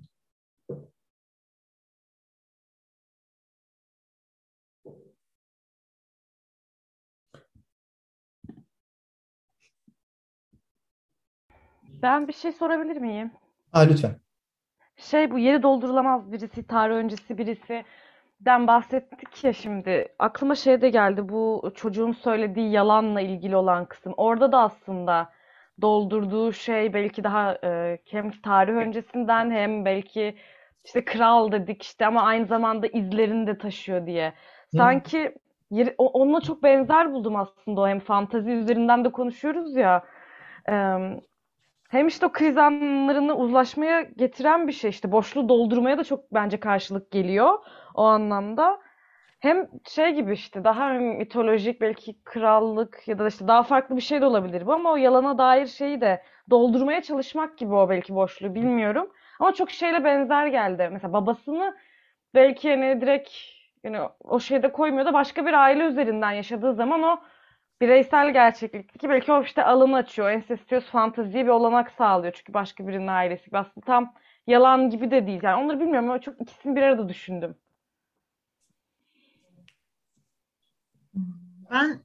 Ben bir şey sorabilir miyim?
Aa, lütfen.
Şey bu yeri doldurulamaz birisi, tarih öncesi birisi den bahsettik ya şimdi. Aklıma şey de geldi bu çocuğun söylediği yalanla ilgili olan kısım. Orada da aslında doldurduğu şey belki daha e, hem tarih öncesinden hem belki işte kral dedik işte ama aynı zamanda izlerini de taşıyor diye. Sanki yeri, onunla çok benzer buldum aslında o hem fantazi üzerinden de konuşuyoruz ya. Hem işte o kriz anlarını uzlaşmaya getiren bir şey işte boşluğu doldurmaya da çok bence karşılık geliyor o anlamda. Hem şey gibi işte daha mitolojik belki krallık ya da işte daha farklı bir şey de olabilir bu ama o yalana dair şeyi de doldurmaya çalışmak gibi o belki boşluğu bilmiyorum. Ama çok şeyle benzer geldi. Mesela babasını belki hani direkt yani o şeyde koymuyor da başka bir aile üzerinden yaşadığı zaman o bireysel gerçeklikteki belki o işte alanı açıyor. Ensestiyöz fanteziye bir olanak sağlıyor. Çünkü başka birinin ailesi. Aslında tam yalan gibi de değil. Yani onları bilmiyorum ama çok ikisini bir arada düşündüm.
Ben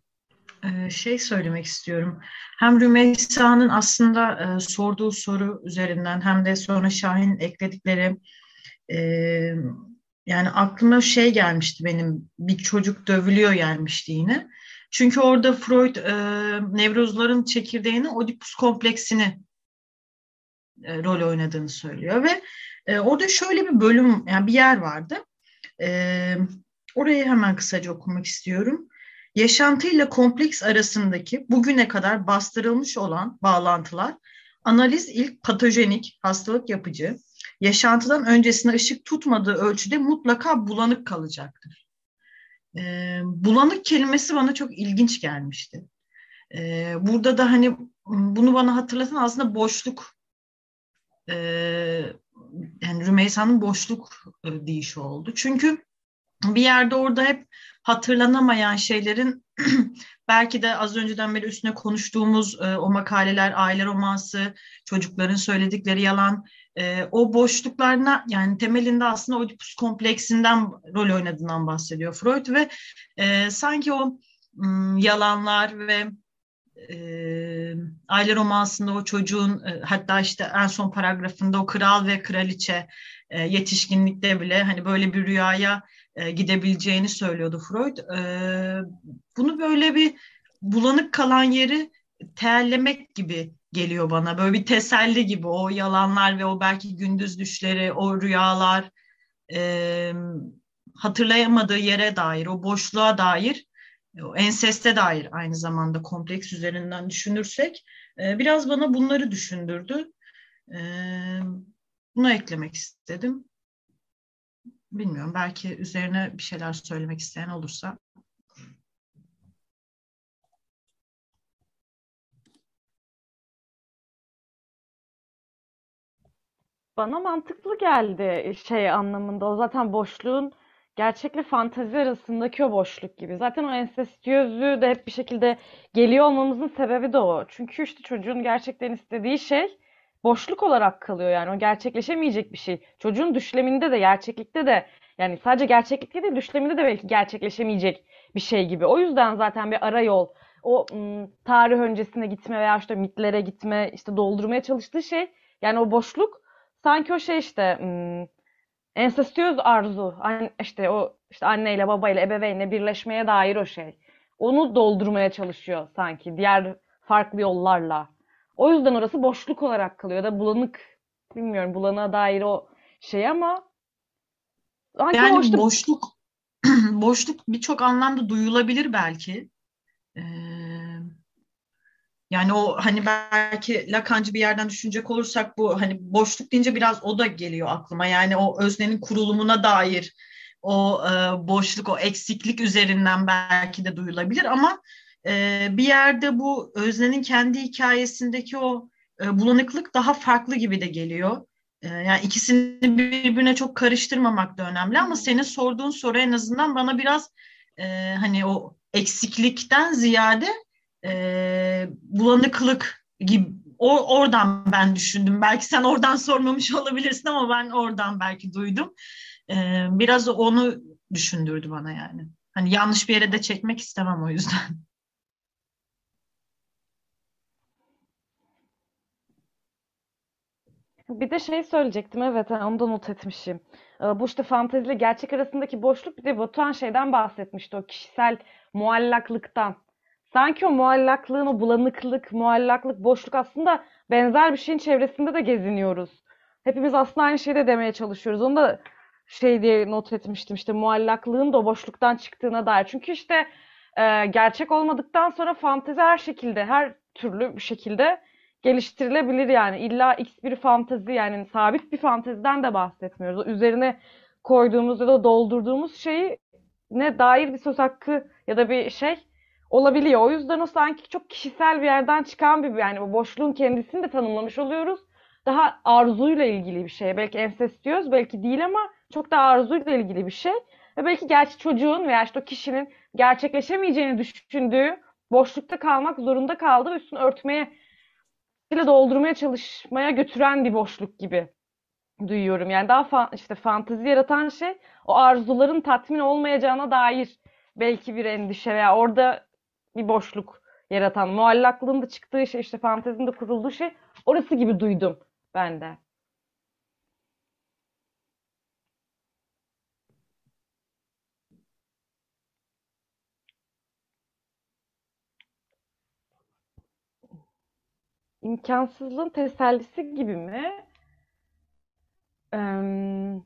e, şey söylemek istiyorum. Hem Rümeysa'nın aslında e, sorduğu soru üzerinden hem de sonra Şahin ekledikleri e, yani aklıma şey gelmişti benim bir çocuk dövülüyor gelmişti yine. Çünkü orada Freud e, nevrozların çekirdeğini Oedipus kompleksini e, rol oynadığını söylüyor ve e, orada şöyle bir bölüm yani bir yer vardı. E, orayı hemen kısaca okumak istiyorum. Yaşantıyla kompleks arasındaki bugüne kadar bastırılmış olan bağlantılar analiz ilk patojenik, hastalık yapıcı, yaşantıdan öncesine ışık tutmadığı ölçüde mutlaka bulanık kalacaktır. E, bulanık kelimesi bana çok ilginç gelmişti. E, burada da hani bunu bana hatırlatan aslında boşluk e, yani Rümeysa'nın boşluk e, deyişi oldu. Çünkü bir yerde orada hep hatırlanamayan şeylerin belki de az önceden beri üstüne konuştuğumuz e, o makaleler, aile romansı, çocukların söyledikleri yalan, e, o boşluklarına yani temelinde aslında Oedipus kompleksinden rol oynadığından bahsediyor Freud ve e, sanki o m, yalanlar ve e, aile romansında o çocuğun e, hatta işte en son paragrafında o kral ve kraliçe e, yetişkinlikte bile hani böyle bir rüyaya e, gidebileceğini söylüyordu Freud. E, bunu böyle bir bulanık kalan yeri terlemek gibi geliyor bana. Böyle bir teselli gibi o yalanlar ve o belki gündüz düşleri, o rüyalar e, hatırlayamadığı yere dair, o boşluğa dair, o enseste dair aynı zamanda kompleks üzerinden düşünürsek e, biraz bana bunları düşündürdü. E, bunu eklemek istedim. Bilmiyorum belki üzerine bir şeyler söylemek isteyen olursa.
Bana mantıklı geldi şey anlamında. O zaten boşluğun gerçekle fantazi arasındaki o boşluk gibi. Zaten o ensestiyözlüğü de hep bir şekilde geliyor olmamızın sebebi de o. Çünkü işte çocuğun gerçekten istediği şey boşluk olarak kalıyor yani. O gerçekleşemeyecek bir şey. Çocuğun düşleminde de gerçeklikte de yani sadece gerçeklikte değil düşleminde de belki gerçekleşemeyecek bir şey gibi. O yüzden zaten bir ara yol o tarih öncesine gitme veya işte mitlere gitme işte doldurmaya çalıştığı şey yani o boşluk sanki o şey işte ensestiyöz arzu işte o işte anneyle babayla ebeveynle birleşmeye dair o şey. Onu doldurmaya çalışıyor sanki diğer farklı yollarla. O yüzden orası boşluk olarak kalıyor da bulanık bilmiyorum bulanığa dair o şey ama
sanki yani boşluk boşluk, boşluk birçok anlamda duyulabilir belki. Ee, yani o hani belki Lacancı bir yerden düşünecek olursak bu hani boşluk deyince biraz o da geliyor aklıma. Yani o öznenin kurulumuna dair o e, boşluk, o eksiklik üzerinden belki de duyulabilir ama e, bir yerde bu öznenin kendi hikayesindeki o e, bulanıklık daha farklı gibi de geliyor. E, yani ikisini birbirine çok karıştırmamak da önemli ama senin sorduğun soru en azından bana biraz e, hani o eksiklikten ziyade e, bulanıklık gibi o, oradan ben düşündüm. Belki sen oradan sormamış olabilirsin ama ben oradan belki duydum. E, biraz onu düşündürdü bana yani. Hani yanlış bir yere de çekmek istemem o yüzden.
Bir de şey söyleyecektim evet onu da not etmişim. Bu işte fanteziyle gerçek arasındaki boşluk bir de Batuhan şeyden bahsetmişti o kişisel muallaklıktan. Sanki o muallaklığın, o bulanıklık, muallaklık, boşluk aslında benzer bir şeyin çevresinde de geziniyoruz. Hepimiz aslında aynı şeyi de demeye çalışıyoruz. Onu da şey diye not etmiştim işte muallaklığın da o boşluktan çıktığına dair. Çünkü işte e, gerçek olmadıktan sonra fantezi her şekilde, her türlü bir şekilde geliştirilebilir yani. İlla x bir fantezi yani sabit bir fanteziden de bahsetmiyoruz. O üzerine koyduğumuz ya da doldurduğumuz şeyi ne dair bir söz hakkı ya da bir şey olabiliyor. O yüzden o sanki çok kişisel bir yerden çıkan bir yani bu boşluğun kendisini de tanımlamış oluyoruz. Daha arzuyla ilgili bir şey. Belki ensestiyöz belki değil ama çok da arzuyla ilgili bir şey. Ve belki gerçi çocuğun veya işte o kişinin gerçekleşemeyeceğini düşündüğü boşlukta kalmak zorunda kaldı ve üstünü örtmeye ile doldurmaya çalışmaya götüren bir boşluk gibi duyuyorum. Yani daha fa işte fantezi yaratan şey o arzuların tatmin olmayacağına dair belki bir endişe veya orada bir boşluk yaratan, muallaklığın da çıktığı şey, işte fantezinin de kurulduğu şey orası gibi duydum ben de. imkansızlığın tesellisi gibi mi? Ee,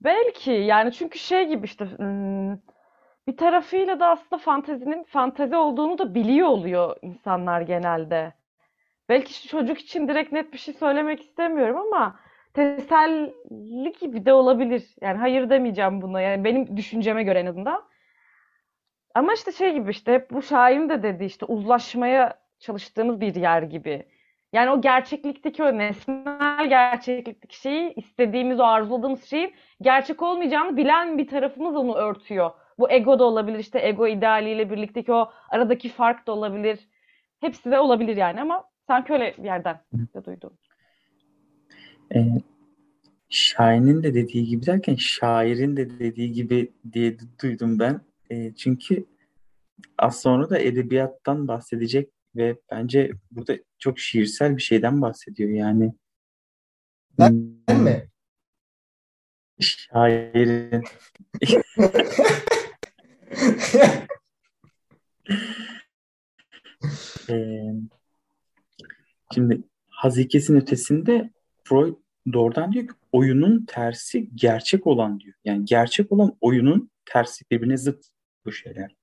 belki yani çünkü şey gibi işte bir tarafıyla da aslında fantezinin fantezi olduğunu da biliyor oluyor insanlar genelde. Belki çocuk için direkt net bir şey söylemek istemiyorum ama teselli gibi de olabilir. Yani hayır demeyeceğim buna. Yani benim düşünceme göre en azından. Ama işte şey gibi işte hep bu şairin de dedi işte uzlaşmaya çalıştığımız bir yer gibi. Yani o gerçeklikteki o nesnel gerçeklikteki şeyi istediğimiz o arzuladığımız şeyin gerçek olmayacağını bilen bir tarafımız onu örtüyor. Bu ego da olabilir işte ego idealiyle birlikteki o aradaki fark da olabilir. Hepsi de olabilir yani ama sanki öyle bir yerden de duydum.
E, Şahin'in de dediği gibi derken şairin de dediği gibi diye duydum ben. E, çünkü az sonra da edebiyattan bahsedecek ve bence burada çok şiirsel bir şeyden bahsediyor yani.
Ben mi?
Şairin. ee, şimdi hazikesin ötesinde Freud doğrudan diyor ki oyunun tersi gerçek olan diyor. Yani gerçek olan oyunun tersi birbirine zıt bu şeyler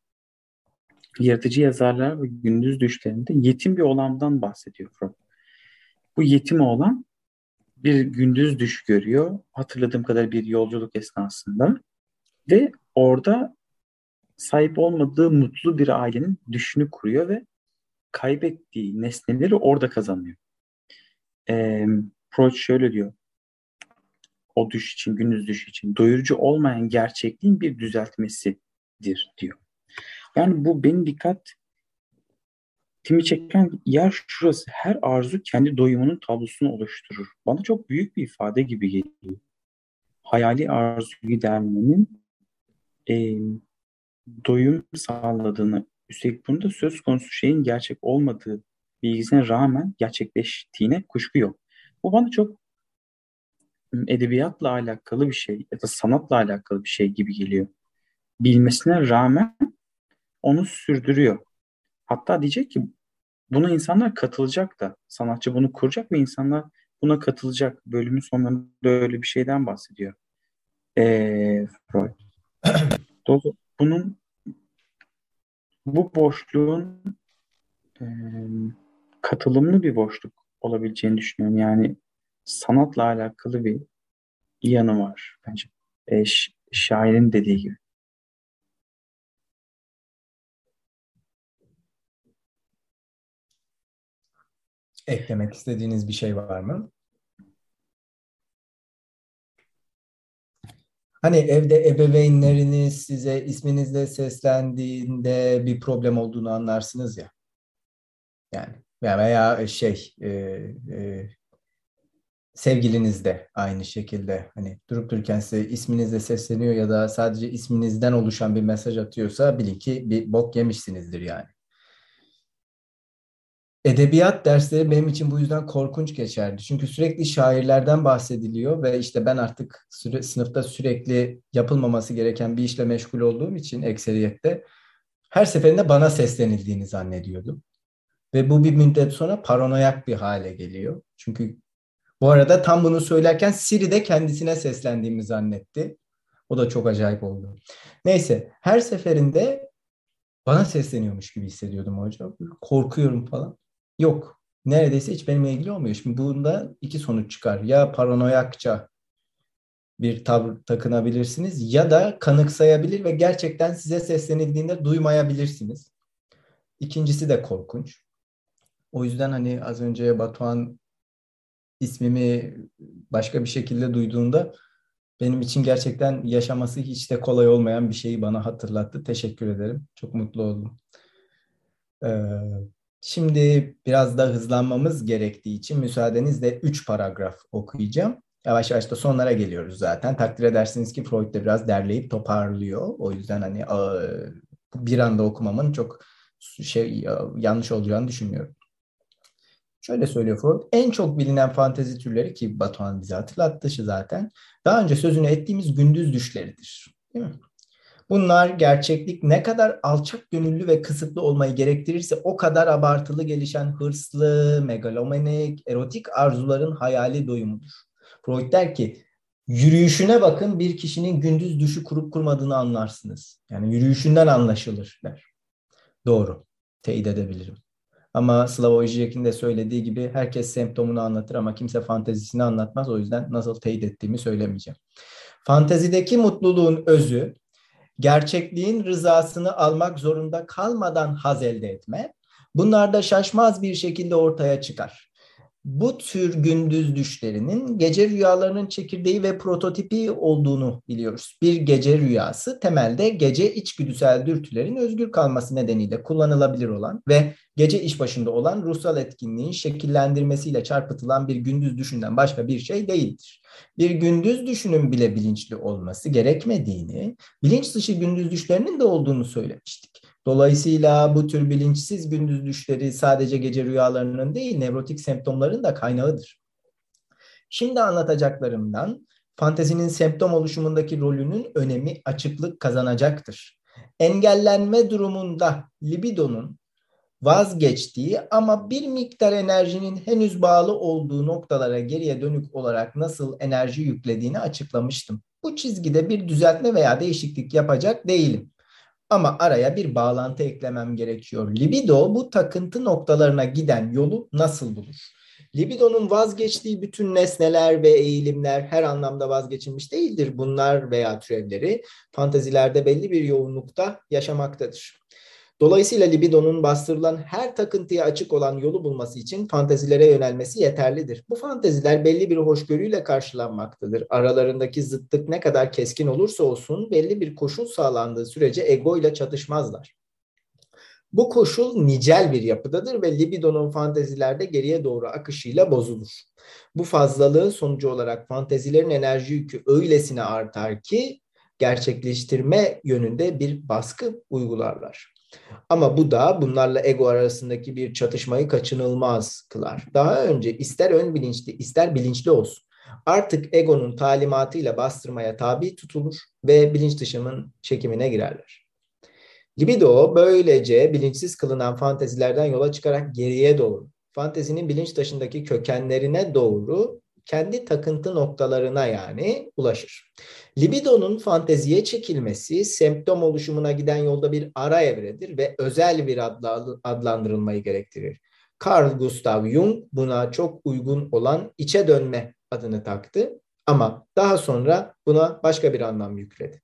yaratıcı yazarlar ve gündüz düşlerinde yetim bir oğlandan bahsediyor Freud. Bu yetim oğlan bir gündüz düş görüyor. Hatırladığım kadar bir yolculuk esnasında ve orada sahip olmadığı mutlu bir ailenin düşünü kuruyor ve kaybettiği nesneleri orada kazanıyor. Ee, Freud şöyle diyor. O düş için, gündüz düş için doyurucu olmayan gerçekliğin bir düzeltmesidir diyor. Yani bu benim dikkat timi çeken yer şurası. Her arzu kendi doyumunun tablosunu oluşturur. Bana çok büyük bir ifade gibi geliyor. Hayali arzu gidermenin e, doyum sağladığını, üstelik bunda söz konusu şeyin gerçek olmadığı bilgisine rağmen gerçekleştiğine kuşku yok. Bu bana çok edebiyatla alakalı bir şey ya da sanatla alakalı bir şey gibi geliyor. Bilmesine rağmen onu sürdürüyor. Hatta diyecek ki buna insanlar katılacak da sanatçı bunu kuracak ve insanlar buna katılacak. Bölümün sonlarında öyle bir şeyden bahsediyor. Ee, Freud. Dolayısıyla bunun bu boşluğun e, katılımlı bir boşluk olabileceğini düşünüyorum. Yani sanatla alakalı bir yanı var bence. E, şairin dediği gibi.
Eklemek istediğiniz bir şey var mı? Hani evde ebeveynleriniz size isminizle seslendiğinde bir problem olduğunu anlarsınız ya. Yani veya şey e, e, sevgiliniz de aynı şekilde hani durup dururken size isminizle sesleniyor ya da sadece isminizden oluşan bir mesaj atıyorsa bilin ki bir bok yemişsinizdir yani. Edebiyat dersleri benim için bu yüzden korkunç geçerdi. Çünkü sürekli şairlerden bahsediliyor ve işte ben artık süre, sınıfta sürekli yapılmaması gereken bir işle meşgul olduğum için ekseriyette her seferinde bana seslenildiğini zannediyordum. Ve bu bir müddet sonra paranoyak bir hale geliyor. Çünkü bu arada tam bunu söylerken Siri de kendisine seslendiğimi zannetti. O da çok acayip oldu. Neyse her seferinde bana sesleniyormuş gibi hissediyordum hocam. Korkuyorum falan. Yok. Neredeyse hiç benimle ilgili olmuyor. Şimdi bunda iki sonuç çıkar. Ya paranoyakça bir tavır takınabilirsiniz ya da kanıksayabilir ve gerçekten size seslenildiğinde duymayabilirsiniz. İkincisi de korkunç. O yüzden hani az önce Batuhan ismimi başka bir şekilde duyduğunda benim için gerçekten yaşaması hiç de kolay olmayan bir şeyi bana hatırlattı. Teşekkür ederim. Çok mutlu oldum. Ee, şimdi biraz da hızlanmamız gerektiği için müsaadenizle 3 paragraf okuyacağım. Yavaş yavaş da sonlara geliyoruz zaten. Takdir edersiniz ki Freud da biraz derleyip toparlıyor. O yüzden hani bir anda okumamın çok şey yanlış olacağını düşünmüyorum. Şöyle söylüyor Freud. En çok bilinen fantezi türleri ki Batuhan bize hatırlattı zaten. Daha önce sözünü ettiğimiz gündüz düşleridir. Değil mi? Bunlar gerçeklik ne kadar alçak gönüllü ve kısıtlı olmayı gerektirirse o kadar abartılı gelişen hırslı, megalomanik, erotik arzuların hayali doyumudur. Freud der ki yürüyüşüne bakın bir kişinin gündüz düşü kurup kurmadığını anlarsınız. Yani yürüyüşünden anlaşılır der. Doğru. Teyit edebilirim. Ama Slavoj Žižek'in de söylediği gibi herkes semptomunu anlatır ama kimse fantezisini anlatmaz. O yüzden nasıl teyit ettiğimi söylemeyeceğim. Fantezideki mutluluğun özü gerçekliğin rızasını almak zorunda kalmadan haz elde etme. Bunlar da şaşmaz bir şekilde ortaya çıkar bu tür gündüz düşlerinin gece rüyalarının çekirdeği ve prototipi olduğunu biliyoruz. Bir gece rüyası temelde gece içgüdüsel dürtülerin özgür kalması nedeniyle kullanılabilir olan ve gece iş başında olan ruhsal etkinliğin şekillendirmesiyle çarpıtılan bir gündüz düşünden başka bir şey değildir. Bir gündüz düşünün bile bilinçli olması gerekmediğini, bilinç dışı gündüz düşlerinin de olduğunu söylemiştik. Dolayısıyla bu tür bilinçsiz gündüz düşleri sadece gece rüyalarının değil, nevrotik semptomların da kaynağıdır. Şimdi anlatacaklarımdan fantezinin semptom oluşumundaki rolünün önemi açıklık kazanacaktır. Engellenme durumunda libidonun vazgeçtiği ama bir miktar enerjinin henüz bağlı olduğu noktalara geriye dönük olarak nasıl enerji yüklediğini açıklamıştım. Bu çizgide bir düzeltme veya değişiklik yapacak değilim. Ama araya bir bağlantı eklemem gerekiyor. Libido bu takıntı noktalarına giden yolu nasıl bulur? Libidonun vazgeçtiği bütün nesneler ve eğilimler her anlamda vazgeçilmiş değildir. Bunlar veya türevleri fantazilerde belli bir yoğunlukta yaşamaktadır. Dolayısıyla libidonun bastırılan her takıntıya açık olan yolu bulması için fantezilere yönelmesi yeterlidir. Bu fanteziler belli bir hoşgörüyle karşılanmaktadır. Aralarındaki zıtlık ne kadar keskin olursa olsun belli bir koşul sağlandığı sürece ego ile çatışmazlar. Bu koşul nicel bir yapıdadır ve libidonun fantezilerde geriye doğru akışıyla bozulur. Bu fazlalığın sonucu olarak fantezilerin enerji yükü öylesine artar ki gerçekleştirme yönünde bir baskı uygularlar. Ama bu da bunlarla ego arasındaki bir çatışmayı kaçınılmaz kılar. Daha önce ister ön bilinçli ister bilinçli olsun. Artık egonun talimatıyla bastırmaya tabi tutulur ve bilinç dışının çekimine girerler. Libido böylece bilinçsiz kılınan fantezilerden yola çıkarak geriye doğru, fantezinin bilinç taşındaki kökenlerine doğru kendi takıntı noktalarına yani ulaşır. Libidonun fanteziye çekilmesi semptom oluşumuna giden yolda bir ara evredir ve özel bir adla, adlandırılmayı gerektirir. Carl Gustav Jung buna çok uygun olan içe dönme adını taktı ama daha sonra buna başka bir anlam yükledi.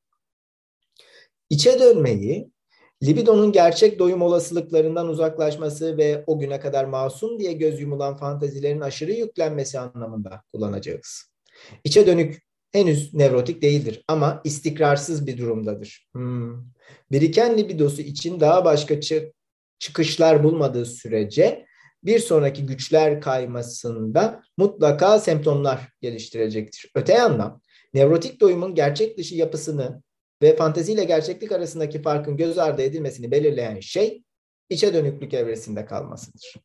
İçe dönmeyi libidonun gerçek doyum olasılıklarından uzaklaşması ve o güne kadar masum diye göz yumulan fantezilerin aşırı yüklenmesi anlamında kullanacağız. İçe dönük henüz nevrotik değildir ama istikrarsız bir durumdadır. Hmm. Biriken libidosu için daha başka çıkışlar bulmadığı sürece bir sonraki güçler kaymasında mutlaka semptomlar geliştirecektir. Öte yandan nevrotik doyumun gerçek dışı yapısını ve fanteziyle gerçeklik arasındaki farkın göz ardı edilmesini belirleyen şey içe dönüklük evresinde kalmasıdır.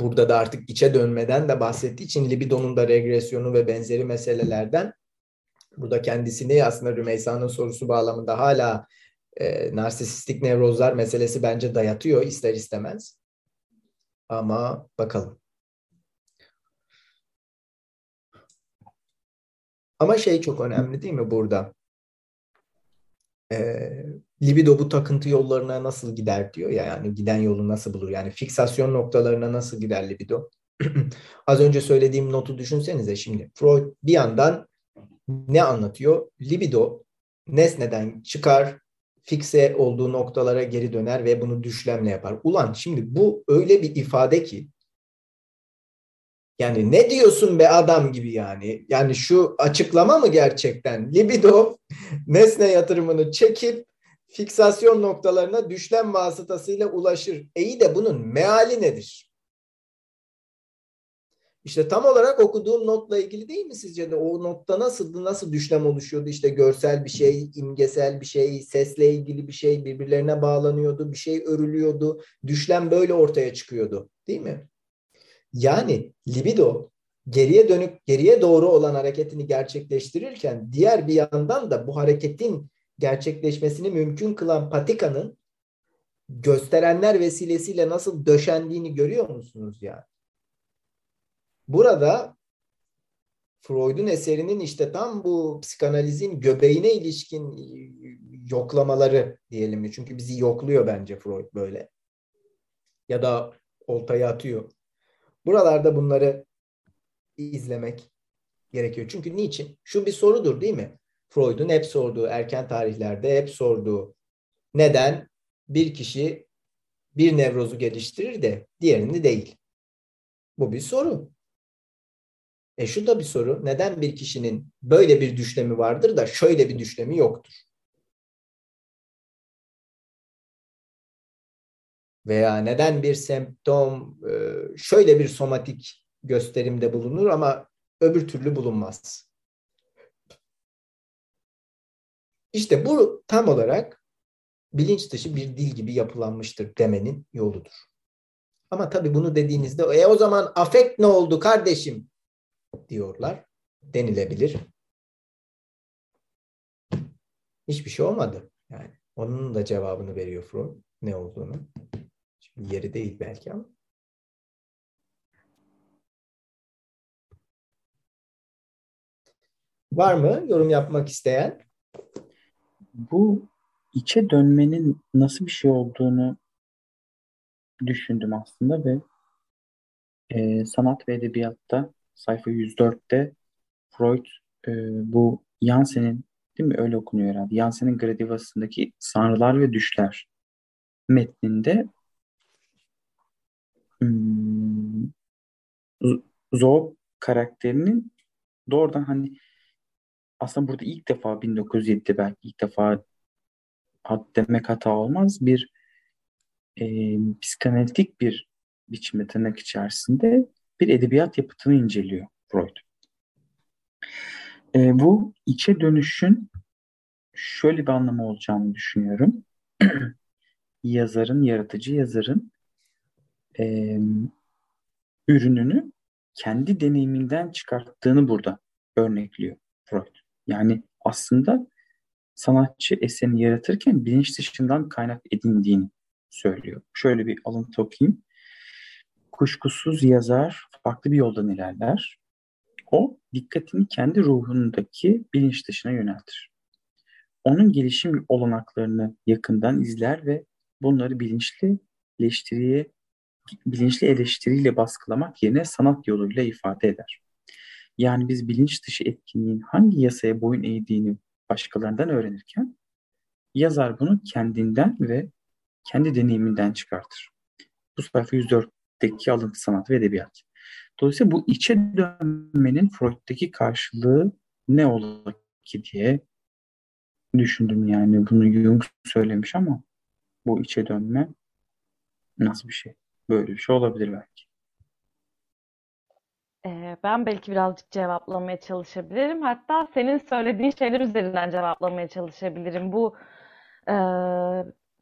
Burada da artık içe dönmeden de bahsettiği için libidonun da regresyonu ve benzeri meselelerden burada kendisini aslında Rümeysa'nın sorusu bağlamında hala e, narsisistik nevrozlar meselesi bence dayatıyor ister istemez. Ama bakalım. Ama şey çok önemli değil mi burada? E, libido bu takıntı yollarına nasıl gider diyor ya yani giden yolu nasıl bulur? Yani fiksasyon noktalarına nasıl gider libido? Az önce söylediğim notu düşünsenize şimdi. Freud bir yandan ne anlatıyor? Libido nesneden çıkar, fikse olduğu noktalara geri döner ve bunu düşlemle yapar. Ulan şimdi bu öyle bir ifade ki yani ne diyorsun be adam gibi yani? Yani şu açıklama mı gerçekten? Libido nesne yatırımını çekip fiksasyon noktalarına düşlem vasıtasıyla ulaşır. İyi de bunun meali nedir? İşte tam olarak okuduğum notla ilgili değil mi sizce de o notta nasıldı, nasıl düşlem oluşuyordu? İşte görsel bir şey, imgesel bir şey, sesle ilgili bir şey birbirlerine bağlanıyordu, bir şey örülüyordu. Düşlem böyle ortaya çıkıyordu değil mi? Yani libido geriye dönük, geriye doğru olan hareketini gerçekleştirirken diğer bir yandan da bu hareketin gerçekleşmesini mümkün kılan patikanın gösterenler vesilesiyle nasıl döşendiğini görüyor musunuz yani? Burada Freud'un eserinin işte tam bu psikanalizin göbeğine ilişkin yoklamaları diyelim mi? Çünkü bizi yokluyor bence Freud böyle. Ya da oltayı atıyor. Buralarda bunları izlemek gerekiyor. Çünkü niçin? Şu bir sorudur değil mi? Freud'un hep sorduğu, erken tarihlerde hep sorduğu. Neden bir kişi bir nevrozu geliştirir de diğerini değil? Bu bir soru. E şu da bir soru. Neden bir kişinin böyle bir düşlemi vardır da şöyle bir düşlemi yoktur? Veya neden bir semptom e, şöyle bir somatik gösterimde bulunur ama öbür türlü bulunmaz? İşte bu tam olarak bilinç dışı bir dil gibi yapılanmıştır demenin yoludur. Ama tabii bunu dediğinizde e o zaman afekt ne oldu kardeşim diyorlar denilebilir. Hiçbir şey olmadı. Yani onun da cevabını veriyor Freud ne olduğunu. Yeri değil belki ama. Var mı yorum yapmak isteyen?
Bu içe dönmenin nasıl bir şey olduğunu düşündüm aslında ve e, sanat ve edebiyatta sayfa 104'te Freud e, bu Jansen'in değil mi öyle okunuyor herhalde. Jansen'in Gradivası'ndaki sanrılar ve düşler metninde hmm, Zob karakterinin doğrudan hani aslında burada ilk defa 1907'de belki ilk defa demek hata olmaz bir e, psikanalitik bir biçimde tırnak içerisinde bir edebiyat yapıtını inceliyor Freud. E, bu içe dönüşün şöyle bir anlamı olacağını düşünüyorum. yazarın, yaratıcı yazarın e, ürününü kendi deneyiminden çıkarttığını burada örnekliyor Freud. Yani aslında sanatçı eserini yaratırken bilinç dışından kaynak edindiğini söylüyor. Şöyle bir alıntı okuyayım. Kuşkusuz yazar farklı bir yoldan ilerler. O dikkatini kendi ruhundaki bilinç dışına yöneltir. Onun gelişim olanaklarını yakından izler ve bunları bilinçli eleştiriye bilinçli eleştiriyle baskılamak yerine sanat yoluyla ifade eder. Yani biz bilinç dışı etkinliğin hangi yasaya boyun eğdiğini başkalarından öğrenirken yazar bunu kendinden ve kendi deneyiminden çıkartır. Bu sayfa 104'teki alıntı sanat ve edebiyat. Dolayısıyla bu içe dönmenin Freud'daki karşılığı ne olur ki diye düşündüm yani. Bunu Jung söylemiş ama bu içe dönme nasıl bir şey? Böyle bir şey olabilir belki.
Ee, ben belki birazcık cevaplamaya çalışabilirim. Hatta senin söylediğin şeyler üzerinden cevaplamaya çalışabilirim. Bu e,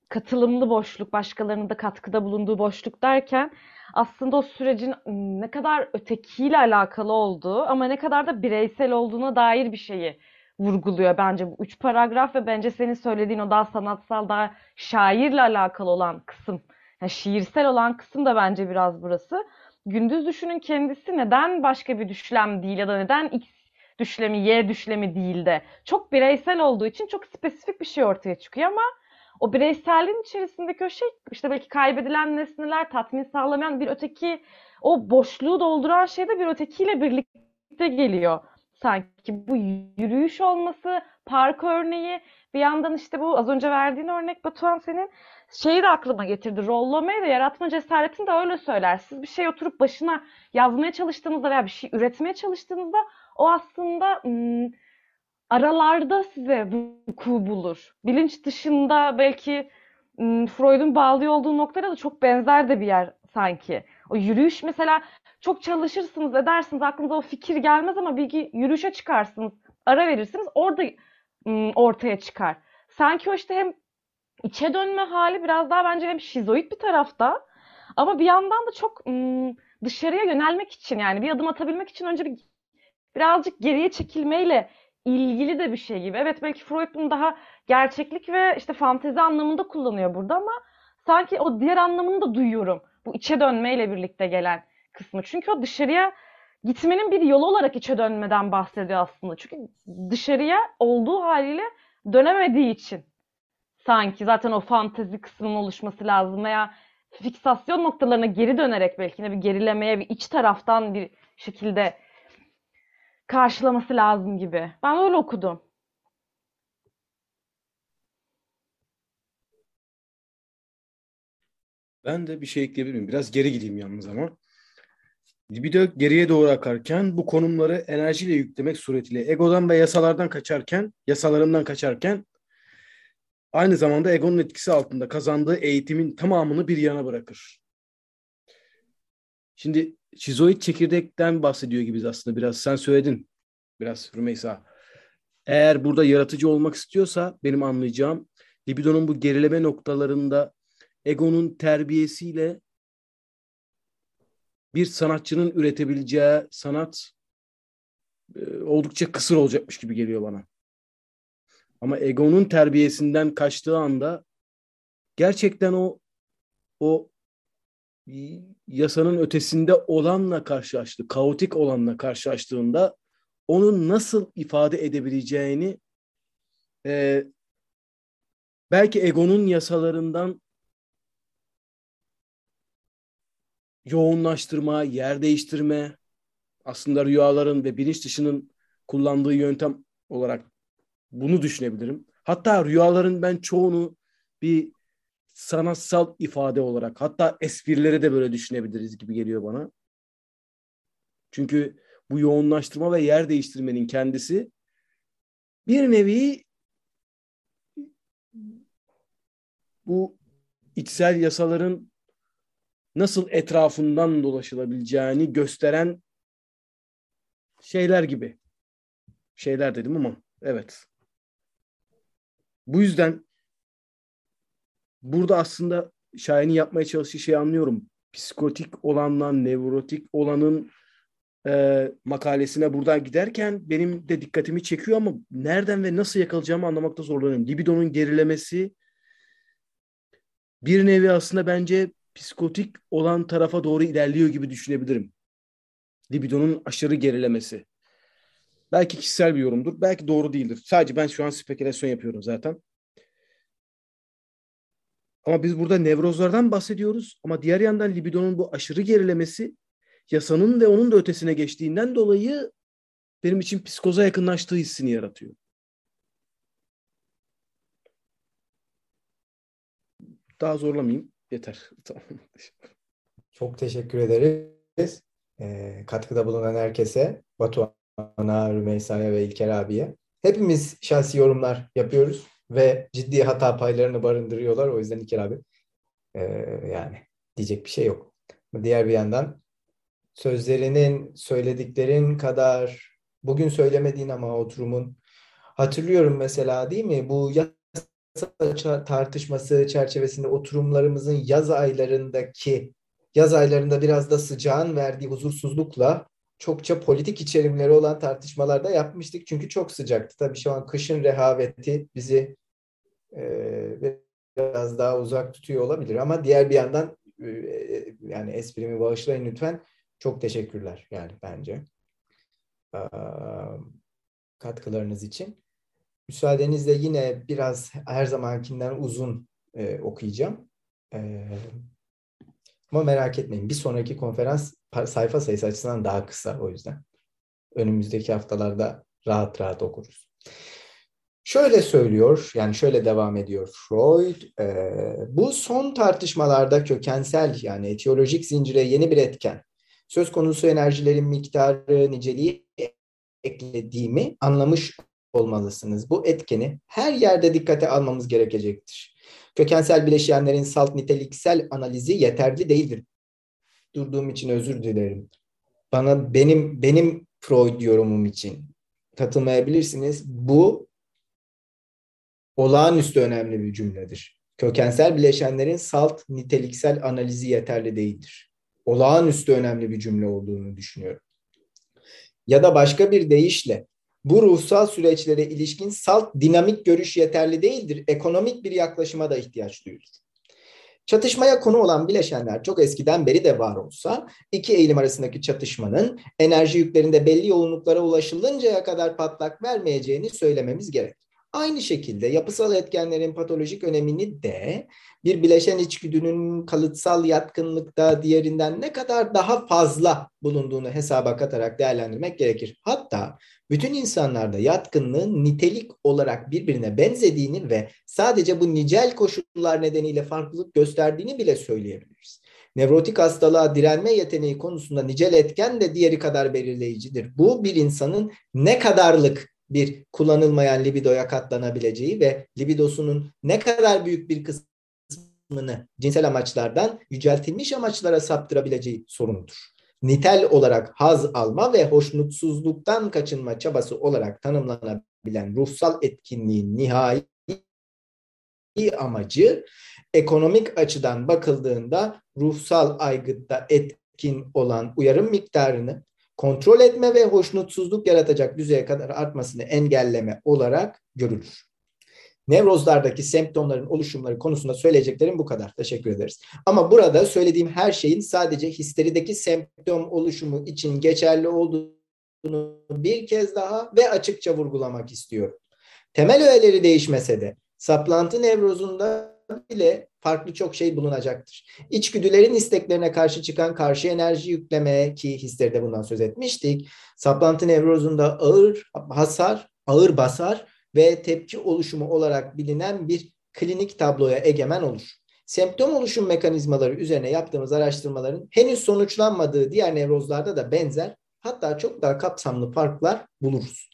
katılımlı boşluk, başkalarının da katkıda bulunduğu boşluk derken aslında o sürecin ne kadar ötekiyle alakalı olduğu ama ne kadar da bireysel olduğuna dair bir şeyi vurguluyor bence bu üç paragraf ve bence senin söylediğin o daha sanatsal, daha şairle alakalı olan kısım, yani şiirsel olan kısım da bence biraz burası. Gündüz düşünün kendisi neden başka bir düşlem değil ya da neden X düşlemi, Y düşlemi değil de çok bireysel olduğu için çok spesifik bir şey ortaya çıkıyor ama o bireyselliğin içerisindeki o şey işte belki kaybedilen nesneler, tatmin sağlamayan bir öteki o boşluğu dolduran şey de bir ötekiyle birlikte geliyor. Sanki. Bu yürüyüş olması, park örneği, bir yandan işte bu az önce verdiğin örnek Batuhan senin şeyi de aklıma getirdi. Rollamayı da yaratma cesaretini de öyle söyler. Siz bir şey oturup başına yazmaya çalıştığınızda veya bir şey üretmeye çalıştığınızda o aslında ım, aralarda size vuku bulur. Bilinç dışında belki ım, Freud'un bağlı olduğu noktada da çok benzer de bir yer sanki. O yürüyüş mesela çok çalışırsınız edersiniz aklınıza o fikir gelmez ama bir yürüyüşe çıkarsınız ara verirsiniz orada ortaya çıkar. Sanki o işte hem içe dönme hali biraz daha bence hem şizoid bir tarafta ama bir yandan da çok dışarıya yönelmek için yani bir adım atabilmek için önce bir birazcık geriye çekilmeyle ilgili de bir şey gibi. Evet belki Freud bunu daha gerçeklik ve işte fantezi anlamında kullanıyor burada ama sanki o diğer anlamını da duyuyorum. Bu içe dönmeyle birlikte gelen kısmı. Çünkü o dışarıya gitmenin bir yolu olarak içe dönmeden bahsediyor aslında. Çünkü dışarıya olduğu haliyle dönemediği için sanki zaten o fantezi kısmının oluşması lazım veya fiksasyon noktalarına geri dönerek belki de bir gerilemeye bir iç taraftan bir şekilde karşılaması lazım gibi. Ben öyle okudum.
Ben de bir şey ekleyebilir miyim? Biraz geri gideyim yalnız ama. Libido geriye doğru akarken bu konumları enerjiyle yüklemek suretiyle egodan ve yasalardan kaçarken, yasalarından kaçarken aynı zamanda egonun etkisi altında kazandığı eğitimin tamamını bir yana bırakır. Şimdi şizoid çekirdekten bahsediyor gibiyiz aslında biraz. Sen söyledin biraz Rümeysa. Eğer burada yaratıcı olmak istiyorsa benim anlayacağım libidonun bu gerileme noktalarında egonun terbiyesiyle bir sanatçının üretebileceği sanat e, oldukça kısır olacakmış gibi geliyor bana. Ama egonun terbiyesinden kaçtığı anda gerçekten o o yasanın ötesinde olanla karşılaştı, kaotik olanla karşılaştığında onun nasıl ifade edebileceğini e, belki egonun yasalarından yoğunlaştırma, yer değiştirme aslında rüyaların ve bilinç dışının kullandığı yöntem olarak bunu düşünebilirim. Hatta rüyaların ben çoğunu bir sanatsal ifade olarak hatta esprileri de böyle düşünebiliriz gibi geliyor bana. Çünkü bu yoğunlaştırma ve yer değiştirmenin kendisi bir nevi bu içsel yasaların nasıl etrafından dolaşılabileceğini gösteren şeyler gibi. Şeyler dedim ama evet. Bu yüzden burada aslında Şahin'in yapmaya çalıştığı şeyi anlıyorum. Psikotik olanla nevrotik olanın e, makalesine buradan giderken benim de dikkatimi çekiyor ama nereden ve nasıl yakalayacağımı anlamakta zorlanıyorum. Libidonun gerilemesi bir nevi aslında bence psikotik olan tarafa doğru ilerliyor gibi düşünebilirim. Libidonun aşırı gerilemesi. Belki kişisel bir yorumdur. Belki doğru değildir. Sadece ben şu an spekülasyon yapıyorum zaten. Ama biz burada nevrozlardan bahsediyoruz. Ama diğer yandan libidonun bu aşırı gerilemesi yasanın ve onun da ötesine geçtiğinden dolayı benim için psikoza yakınlaştığı hissini yaratıyor. Daha zorlamayayım. Yeter. Tamam.
Çok teşekkür ederiz. E, katkıda bulunan herkese, Batuhan'a, Rümeysa'ya ve İlker abiye. Hepimiz şahsi yorumlar yapıyoruz ve ciddi hata paylarını barındırıyorlar. O yüzden İlker abi e, yani diyecek bir şey yok. Diğer bir yandan sözlerinin, söylediklerin kadar bugün söylemediğin ama oturumun hatırlıyorum mesela değil mi? Bu tartışması çerçevesinde oturumlarımızın yaz aylarındaki yaz aylarında biraz da sıcağın verdiği huzursuzlukla çokça politik içerimleri olan tartışmalarda yapmıştık. Çünkü çok sıcaktı. Tabii şu an kışın rehaveti bizi e, biraz daha uzak tutuyor olabilir ama diğer bir yandan e, yani esprimi bağışlayın lütfen. Çok teşekkürler yani bence katkılarınız için. Müsaadenizle yine biraz her zamankinden uzun e, okuyacağım. E, ama merak etmeyin bir sonraki konferans sayfa sayısı açısından daha kısa o yüzden. önümüzdeki haftalarda rahat rahat okuruz. Şöyle söylüyor, yani şöyle devam ediyor Freud, e, bu son tartışmalarda kökensel yani etiyolojik zincire yeni bir etken, söz konusu enerjilerin miktarı, niceliği eklediğimi anlamış olmalısınız. Bu etkeni her yerde dikkate almamız gerekecektir. Kökensel bileşenlerin salt niteliksel analizi yeterli değildir. Durduğum için özür dilerim. Bana benim benim Freud yorumum için katılmayabilirsiniz. Bu olağanüstü önemli bir cümledir. Kökensel bileşenlerin salt niteliksel analizi yeterli değildir. Olağanüstü önemli bir cümle olduğunu düşünüyorum. Ya da başka bir deyişle bu ruhsal süreçlere ilişkin salt dinamik görüş yeterli değildir. Ekonomik bir yaklaşıma da ihtiyaç duyulur. Çatışmaya konu olan bileşenler çok eskiden beri de var olsa iki eğilim arasındaki çatışmanın enerji yüklerinde belli yoğunluklara ulaşılıncaya kadar patlak vermeyeceğini söylememiz gerek. Aynı şekilde yapısal etkenlerin patolojik önemini de bir bileşen içgüdünün kalıtsal yatkınlıkta diğerinden ne kadar daha fazla bulunduğunu hesaba katarak değerlendirmek gerekir. Hatta bütün insanlarda yatkınlığın nitelik olarak birbirine benzediğini ve sadece bu nicel koşullar nedeniyle farklılık gösterdiğini bile söyleyebiliriz. Nevrotik hastalığa direnme yeteneği konusunda nicel etken de diğeri kadar belirleyicidir. Bu bir insanın ne kadarlık bir kullanılmayan libidoya katlanabileceği ve libidosunun ne kadar büyük bir kısmını cinsel amaçlardan yüceltilmiş amaçlara saptırabileceği sorunudur. Nitel olarak haz alma ve hoşnutsuzluktan kaçınma çabası olarak tanımlanabilen ruhsal etkinliğin nihai amacı ekonomik açıdan bakıldığında ruhsal aygıtta etkin olan uyarım miktarını kontrol etme ve hoşnutsuzluk yaratacak düzeye kadar artmasını engelleme olarak görülür. Nevrozlardaki semptomların oluşumları konusunda söyleyeceklerim bu kadar. Teşekkür ederiz. Ama burada söylediğim her şeyin sadece histerideki semptom oluşumu için geçerli olduğunu bir kez daha ve açıkça vurgulamak istiyorum. Temel öğeleri değişmese de saplantı nevrozunda bile farklı çok şey bulunacaktır. İçgüdülerin isteklerine karşı çıkan karşı enerji yükleme ki histeride bundan söz etmiştik. Saplantı nevrozunda ağır hasar, ağır basar ve tepki oluşumu olarak bilinen bir klinik tabloya egemen olur. Semptom oluşum mekanizmaları üzerine yaptığımız araştırmaların henüz sonuçlanmadığı diğer nevrozlarda da benzer hatta çok daha kapsamlı farklar buluruz.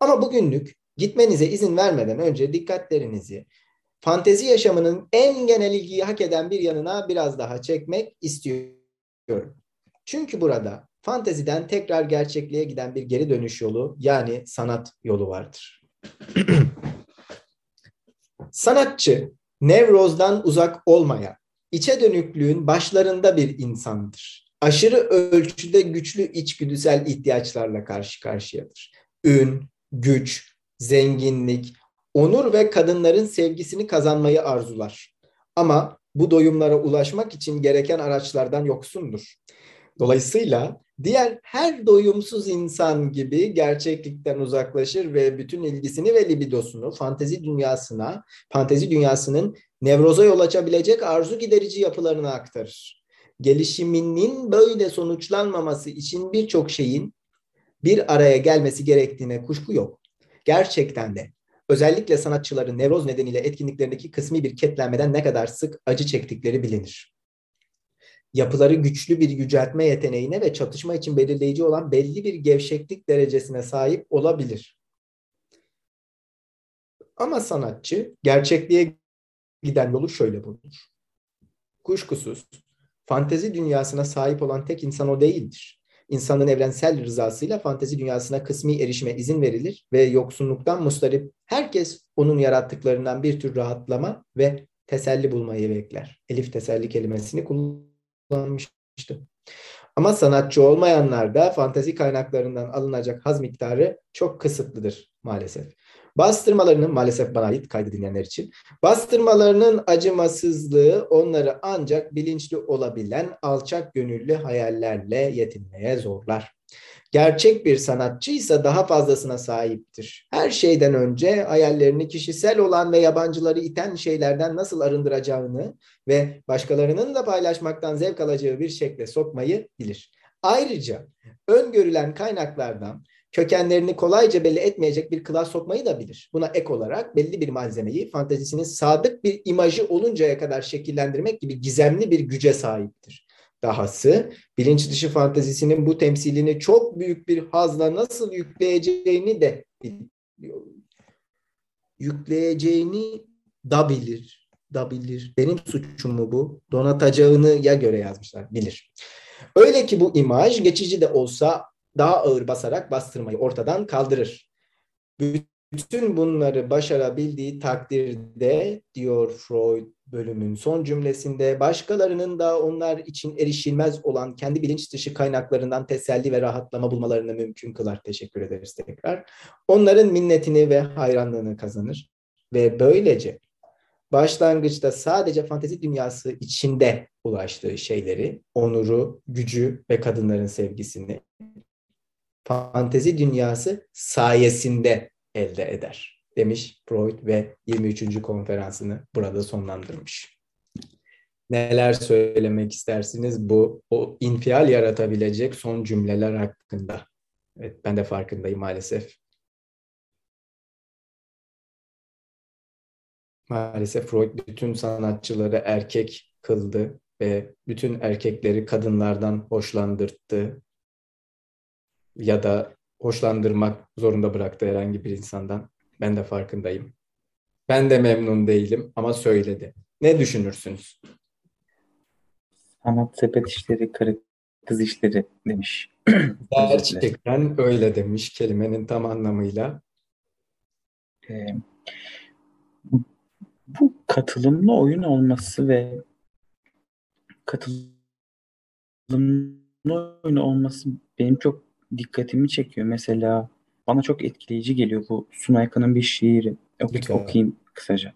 Ama bugünlük gitmenize izin vermeden önce dikkatlerinizi fantezi yaşamının en genel ilgiyi hak eden bir yanına biraz daha çekmek istiyorum. Çünkü burada fanteziden tekrar gerçekliğe giden bir geri dönüş yolu yani sanat yolu vardır. Sanatçı nevrozdan uzak olmaya, içe dönüklüğün başlarında bir insandır. Aşırı ölçüde güçlü içgüdüsel ihtiyaçlarla karşı karşıyadır. Ün, güç, zenginlik, onur ve kadınların sevgisini kazanmayı arzular. Ama bu doyumlara ulaşmak için gereken araçlardan yoksundur. Dolayısıyla diğer her doyumsuz insan gibi gerçeklikten uzaklaşır ve bütün ilgisini ve libidosunu fantezi dünyasına, fantezi dünyasının nevroza yol açabilecek arzu giderici yapılarına aktarır. Gelişiminin böyle sonuçlanmaması için birçok şeyin bir araya gelmesi gerektiğine kuşku yok. Gerçekten de özellikle sanatçıların nevroz nedeniyle etkinliklerindeki kısmi bir ketlenmeden ne kadar sık acı çektikleri bilinir. Yapıları güçlü bir yüceltme yeteneğine ve çatışma için belirleyici olan belli bir gevşeklik derecesine sahip olabilir. Ama sanatçı gerçekliğe giden yolu şöyle bulur. Kuşkusuz fantezi dünyasına sahip olan tek insan o değildir insanın evrensel rızasıyla fantezi dünyasına kısmi erişime izin verilir ve yoksunluktan mustarip herkes onun yarattıklarından bir tür rahatlama ve teselli bulmayı bekler. Elif teselli kelimesini kullanmıştı. Ama sanatçı olmayanlar da fantezi kaynaklarından alınacak haz miktarı çok kısıtlıdır maalesef. Bastırmalarının maalesef bana ait kaydı dinleyenler için. Bastırmalarının acımasızlığı onları ancak bilinçli olabilen alçak gönüllü hayallerle yetinmeye zorlar. Gerçek bir sanatçı ise daha fazlasına sahiptir. Her şeyden önce hayallerini kişisel olan ve yabancıları iten şeylerden nasıl arındıracağını ve başkalarının da paylaşmaktan zevk alacağı bir şekle sokmayı bilir. Ayrıca öngörülen kaynaklardan kökenlerini kolayca belli etmeyecek bir klas sokmayı da bilir. Buna ek olarak belli bir malzemeyi fantezisinin sadık bir imajı oluncaya kadar şekillendirmek gibi gizemli bir güce sahiptir. Dahası bilinç dışı fantezisinin bu temsilini çok büyük bir hazla nasıl yükleyeceğini de biliyor. Yükleyeceğini da bilir. Da bilir. Benim suçum mu bu? Donatacağını ya göre yazmışlar. Bilir. Öyle ki bu imaj geçici de olsa daha ağır basarak bastırmayı ortadan kaldırır. Bütün bunları başarabildiği takdirde diyor Freud bölümün son cümlesinde başkalarının da onlar için erişilmez olan kendi bilinç dışı kaynaklarından teselli ve rahatlama bulmalarını mümkün kılar. Teşekkür ederiz tekrar. Onların minnetini ve hayranlığını kazanır ve böylece başlangıçta sadece fantezi dünyası içinde ulaştığı şeyleri, onuru, gücü ve kadınların sevgisini fantezi dünyası sayesinde elde eder demiş Freud ve 23. konferansını burada sonlandırmış. Neler söylemek istersiniz bu o infial yaratabilecek son cümleler hakkında? Evet ben de farkındayım maalesef. Maalesef Freud bütün sanatçıları erkek kıldı ve bütün erkekleri kadınlardan hoşlandırdı ya da hoşlandırmak zorunda bıraktı herhangi bir insandan. Ben de farkındayım. Ben de memnun değilim ama söyledi. Ne düşünürsünüz?
Sanat sepet işleri, karı kız işleri demiş.
Gerçekten öyle demiş kelimenin tam anlamıyla.
Ee, bu katılımlı oyun olması ve katılımlı oyun olması benim çok dikkatimi çekiyor. Mesela bana çok etkileyici geliyor bu Sunay Akın'ın bir şiiri. Ok
Lütfen.
okuyayım kısaca.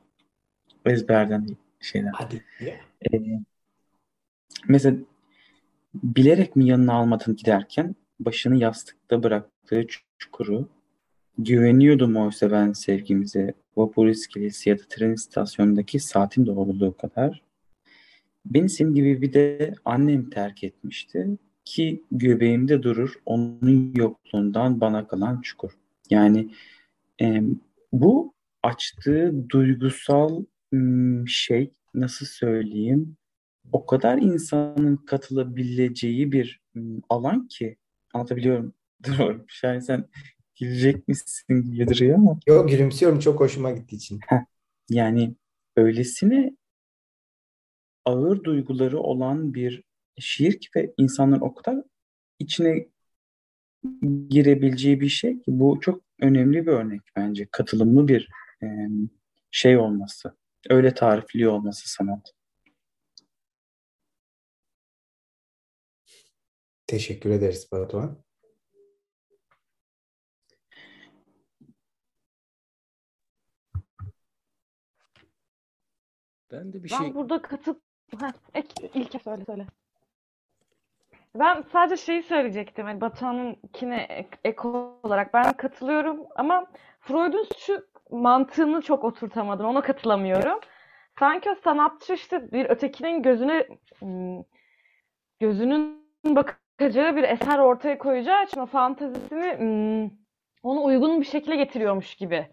Ezberden şeyler.
Hadi.
Ee, mesela bilerek mi yanına almadın giderken başını yastıkta bıraktığı çukuru güveniyordum oysa ben sevgimize vapur iskelesi ya da tren istasyonundaki saatin doğruluğu kadar. Beni senin gibi bir de annem terk etmişti ki göbeğimde durur onun yokluğundan bana kalan çukur. Yani e, bu açtığı duygusal şey nasıl söyleyeyim o kadar insanın katılabileceği bir alan ki anlatabiliyorum. Dur Şahin sen gülecek misin gibi duruyor ama
Yok gülümsüyorum çok hoşuma gittiği için.
yani öylesine ağır duyguları olan bir şiir ki ve insanların o kadar içine girebileceği bir şey ki bu çok önemli bir örnek bence. Katılımlı bir e, şey olması. Öyle tarifliyor olması sanat.
Teşekkür ederiz Batuhan.
Ben de bir
Ben
şey
burada katıp Heh, ek, ilke söyle söyle. Ben sadece şeyi söyleyecektim. Hani Batuhan'ınkine ek, olarak ben katılıyorum ama Freud'un şu mantığını çok oturtamadım. Ona katılamıyorum. Sanki o sanatçı işte bir ötekinin gözüne hmm, gözünün bakacağı bir eser ortaya koyacağı için o fantezisini hmm, ona uygun bir şekilde getiriyormuş gibi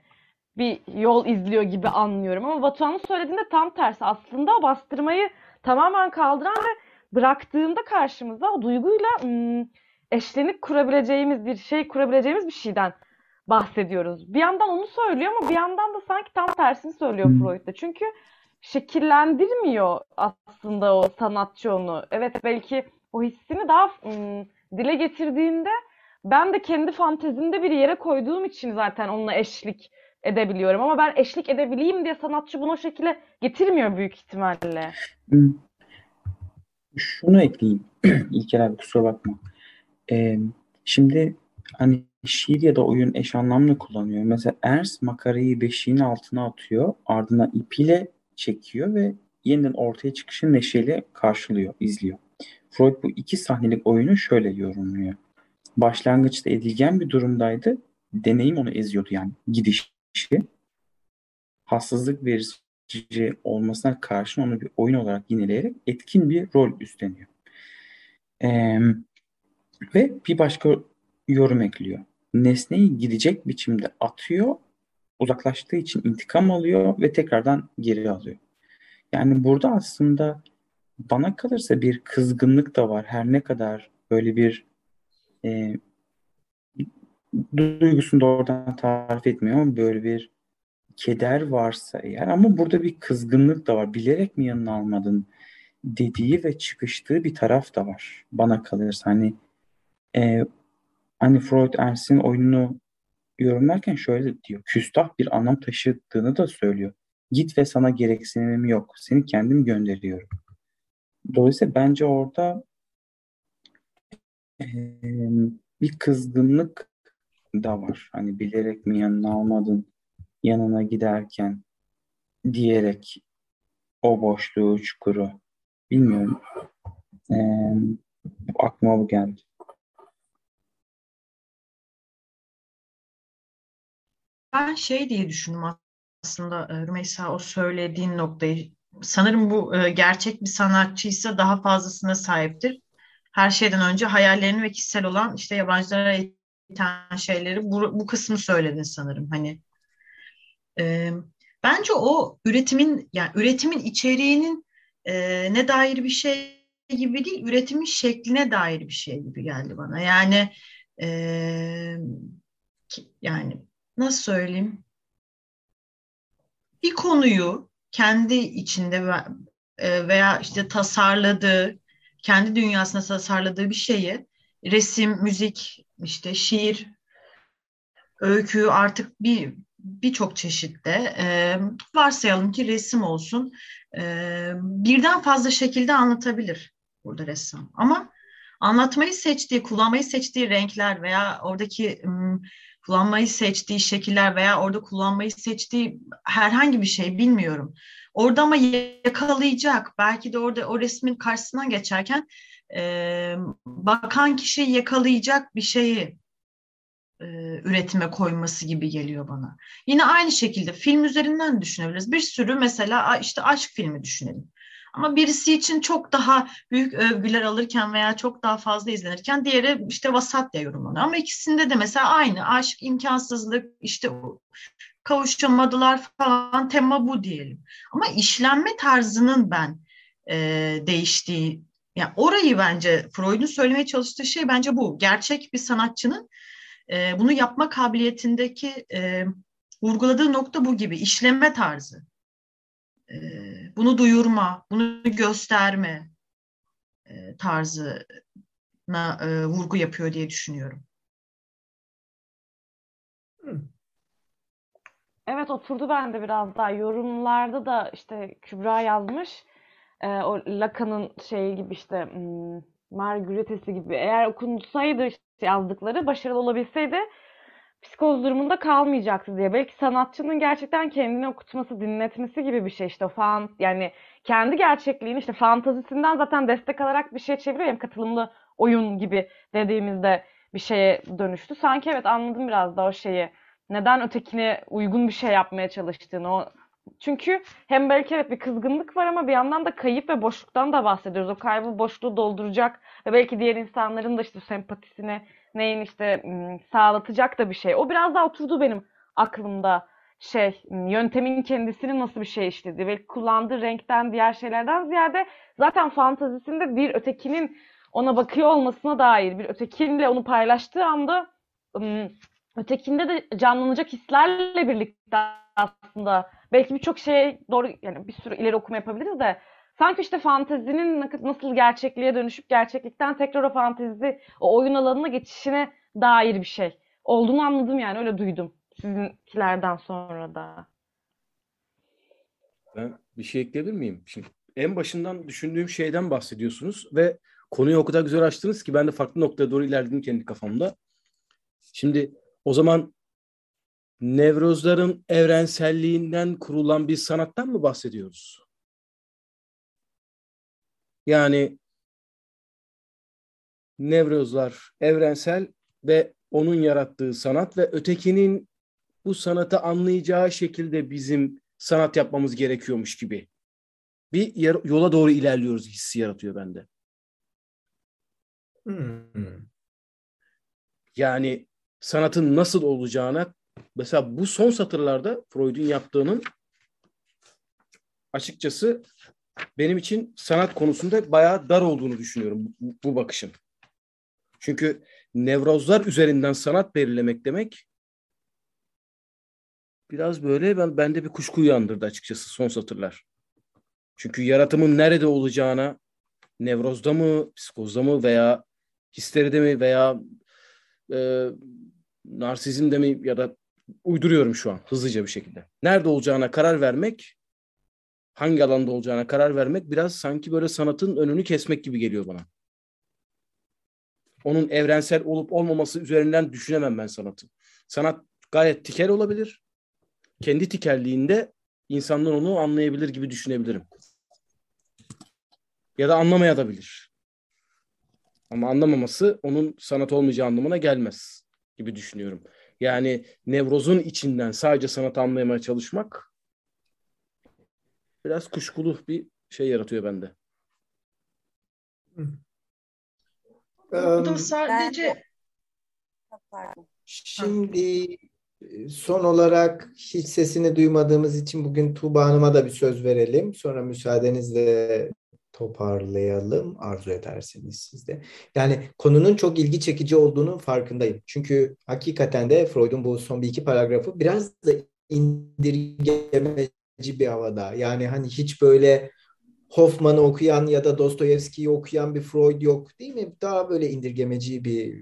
bir yol izliyor gibi anlıyorum. Ama Batuhan'ın söylediğinde tam tersi. Aslında o bastırmayı tamamen kaldıran ve bıraktığında karşımıza o duyguyla ım, eşlenik kurabileceğimiz bir şey kurabileceğimiz bir şeyden bahsediyoruz. Bir yandan onu söylüyor ama bir yandan da sanki tam tersini söylüyor
Hmm.
Freud da. Çünkü şekillendirmiyor aslında o sanatçı onu. Evet belki o hissini daha ım, dile getirdiğinde ben de kendi fantezimde bir yere koyduğum için zaten onunla eşlik edebiliyorum. Ama ben eşlik edebileyim diye sanatçı bunu o şekilde getirmiyor büyük ihtimalle.
Şunu ekleyeyim. İlker abi kusura bakma. Ee, şimdi hani şiir ya da oyun eş anlamlı kullanıyor. Mesela Ernst makarayı beşiğin altına atıyor. Ardına ipiyle çekiyor ve yeniden ortaya çıkışı neşeyle karşılıyor, izliyor. Freud bu iki sahnelik oyunu şöyle yorumluyor. Başlangıçta edilgen bir durumdaydı. Deneyim onu eziyordu yani gidişi. Hassızlık verici olmasına karşın onu bir oyun olarak yineleyerek etkin bir rol üstleniyor. Ee, Ve bir başka yorum ekliyor. Nesneyi gidecek biçimde atıyor, uzaklaştığı için intikam alıyor ve tekrardan geri alıyor. Yani burada aslında bana kalırsa bir kızgınlık da var. Her ne kadar böyle bir e, duygusunu doğrudan tarif etmiyor ama böyle bir keder varsa eğer ama burada bir kızgınlık da var. Bilerek mi yanına almadın dediği ve çıkıştığı bir taraf da var. Bana kalırsa hani e, hani Freud Ernst'in oyununu yorumlarken şöyle diyor. Küstah bir anlam taşıdığını da söylüyor. Git ve sana gereksinimim yok. Seni kendim gönderiyorum. Dolayısıyla bence orada e, bir kızgınlık da var. Hani bilerek mi yanına almadın yanına giderken diyerek o boşluğu, çukuru bilmiyorum. Ee, aklıma bu geldi.
Ben şey diye düşündüm aslında e, Rümeysa o söylediğin noktayı. Sanırım bu e, gerçek bir sanatçıysa daha fazlasına sahiptir. Her şeyden önce hayallerini ve kişisel olan işte yabancılara iten şeyleri bu, bu kısmı söyledin sanırım. Hani e, bence o üretimin yani üretimin içeriğinin e, ne dair bir şey gibi değil, üretimin şekline dair bir şey gibi geldi bana. Yani e, yani nasıl söyleyeyim? Bir konuyu kendi içinde veya işte tasarladığı, kendi dünyasında tasarladığı bir şeyi resim, müzik, işte şiir, öykü artık bir birçok çeşitte e, varsayalım ki resim olsun e, birden fazla şekilde anlatabilir burada ressam ama anlatmayı seçtiği kullanmayı seçtiği renkler veya oradaki kullanmayı seçtiği şekiller veya orada kullanmayı seçtiği herhangi bir şey bilmiyorum. Orada ama yakalayacak belki de orada o resmin karşısından geçerken e, bakan kişi yakalayacak bir şeyi e, üretime koyması gibi geliyor bana. Yine aynı şekilde film üzerinden düşünebiliriz. Bir sürü mesela işte aşk filmi düşünelim. Ama birisi için çok daha büyük övgüler alırken veya çok daha fazla izlenirken diğeri işte vasat diye yorumlanıyor. Ama ikisinde de mesela aynı aşk, imkansızlık, işte kavuşamadılar falan tema bu diyelim. Ama işlenme tarzının ben e, değiştiği, yani orayı bence Freud'un söylemeye çalıştığı şey bence bu. Gerçek bir sanatçının e, bunu yapma kabiliyetindeki e, vurguladığı nokta bu gibi işleme tarzı. E, bunu duyurma, bunu gösterme e, tarzına e, vurgu yapıyor diye düşünüyorum.
Evet oturdu bende biraz daha. Yorumlarda da işte Kübra yazmış. E, o Lacan'ın şeyi gibi işte hmm, Margaretesi gibi eğer okunsaydı işte yazdıkları başarılı olabilseydi psikoz durumunda kalmayacaktı diye. Belki sanatçının gerçekten kendini okutması, dinletmesi gibi bir şey işte fan yani kendi gerçekliğini işte fantazisinden zaten destek alarak bir şey çeviriyor. Hem katılımlı oyun gibi dediğimizde bir şeye dönüştü. Sanki evet anladım biraz da o şeyi. Neden ötekine uygun bir şey yapmaya çalıştığını, o çünkü hem belki evet bir kızgınlık var ama bir yandan da kayıp ve boşluktan da bahsediyoruz. O kaybı boşluğu dolduracak ve belki diğer insanların da işte sempatisini neyin işte sağlatacak da bir şey. O biraz daha oturdu benim aklımda şey yöntemin kendisinin nasıl bir şey işlediği ve kullandığı renkten diğer şeylerden ziyade zaten fantazisinde bir ötekinin ona bakıyor olmasına dair bir ötekinle onu paylaştığı anda ötekinde de canlanacak hislerle birlikte aslında belki birçok şey doğru yani bir sürü ileri okuma yapabiliriz de sanki işte fantezinin nasıl gerçekliğe dönüşüp gerçeklikten tekrar o fantezi o oyun alanına geçişine dair bir şey olduğunu anladım yani öyle duydum sizinkilerden sonra da.
Ben bir şey ekleyebilir miyim? Şimdi en başından düşündüğüm şeyden bahsediyorsunuz ve konuyu o kadar güzel açtınız ki ben de farklı noktaya doğru ilerledim kendi kafamda. Şimdi o zaman nevrozların evrenselliğinden kurulan bir sanattan mı bahsediyoruz? Yani nevrozlar evrensel ve onun yarattığı sanat ve ötekinin bu sanatı anlayacağı şekilde bizim sanat yapmamız gerekiyormuş gibi. Bir yola doğru ilerliyoruz hissi yaratıyor bende.
Hmm.
Yani sanatın nasıl olacağına mesela bu son satırlarda Freud'un yaptığının açıkçası benim için sanat konusunda bayağı dar olduğunu düşünüyorum bu, bu bakışın. Çünkü nevrozlar üzerinden sanat belirlemek demek biraz böyle ben bende bir kuşku uyandırdı açıkçası son satırlar. Çünkü yaratımın nerede olacağına nevrozda mı, psikozda mı veya histeride mi veya e, narsizmde mi ya da uyduruyorum şu an hızlıca bir şekilde. Nerede olacağına karar vermek, hangi alanda olacağına karar vermek biraz sanki böyle sanatın önünü kesmek gibi geliyor bana. Onun evrensel olup olmaması üzerinden düşünemem ben sanatı. Sanat gayet tikel olabilir. Kendi tikelliğinde insanlar onu anlayabilir gibi düşünebilirim. Ya da anlamayabilir. Ama anlamaması onun sanat olmayacağı anlamına gelmez gibi düşünüyorum. Yani nevrozun içinden sadece sanat anlamaya çalışmak biraz kuşkulu bir şey yaratıyor bende.
Burada sadece
Şimdi son olarak hiç sesini duymadığımız için bugün Tuğba Hanım'a da bir söz verelim. Sonra müsaadenizle toparlayalım arzu ederseniz siz de. Yani konunun çok ilgi çekici olduğunu farkındayım. Çünkü hakikaten de Freud'un bu son bir iki paragrafı biraz da indirgemeci bir havada. Yani hani hiç böyle Hoffman'ı okuyan ya da Dostoyevski'yi okuyan bir Freud yok değil mi? Daha böyle indirgemeci bir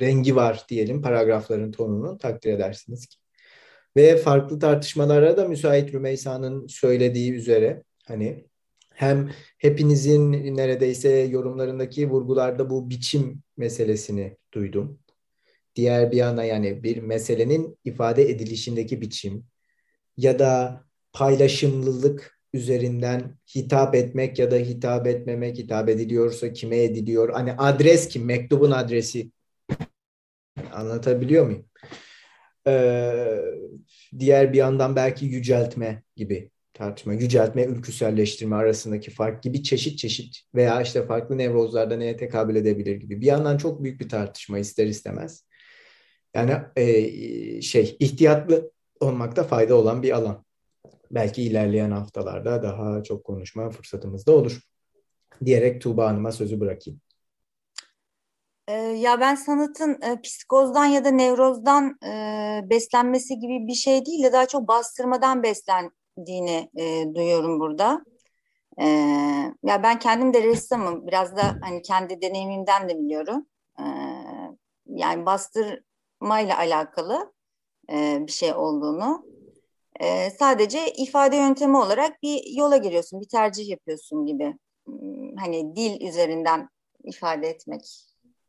rengi var diyelim paragrafların tonunun takdir edersiniz ki. Ve farklı tartışmalara da müsait Rümeysa'nın söylediği üzere hani hem hepinizin neredeyse yorumlarındaki vurgularda bu biçim meselesini duydum. Diğer bir yana yani bir meselenin ifade edilişindeki biçim ya da paylaşımlılık üzerinden hitap etmek ya da hitap etmemek, hitap ediliyorsa kime ediliyor? Hani adres kim? Mektubun adresi. Anlatabiliyor muyum? Ee, diğer bir yandan belki yüceltme gibi tartışma, yüceltme, ülküselleştirme arasındaki fark gibi çeşit çeşit veya işte farklı nevrozlarda neye tekabül edebilir gibi. Bir yandan çok büyük bir tartışma ister istemez. Yani e, şey ihtiyatlı olmakta fayda olan bir alan. Belki ilerleyen haftalarda daha çok konuşma fırsatımız da olur. Diyerek Tuğba Hanım'a sözü bırakayım.
Ya ben sanatın e, psikozdan ya da nevrozdan e, beslenmesi gibi bir şey değil de daha çok bastırmadan beslen dini e, duyuyorum burada. E, ya ben kendim de ressamım. Biraz da hani kendi deneyimimden de biliyorum. E, yani bastırmayla alakalı e, bir şey olduğunu. E, sadece ifade yöntemi olarak bir yola giriyorsun, bir tercih yapıyorsun gibi. Hmm, hani dil üzerinden ifade etmek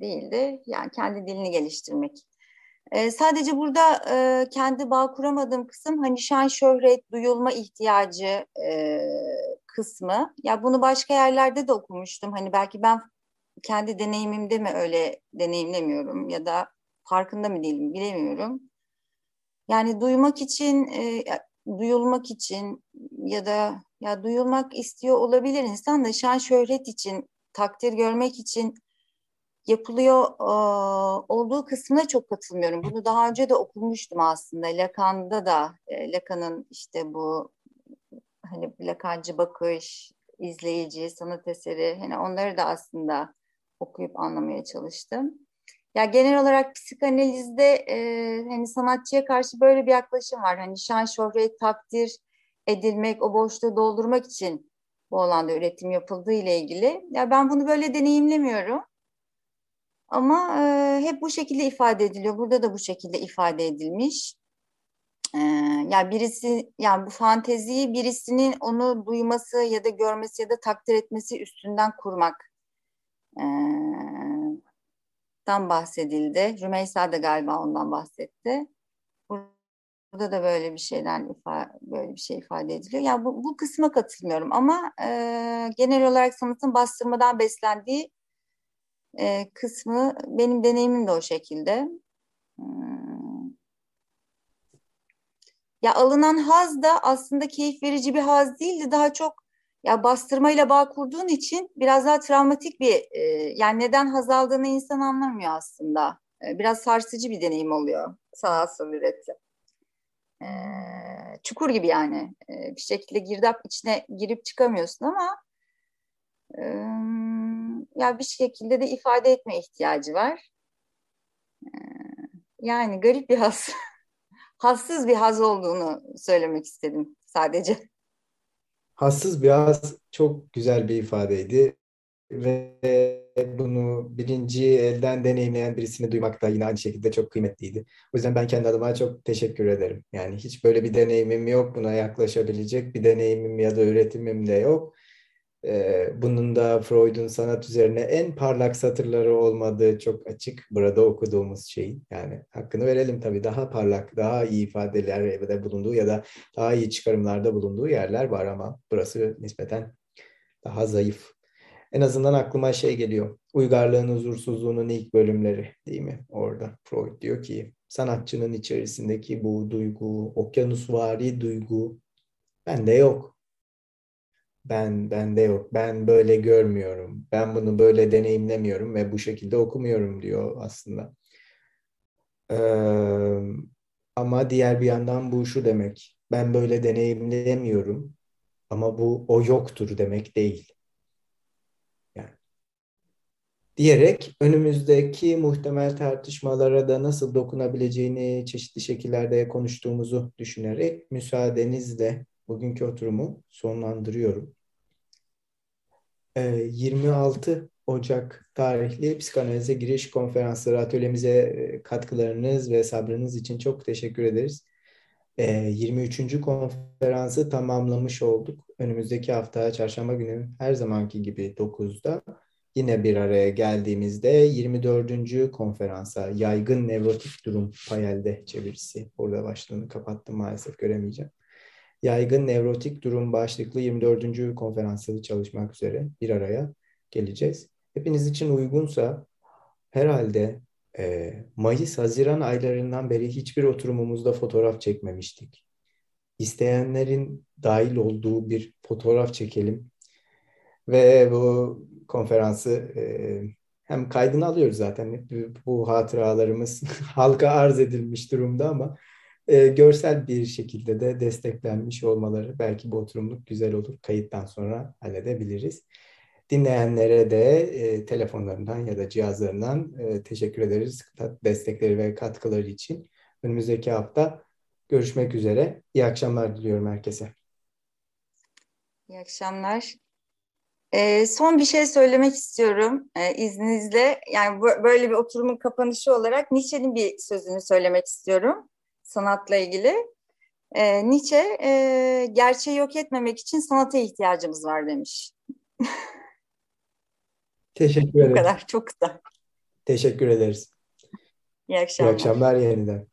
değil de yani kendi dilini geliştirmek e, sadece burada e, kendi bağ kuramadığım kısım hani şan şöhret, duyulma ihtiyacı e, kısmı. Ya bunu başka yerlerde de okumuştum. Hani belki ben kendi deneyimimde mi öyle deneyimlemiyorum ya da farkında mı değilim bilemiyorum. Yani duymak için, e, duyulmak için ya da ya duyulmak istiyor olabilir insan da şan şöhret için, takdir görmek için yapılıyor e, olduğu kısmına çok katılmıyorum. Bunu daha önce de okumuştum aslında. Lacan'da da e, Lacan'ın işte bu hani Lacancı bakış, izleyici, sanat eseri hani onları da aslında okuyup anlamaya çalıştım. Ya genel olarak psikanalizde e, hani sanatçıya karşı böyle bir yaklaşım var. Hani şan, şöhret, takdir edilmek, o boşluğu doldurmak için bu alanda üretim yapıldığı ile ilgili. Ya ben bunu böyle deneyimlemiyorum. Ama e, hep bu şekilde ifade ediliyor. Burada da bu şekilde ifade edilmiş. E, yani birisi, yani bu fanteziyi birisinin onu duyması ya da görmesi ya da takdir etmesi üstünden kurmak e, dan bahsedildi. Rümeysa da galiba ondan bahsetti. Burada da böyle bir şeyden ifade, böyle bir şey ifade ediliyor. Yani bu, bu kısma katılmıyorum ama e, genel olarak sanatın bastırmadan beslendiği e, kısmı benim deneyimim de o şekilde. Hmm. Ya alınan haz da aslında keyif verici bir haz değildi. Daha çok ya bastırmayla bağ kurduğun için biraz daha travmatik bir e, yani neden haz aldığını insan anlamıyor aslında. e, biraz sarsıcı bir deneyim oluyor sanatsal üretim. E, çukur gibi yani. E, bir şekilde girdap içine girip çıkamıyorsun ama e, ya bir şekilde de ifade etme ihtiyacı var. E, yani garip bir has, hassız bir haz olduğunu söylemek istedim sadece.
Hassız bir haz çok güzel bir ifadeydi ve bunu birinci elden deneyimleyen birisini duymak da yine aynı şekilde çok kıymetliydi. O yüzden ben kendi adıma çok teşekkür ederim. Yani hiç böyle bir deneyimim yok, buna yaklaşabilecek bir deneyimim ya da üretimim de yok. Bunun da Freud'un sanat üzerine en parlak satırları olmadığı çok açık burada okuduğumuz şeyin. Yani hakkını verelim tabii daha parlak, daha iyi ifadelerde bulunduğu ya da daha iyi çıkarımlarda bulunduğu yerler var ama burası nispeten daha zayıf. En azından aklıma şey geliyor. Uygarlığın huzursuzluğunun ilk bölümleri değil mi? Orada Freud diyor ki sanatçının içerisindeki bu duygu, okyanusvari duygu bende yok. Ben bende yok. Ben böyle görmüyorum. Ben bunu böyle deneyimlemiyorum ve bu şekilde okumuyorum diyor aslında. Ee, ama diğer bir yandan bu şu demek. Ben böyle deneyimlemiyorum ama bu o yoktur demek değil diyerek önümüzdeki muhtemel tartışmalara da nasıl dokunabileceğini çeşitli şekillerde konuştuğumuzu düşünerek müsaadenizle bugünkü oturumu sonlandırıyorum. 26 ee, Ocak tarihli psikanalize giriş konferansları atölyemize e, katkılarınız ve sabrınız için çok teşekkür ederiz. 23. Ee, konferansı tamamlamış olduk. Önümüzdeki hafta çarşamba günü her zamanki gibi 9'da yine bir araya geldiğimizde 24. konferansa yaygın nevrotik durum payelde çevirisi. Orada başlığını kapattım maalesef göremeyeceğim. Yaygın nevrotik durum başlıklı 24. konferansı çalışmak üzere bir araya geleceğiz. Hepiniz için uygunsa herhalde e, Mayıs-Haziran aylarından beri hiçbir oturumumuzda fotoğraf çekmemiştik. İsteyenlerin dahil olduğu bir fotoğraf çekelim ve bu konferansı e, hem kaydını alıyoruz zaten. Bu hatıralarımız halka arz edilmiş durumda ama e, görsel bir şekilde de desteklenmiş olmaları belki bu oturumluk güzel olur. Kayıttan sonra halledebiliriz. Dinleyenlere de e, telefonlarından ya da cihazlarından e, teşekkür ederiz destekleri ve katkıları için. Önümüzdeki hafta görüşmek üzere. İyi akşamlar diliyorum herkese.
İyi akşamlar. E, son bir şey söylemek istiyorum e, izninizle. Yani bu, böyle bir oturumun kapanışı olarak Nietzsche'nin bir sözünü söylemek istiyorum sanatla ilgili. E, Nietzsche e, gerçeği yok etmemek için sanata ihtiyacımız var demiş.
Teşekkür ederim.
Bu kadar çok kısa.
Teşekkür ederiz.
İyi akşamlar.
İyi akşamlar yeniden.